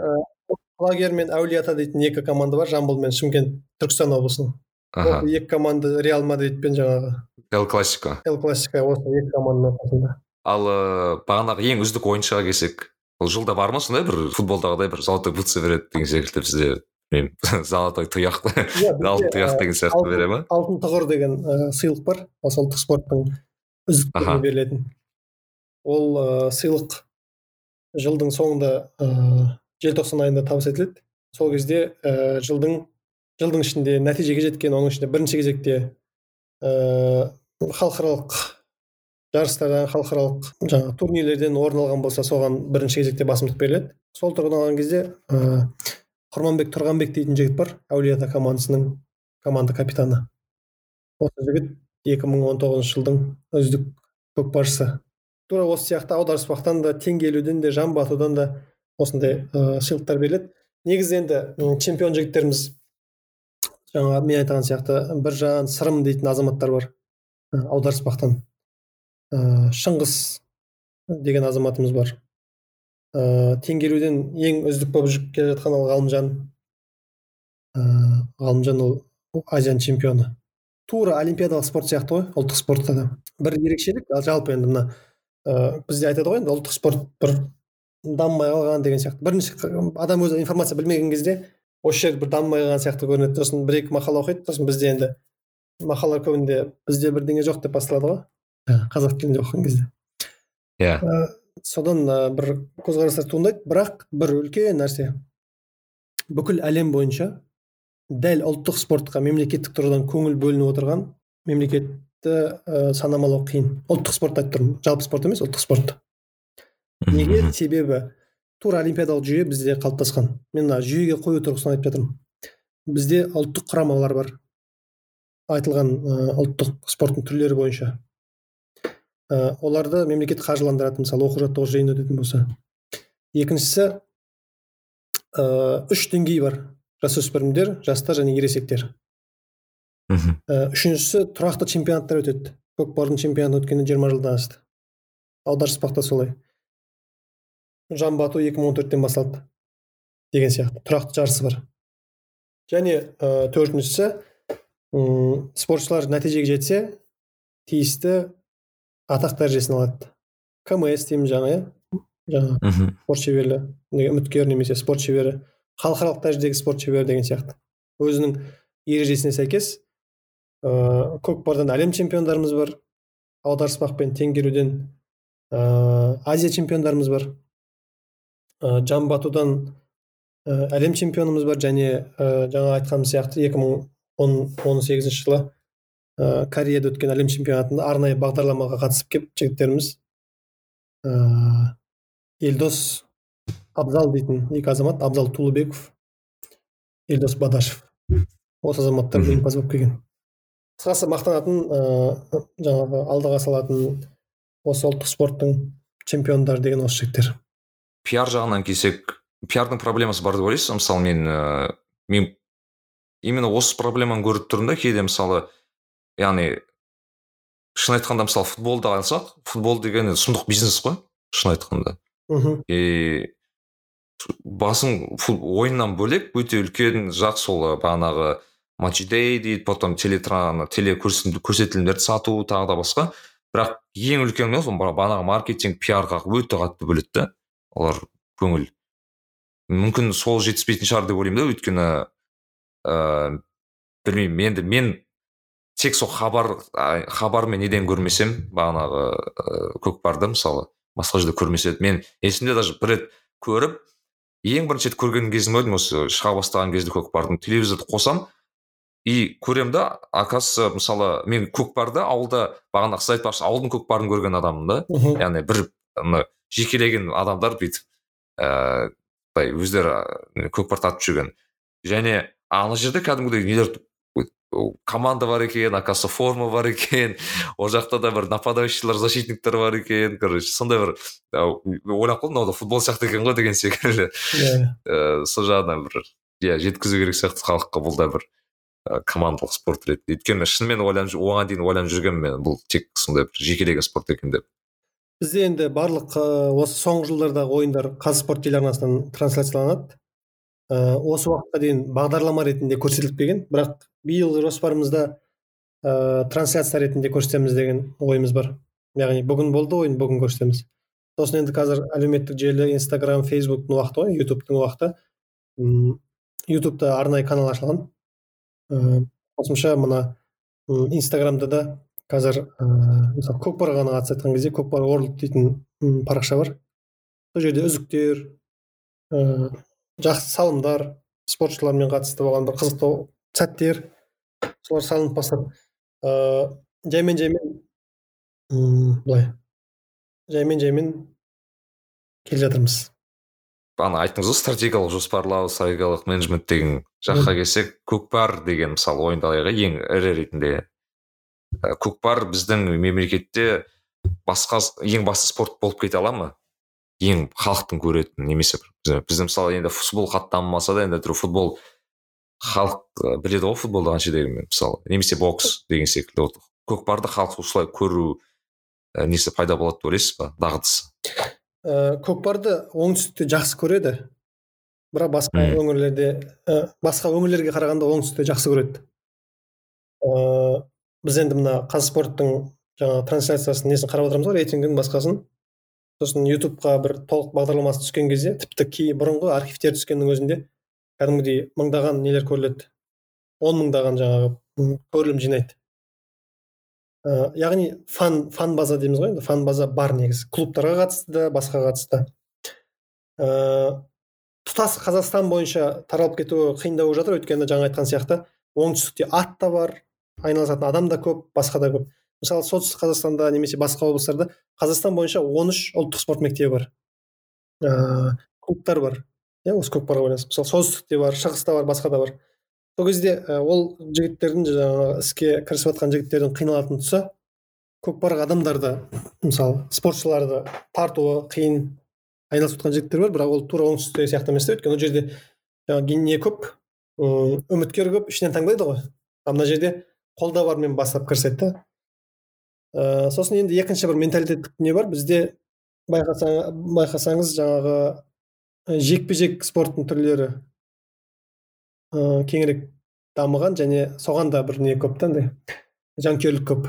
құлагер мен әулиеата дейтін екі команда бар жамбыл мен шымкент түркістан облысының. Аха. Осы екі команда реал мадрид пен жаңағы эл классико. Эл классика осы екі команданың ортасында ал ыыы бағанағы ең үздік ойыншыға келсек бұл жылда бар ма сондай бір футболдағыдай бір золотой бутсы береді деген секілді бізде білмеймін золотой тұяқ Иә, алтын тұяқ деген сияқты бере ма алтын тұғыр деген сыйлық бар. Осы ұлттық спорттың үздіктеріне берілетін. Ол сыйлық жылдың соңында ә, желтоқсан айында табыс етіледі. Сол кезде жылдың жылдың ішінде нәтижеге жеткен оның ішінде бірінші кезекте ә, халықаралық жарыстардан халықаралық жаңағы турнирлерден орын алған болса соған бірінші кезекте басымдық беріледі. Сол тұрғыдан алған кезде құрманбек тұрғанбек дейтін жігіт бар әулиеата командасының команда капитаны. Осы жігіт 2019 жылдың үздік көкпаршысы. Тура осы сияқты аударыспақтан да теңге ілуден де жамбы атудан да осындай ә, сыйлықтар беріледі. Негізі енді чемпион жігіттеріміз жаңа мен айтқан сияқты біржан сырым дейтін азаматтар бар аударыспақтан ә, шыңғыс деген азаматымыз бар. Ә, теңге ілуден ең үздік болып жүріп келе жатқан ол ғалымжан. Ә, ғалымжан ол азияның чемпионы. Тура олимпиадалық спорт сияқты ғой ұлттық спортта да. Бір ерекшелік ал жалпы енді мына ә, бізде айтады ғой енді ұлттық спорт бір дамымай қалған деген сияқты. Бірінші адам өзі информация білмеген кезде осы жер бір дамымай қалған сияқты көрінеді. Сосын бір екі мақала оқиды сосын бізде енді мақалалар көбінде бізде бірдеңе жоқ деп басталады ғой. Ә, қазақ тілінде оқыған кезде. Иә. Ә, содан ә, бір көзқарастар туындайды. Бірақ бір үлкен нәрсе. Бүкіл әлем бойынша дәл ұлттық спортқа мемлекеттік тұрғыдан көңіл бөлініп отырған мемлекетті ә, санамалау қиын. Ұлттық спортты айтып тұрмын. Жалпы спорт емес ұлттық спорт. Неге? себебі тура олимпиадалық жүйе бізде қалыптасқан. Мен мына жүйеге қою тұрғысынан айтып жатырмын. Бізде ұлттық құрамалар бар. Айтылған ұлттық спорттың түрлері бойынша. Ә, оларды мемлекет қаржыландырады мысалы оқу жаттығу жиын өтетін болса. Екіншісі ә, үш деңгей бар. Жасөспірімдер жастар және ересектер. Мхм. Ә, үшіншісі тұрақты чемпионаттар өтеді. Көкпардың чемпионаты өткеніне жиырма жылдан асты. Аударыспақта солай. Жамбы ату 2014-тен басталды. Деген сияқты. Тұрақты жарысы бар. Және ә, төртіншісі спортшылар нәтижеге жетсе тиісті атақ дәрежесін алады. Кмс дейміз жаңа иә? Жаңа мхм. спорт шебері не- үміткер немесе спорт шебері халықаралық дәрежедегі спорт шебері деген сияқты. Өзінің ережесіне сәйкес ыыы көкпардан әлем чемпиондарымыз бар аударыспақ пен теңге ілуден ыыы азия чемпиондарымыз бар ыыы жамбы атудан ә, әлем чемпионымыз бар және ә, жаңа айтқаным сияқты 2018 жылы ә, кореяда өткен әлем чемпионатында арнайы бағдарламаға қатысып келіп жігіттеріміз ә, елдос абзал дейтін екі азамат абзал тулыбеков елдос бадашев. Осы азаматтар жеңімпаз болып келген. Қысқасы мақтанатын ыыы жаңағы алдыға салатын осы ұлттық спорттың чемпиондары деген осы жігіттер. Пиар жағынан келсек пиардың проблемасы бар деп ойлайсыз? Ба? мысалы мен ыыы мен именно осы проблеманы көріп тұрмын да кейде мысалы яғни шын айтқанда мысалы футболды алсақ футбол деген сұмдық бизнес қой шын айтқанда. Мхм. И басым ойыннан бөлек өте үлкен жақ сол бағанағы матч дэй дейді потом телетран теле көрсетілім- көрсетілімдерді сату тағы да басқа. Бірақ ең үлкен сол бағанағы маркетинг пиарға өте қатты бөледі да олар көңіл. Мүмкін сол жетіспейтін шығар деп ойлаймын да өйткені ыыы білмеймін енді мен тек сол хабар хабар мен неден көрмесем бағанағы ыыы көкпарды мысалы басқа жерде көрмесе мен есімде даже бір рет көріп ең бірінші рет көрген кезім еді осы шыға бастаған кезде көкпардың телевизорды қосам и көремін да. Оказывается мысалы мен көкпарды ауылда бағана сіз айтпақшы ауылдың көкпарын көрген адаммын да. Яғни бір ана жекелеген адамдар бүйтіп ыыы былай өздері көкпар тартып жүрген. Және ана жерде кәдімгідей нелер команда бар екен оказывается форма бар екен ол жақта да бір нападающийлар защитниктер бар екен короче сондай бір ойлап қалдым мынау да футбол сияқты екен ғой деген секілді. Иә. Ыыы сол жағынан бір иә жеткізу керек сияқты халыққа бұл да бір командалық спорт ретінде. Өйткені шынымен ойланып оған дейін ойланып жүргенмін мен бұл тек сондай бір жекелеген спорт екен деп. Бізде енді барлық осы соңғы жылдардағы ойындар қазспорт телеарнасынан трансляцияланады. Ы, осы уақытқа дейін бағдарлама ретінде көрсетіліп келген бірақ биылғы жоспарымызда ә, трансляция ретінде көрсетеміз деген ойымыз бар. Яғни бүгін болды ойын бүгін көрсетеміз. Сосын енді қазір әлеуметтік желі инстаграм фейсбуктың уақыты ғой ютубтың уақыты. Ютубта арнайы канал ашылған. Ы, қосымша мына инстаграмда да қазір ыыы мысалы көкпарға ғана қатысты айтқан кезде көкпар ворлд дейтін парақша бар. Сол жерде үздіктер ыыы жақсы салымдар спортшылармен қатысты болған бір қызықты сәттер солар салынып бастады. Ыыы жаймен жаймен м, былай. Жаймен жаймен келе жатырмыз. Ана айттыңыз ғой стратегиялық жоспарлау стратегиялық менеджмент деген. Жаққа келсек көкпар деген мысалы ойынды алайық иә, ең ірі ретінде. Көкпар біздің мемлекетте басқа ең басты спорт болып кете ала ма? Ең халықтың көретін немесе бізде мысалы енді футбол қатты дамымаса да енді әйтеуір футбол халық біледі ғой футболды қанша дегенмен мысалы. Немесе бокс деген секілді вот көкпарды халық осылай көру ы, несі пайда болады деп ойлайсыз ба? Дағдысы. Ә, көкпарды оңтүстікте жақсы көреді. Бірақ басқа өңірлерде ә, басқа өңірлерге қарағанда оңтүстікте жақсы көреді. Ә, біз енді мына қазспорттың жаңағы трансляциясын несін қарап отырамыз ғой рейтингін басқасын. Сосын ютубқа бір толық бағдарламасы түскен кезде тіпті кей бұрынғы архивтер түскеннің өзінде кәдімгідей мыңдаған нелер көріледі. Он мыңдаған жаңағы көрілім жинайды. Ә, яғни фан фан база дейміз ғой енді. Фан база бар негізі. Клубтарға қатысты да басқаға қатысты ә, тұтас қазақстан бойынша таралып кетуі қиындау болып жатыр. Өйткені жаңа айтқан сияқты оңтүстікте ат та бар айналысатын адам да көп басқа да көп. Мысалы солтүстік қазақстанда немесе басқа облыстарда қазақстан бойынша 13 ұлттық спорт мектебі бар. Ыыы клубтар бар. Иә осы көкпарға байланысты мысалы солтүстікте бар шығыста бар басқа да бар. Сол кезде ә, ол жігіттердің жаңағы іске кірісіп жатқан жігіттердің қиналатын тұсы көкпарға адамдарды мысалы спортшыларды тартуы қиын айналысып жатқан жігіттер бар бірақ ол тура оңтүстіктегі сияқты емес та өйткені ол жерде жаңағы не көп үміткер көп ішінен таңдайды ғой. Ал мына жерде қолда бармен бастап кіріседі да ә, сосын енді екінші бір менталитеттік не бар. Бізде байқасаң, байқасаңыз жаңағы жекпе жек спорттың түрлері ә, кеңірек дамыған және соған да бір не көп та андай жанкүйерлік көп.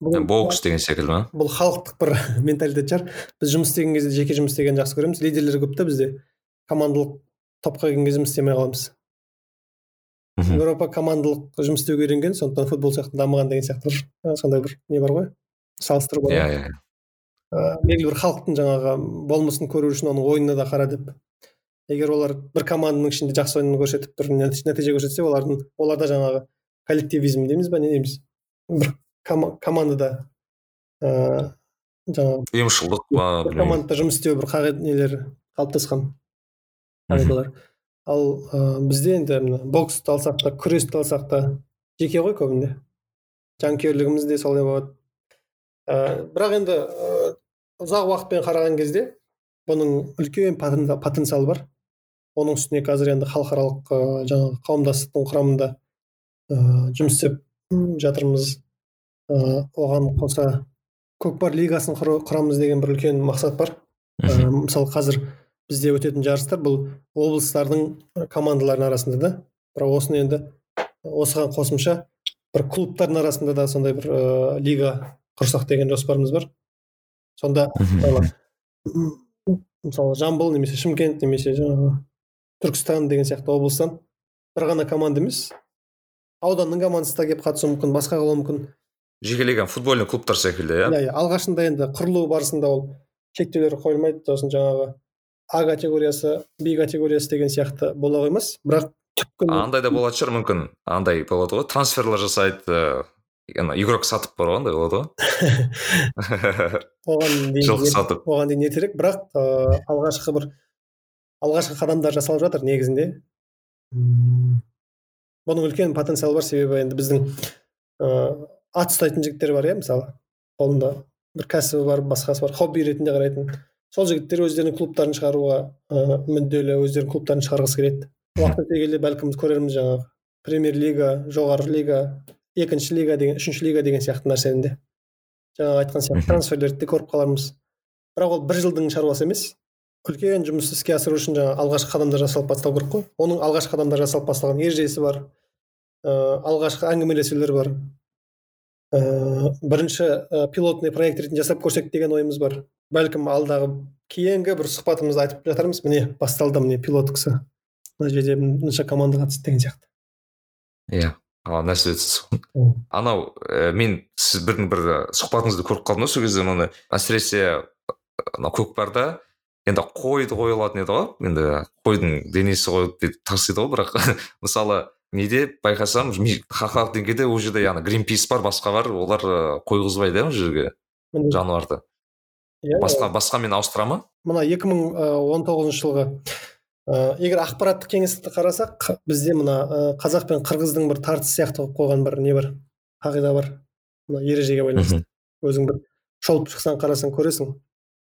Бұл, бокс деген секілді ма? бұл халықтық бір менталитет шығар. Біз жұмыс істеген кезде жеке жұмыс істегенді жақсы көреміз. Лидерлер көп та бізде. Командалық топқа келген кезде жұмыс істемей қаламыз. Мхм. еуропа командалық жұмыс істеуге үйренген сондықтан футбол сияқты дамыған деген сияқты бір ә, сондай бір не бар ғой салыстыру бар иә ғой. иә. Ә, белгілі бір халықтың жаңағы болмысын көру үшін оның ойынына да қара деп егер олар бір команданың ішінде жақсы ойын көрсетіп бір нәти- нәтиже көрсетсе олардың оларда жаңағы коллективизм дейміз ба не дейміз? Бір кома- командада ыыы жаңағы ұйымшылдық па командада жұмыс істеу бір қағид нелер қалыптасқан қағидалар. Ал ә, бізде енді мына боксты алсақ та күресті алсақ та жеке ғой көбінде. Жанкүйерлігіміз де солай болады. Ә, бірақ енді ә, ұзақ уақытпен қараған кезде бұның үлкен потен- потенциалы бар. Оның үстіне қазір енді халықаралық ә, жаңағы қауымдастықтың құрамында ә, жұмыс істеп жатырмыз. Ә, оған қоса көкпар лигасын құрамыз деген бір үлкен мақсат бар. Ә, мысалы қазір бізде өтетін жарыстар бұл облыстардың командаларының арасында да. Бірақ осыны енді осыған қосымша бір клубтардың арасында да сондай бір ә, лига құрсақ деген жоспарымыз бар. Сонда мысалы, жамбыл немесе шымкент немесе жаңағы түркістан деген сияқты облыстан бір ғана команда емес ауданның командасы да келіп қатысуы мүмкін басқа болуы мүмкін. Жекелеген футбольный клубтар секілді иә? Иә иә. Алғашында енді құрылу барысында ол шектеулер қойылмайды сосын жаңағы а категориясы би категориясы деген сияқты бола қоймас бірақ түпкі андай да болатын шығар мүмкін. Андай болады ғой. Трансферлер жасайды ана игрок сатып бар ғой андай болады ғой оған дейін жылқы сатып оған дейін ертерек бірақ ыыы алғашқы бір алғашқы қадамдар жасалып жатыр негізінде. Бұның үлкен потенциалы бар себебі енді біздің ыыы ат ұстайтын жігіттер бар иә мысалы. Қолында бір кәсібі бар басқасы бар хобби ретінде қарайтын. Сол жігіттер өздерінің клубтарын шығаруға ыыы мүдделі өздерінің клубтарын шығарғысы келеді. Уақыт өте келе бәлкім көрерміз жаңағы. Премьер лига жоғары лига. Екінші лига деген үшінші лига деген сияқты нәрсені де жаңағы айтқан сияқты трансферлерді де көріп қалармыз. Бірақ ол бір жылдың шаруасы емес. Үлкен жұмыс іске асыру үшін жаңағы алғашқы қадамдар жасалып бастау керек қой. Оның алғашқы қадамдар жасалып басталған ережесі бар. Ыыы алғашқы әңгімелесулер бар. Ыыы бірінші ы, пилотный проект ретінде жасап көрсек деген ойымыз бар. Бәлкім алдағы кейінгі бір сұхбатымызда айтып жатармыз. Міне басталды міне пилот кісі. Мына жерде мынанша команда қатысты деген сияқты. Иә. ана нәрсе өтсіз Мм. анау ә, мен сіз бірдің бір сұхбатыңызды көріп қалдым да сол кезде мына әсіресе ана көкпарда. Енді қойды қойылатын еді ғой. Енді қойдың денесі қойып деп тасиды ғой бірақ. Мысалы неде байқасам халықаралық деңгейде ол жерде яғни гринпис бар басқа бар. Олар ә, қойғызбайды иә ол жерге жануарды. Иә, басқа басқамен ауыстыра ма мына 2019 жылғы ә, егер ақпараттық кеңістікті қарасақ бізде мына ә, қазақ пен қырғыздың бір тартысы сияқты қылып қойған бір не бар қағида бар. Мына ережеге байланысты. Өзің бір шолып шықсаң қарасаң көресің.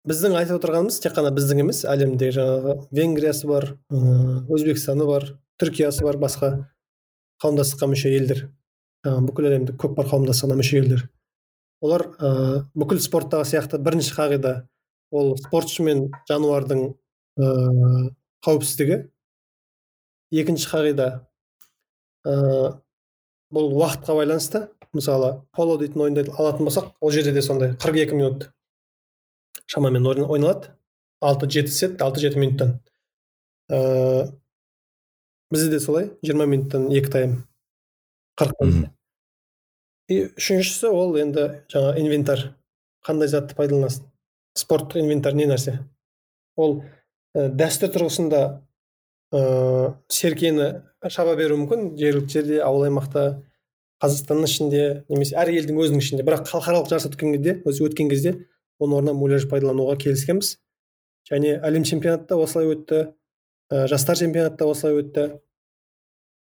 Біздің айтып отырғанымыз тек қана біздің емес әлемде жаңағы венгриясы бар ыыы өзбекстаны бар түркиясы бар басқа қауымдастыққа мүше елдер. Жаңағы бүкіл әлемдік көкпар қауымдастығына мүше елдер. Олар ыыы бүкіл спорттағы сияқты бірінші қағида ол спортшы мен жануардың ыыы қауіпсіздігі. Екінші қағида ыыы бұл уақытқа байланысты. Мысалы поло дейтін ойынды алатын болсақ ол жерде де сондай 42 минут шамамен ойна- ойналады. алты жеті сет алты жеті минуттан. Ыыы бізде де солай 20 минуттан екі тайм қырық и үшіншісі ол енді жаңа инвентарь қандай затты пайдаланасың? Спорттық инвентарь не нәрсе? Ол ә, дәстүр тұрғысында ыыы серкені шаба беруі мүмкін. Жергілікті жерде ауыл аймақта қазақстанның ішінде немесе әр елдің өзінің ішінде. Бірақ халықаралық жарыс өткен кезде өзі өткен кезде оның орнына муляж пайдалануға келіскенбіз және әлем чемпионаты да осылай өтті. Ә, жастар чемпионаты да осылай өтті.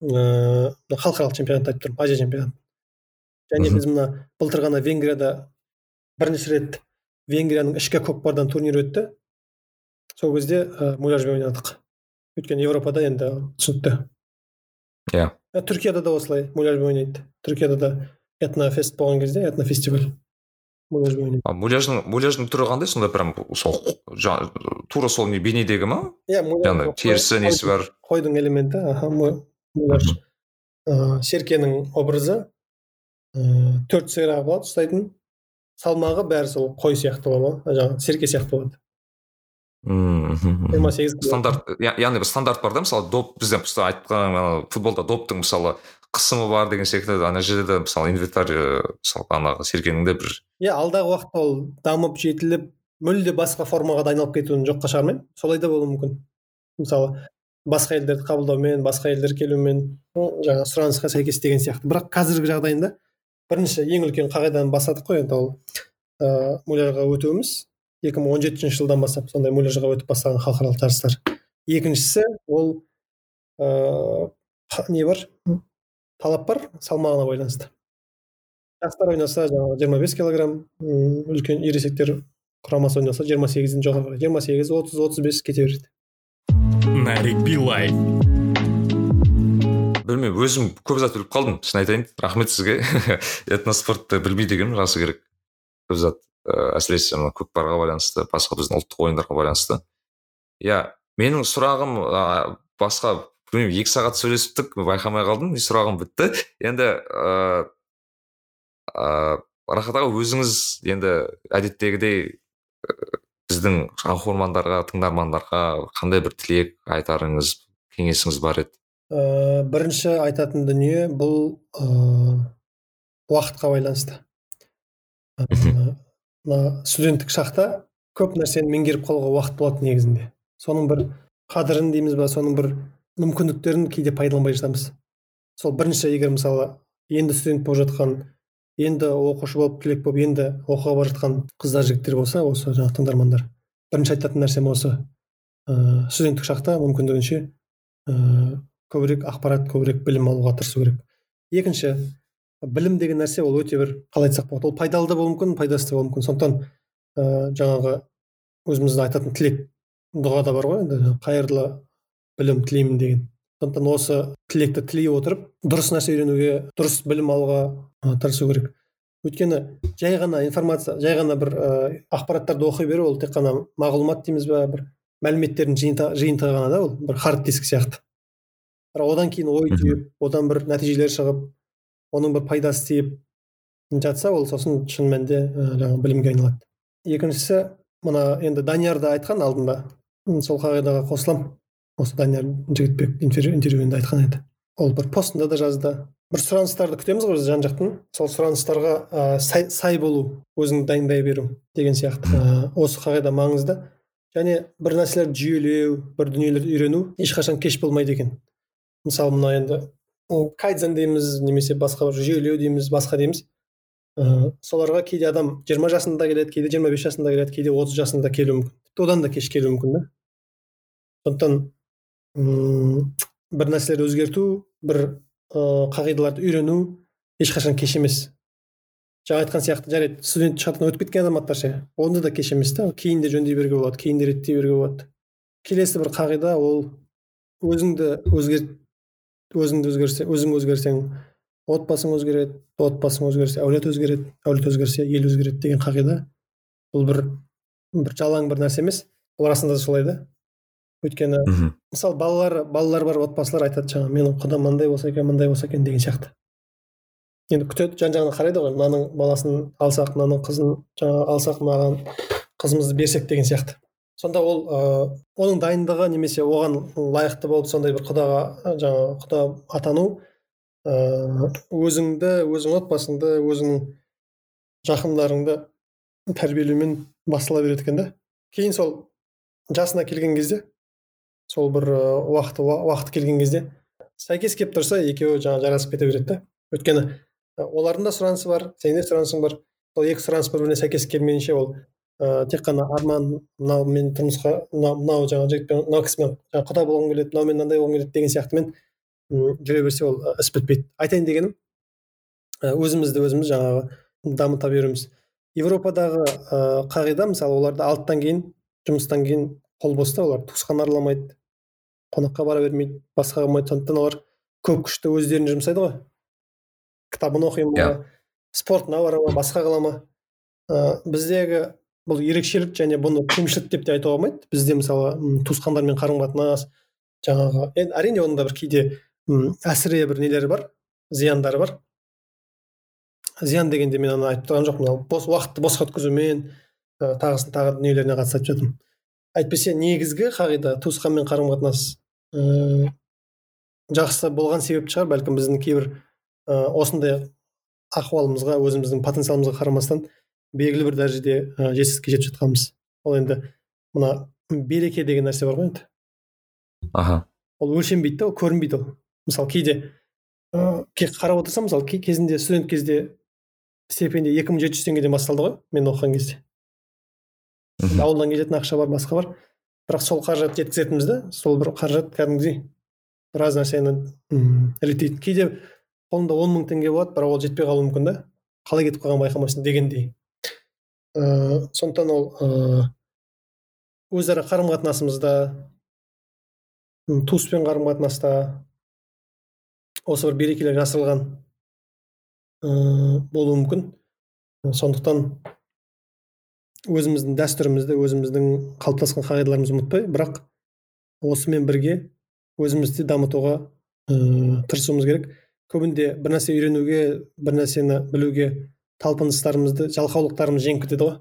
Ыыы халықаралық чемпионатты айтып тұрмын. Азия чемпионаты. Және біз мына былтыр ғана венгрияда бірінші рет венгрияның ішкі көкпардан турнир өтті. Сол кезде ә, муляжбен ойнадық. Өйткені европада енді түсінікті. Иә. Ә, түркияда да осылай муляжбен ойнайды. Түркияда да этнофест болған кезде этнофестиваль муляжбен ойнайды. А муляждың муляждың түрі қандай? Сонда прям сол тура сол не бейнедегі ма? Иә яғни терісі несі бар? Қойдың элементі. Аха му- муляж. Ыыы серкенің образы. Ыыы төрт сирақ болады ұстайтын. Салмағы бәрі сол қой сияқты болады ғой жаңағы серке сияқты болады. Жиырма сегіз стандарт яғни бір стандарт бар да мысалы доп бізде просто айтқан ана футболда доптың мысалы қысымы бар деген секілді ана жерде де мысалы инвентарь э, мысалы анағы серкенің де бір иә алдағы уақытта ол дамып жетіліп мүлде басқа формаға да айналып кетуін жоққа шығармаймын. Солай да болуы мүмкін. Мысалы басқа елдерді қабылдаумен басқа елдер келумен жаңағы сұранысқа сәйкес деген сияқты. Бірақ қазіргі жағдайында бірінші ең үлкен қағидадан бастадық қой енді ол ыыы муляжға өтуіміз. 2017 жылдан бастап сондай муляжға өтіп бастаған халықаралық жарыстар. Екіншісі ол ыыы не бар? Талап бар салмағына байланысты. Жастар ойнаса жаңағы жиырма бес килограмм үлкен ересектер құрамасы ойнаса жиырма сегізден жоғары жиырма сегіз отыз отыз бес кете береді. Нарик билай білмеймін өзім көп зат біліп қалдым шын айтайын. Рахмет сізге. Этноспортты білмейді екенмін расы керек. Көп зат. Ыыы әсіресе мына көкпарға байланысты басқа біздің ұлттық ойындарға байланысты. Иә менің сұрағым ыыы басқа білмеймін екі сағат сөйлестік байқамай қалдым и сұрағым бітті. Енді ыыы ыыы рахат аға өзіңіз енді әдеттегідей біздің оқырмандарға тыңдармандарға қандай бір тілек айтарыңыз кеңесіңіз бар еді? Ә, бірінші айтатын дүние бұл ә, уақытқа байланысты. Ә, мына студенттік шақта көп нәрсені меңгеріп қалуға уақыт болады негізінде. Соның бір қадірін дейміз ба соның бір мүмкіндіктерін кейде пайдаланбай жатамыз. Сол бірінші егер мысалы енді студент болып жатқан енді оқушы болып түлек болып енді оқуға бара жатқан қыздар жігіттер болса осы жаңағы тыңдармандар. Бірінші айтатын нәрсем осы. Ыыы студенттік шақта мүмкіндігінше ыыы көбірек ақпарат көбірек білім алуға тырысу керек. Екінші білім деген нәрсе ол өте бір қалай айтсақ болады. Ол пайдалы да болуы мүмкін пайдасыз да болуы мүмкін. Сондықтан ыыы жаңағы өзіміздің айтатын тілек дұғада бар ғой. Енді қайырлы білім тілеймін деген. Сондықтан осы тілекті тілей отырып дұрыс нәрсе үйренуге дұрыс білім алуға тырысу керек. Өйткені жай ғана информация жай ғана бір ә, ақпараттарды оқи беру ол тек қана мағлұмат дейміз ба бір мәліметтердің жиынтығы ғана да ол бір хард диск сияқты. Бірақ одан кейін ой түйіп одан бір нәтижелер шығып оның бір пайдасы тиіп жатса ол сосын шын мәнінде жаңағы білімге айналады. Екіншісі мына енді данияр да айтқан алдында. Сол қағидаға қосыламын. Осы данияр жігітбек интервьюінде айтқан еді. Ол бір постында да жазды. Бір сұраныстарды күтеміз ғой біз жан жақтан. Сол сұраныстарға ә, сай, сай болу өзіңді дайындай беру деген сияқты ә, осы қағида маңызды. Және бір нәрселерді жүйелеу бір дүниелерді үйрену ешқашан кеш болмайды екен. Мысалы мына енді кайдзен дейміз немесе басқа бір жүйелеу дейміз басқа дейміз. Ә, соларға кейде адам жиырма жасында келеді кейде жиырма бес жасында келеді кейде отыз жасында келуі мүмкін. Тіпті одан да кеш келуі мүмкін да. Сондықтан бір нәрселерді өзгерту бір ыыы қағидаларды үйрену ешқашан кеш емес. Жаңа айтқан сияқты жарайды студент шартынан өтіп кеткен азаматтар ше онда да кеш емес та кейін де жөндей беруге болады кейін де реттей беруге болады. Келесі бір қағида ол өзіңді өзгерт өзіңді өзгерсе өзің өзгерсең отбасың өзгереді отбасың өзгерсе әулет өзгереді әулет өзгерсе ел өзгереді деген қағида. Бұл бір бір жалаң бір нәрсе емес. Ол расында да солай да. Өйткені мысалы балалар балалар бар отбасылар айтады жаңағы менің құдам мынандай болса екен мындай болса екен деген сияқты. Енді күтеді жан жағына қарайды ғой мынаның баласын алсақ мынаның қызын жаңағы алсақ мынаған қызымызды берсек деген сияқты. Сонда ол ыыы оның дайындығы немесе оған лайықты болып сондай бір құдаға жаңағы құда атану ыыы өзіңді өзің отбасыңды өзіңнің жақындарыңды тәрбиелеумен бастала береді екен да. Кейін сол жасына келген кезде сол бір уақыты уақыт келген кезде сәйкес келіп тұрса екеуі жаңағы жарасып кете береді да. Өйткені олардың да сұранысы бар сенің де сұранысың бар сол екі сұраныс бір біріне сәйкес келмейінше ол ыыы тек қана арман мынау мен тұрмысқа мынау мынау жаңағы жігітпен мынау кісімен құда болғым келеді мынаумен мынандай болғым келеді деген сияқтымен жүре берсе ол іс бітпейді айтайын дегенім өзімізді өзіміз жаңағы дамыта беруіміз европадағы ыыы қағида мысалы оларда алтыдан кейін жұмыстан кейін қол бос та олар туысқан араламайды қонаққа бара бермейді басқа қылмайды сондықтан олар көп күшті өздеріне жұмсайды ғой кітабын оқи ма yeah. Иә. спортына бара ма басқа қыла ма ә, біздегі бұл ерекшелік және бұны кемшілік деп те айтуға болмайды бізде мысалы туысқандармен қарым қатынас жаңағы енді әрине оның да бір кейде әсіре бір нелері бар зияндары бар. Зиян дегенде мен ана айтып тұрған жоқпын. Бос уақытты босқа өткізумен тағысын тағы дүниелеріне қатысты айтып жатырмын әйтпесе негізгі қағида туысқанмен қарым қатынас ә, жақсы болған себеп шығар. Бәлкім біздің кейбір ә, осындай ахуалымызға өзіміздің потенциалымызға қарамастан белгілі бір дәрежеде ә, жетістікке жетіп жатқанымыз ол енді мына береке деген нәрсе бар ғой енді. Аха. Ол өлшенбейді да ол көрінбейді ол. Мысалы кейде ә, қарап отырсам мысалы кезінде студент кезде стипендия екі мың жеті жүз теңгеден басталды ғой мен оқыған кезде. Ауылдан келетін ақша бар басқа бар. Бірақ сол қаражатты жеткізетінбіз да сол бір қаражат кәдімгідей біраз нәрсені реттейді кейде қолында он мың теңге болады бірақ ол жетпей қалуы мүмкін да қалай кетіп қалғанын байқамайсың дегендей. Ыыы сондықтан ол ыыы өзара қарым қатынасымызда туыспен қарым қатынаста осы бір берекелер жасырылған ыыы болуы мүмкін. Сондықтан өзіміздің дәстүрімізді өзіміздің қалыптасқан қағидаларымызды ұмытпай бірақ осымен бірге өзімізді дамытуға ыыы тырысуымыз керек. Көбінде бір нәрсе үйренуге бір нәрсені білуге талпыныстарымызды жалқаулықтарымыз жеңіп кетеді ғой.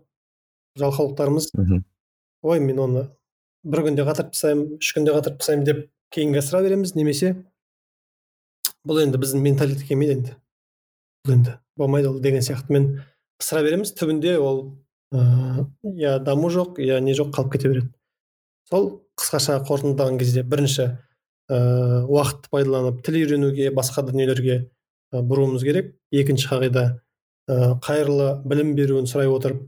Жалқаулықтарымыз. Ой мен оны бір күнде қатырып тастаймын үш күнде қатырып тастаймын деп кейінге ысыра береміз немесе бұл енді біздің менталитетке келмейді енді. Бұл енді болмайды ол деген сияқтымен ысыра береміз түбінде ол ыыы я даму жоқ я не жоқ қалып кете береді. Сол қысқаша қорытындылаған кезде бірінші ә, уақытты пайдаланып тіл үйренуге басқа дүниелерге ә, бұруымыз керек. Екінші қағида қайырлы білім беруін сұрай отырып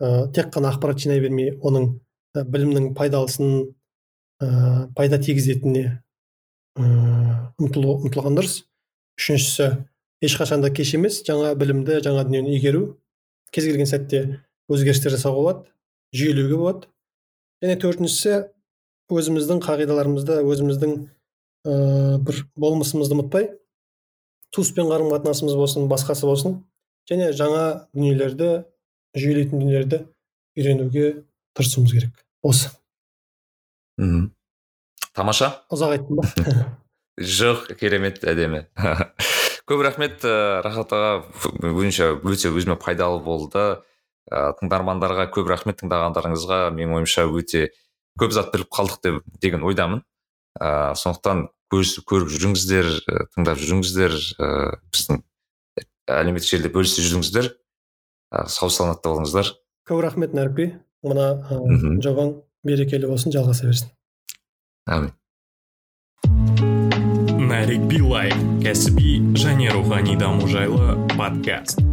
ә, тек қана ақпарат жинай бермей оның ә, білімнің пайдалысын пайда тигізетініне ұмтылған дұрыс. Үшіншісі ешқашан да кеш емес жаңа білімді жаңа дүниені игеру. Кез келген сәтте өзгерістер жасауға болады жүйелеуге болады. Және төртіншісі өзіміздің қағидаларымызды өзіміздің ә, бір болмысымызды ұмытпай туыспен қарым қатынасымыз болсын басқасы болсын және жаңа дүниелерді жүйелейтін дүниелерді үйренуге тырысуымыз керек. Осы. Мхм. Тамаша? Ұзақ айттым ба? Жоқ керемет әдемі. Көп рахмет ә, рахат аға. Өзінше өте өзіме пайдалы болды. Ә, тыңдармандарға көп рахмет тыңдағандарыңызға. Менің ойымша өте көп зат біліп қалдық деп деген ойдамын. Ә, сондықтан көріп жүріңіздер тыңдап жүріңіздер. Ә, біздің әлеуметтік желіде бөлісіп жүріңіздер. Ә, сау саламатта болыңыздар. Көп рахмет нәрікби мына ә, жобаң берекелі болсын жалғаса берсін. Әмин нарик билай кәсіби және рухани даму жайлы подкаст.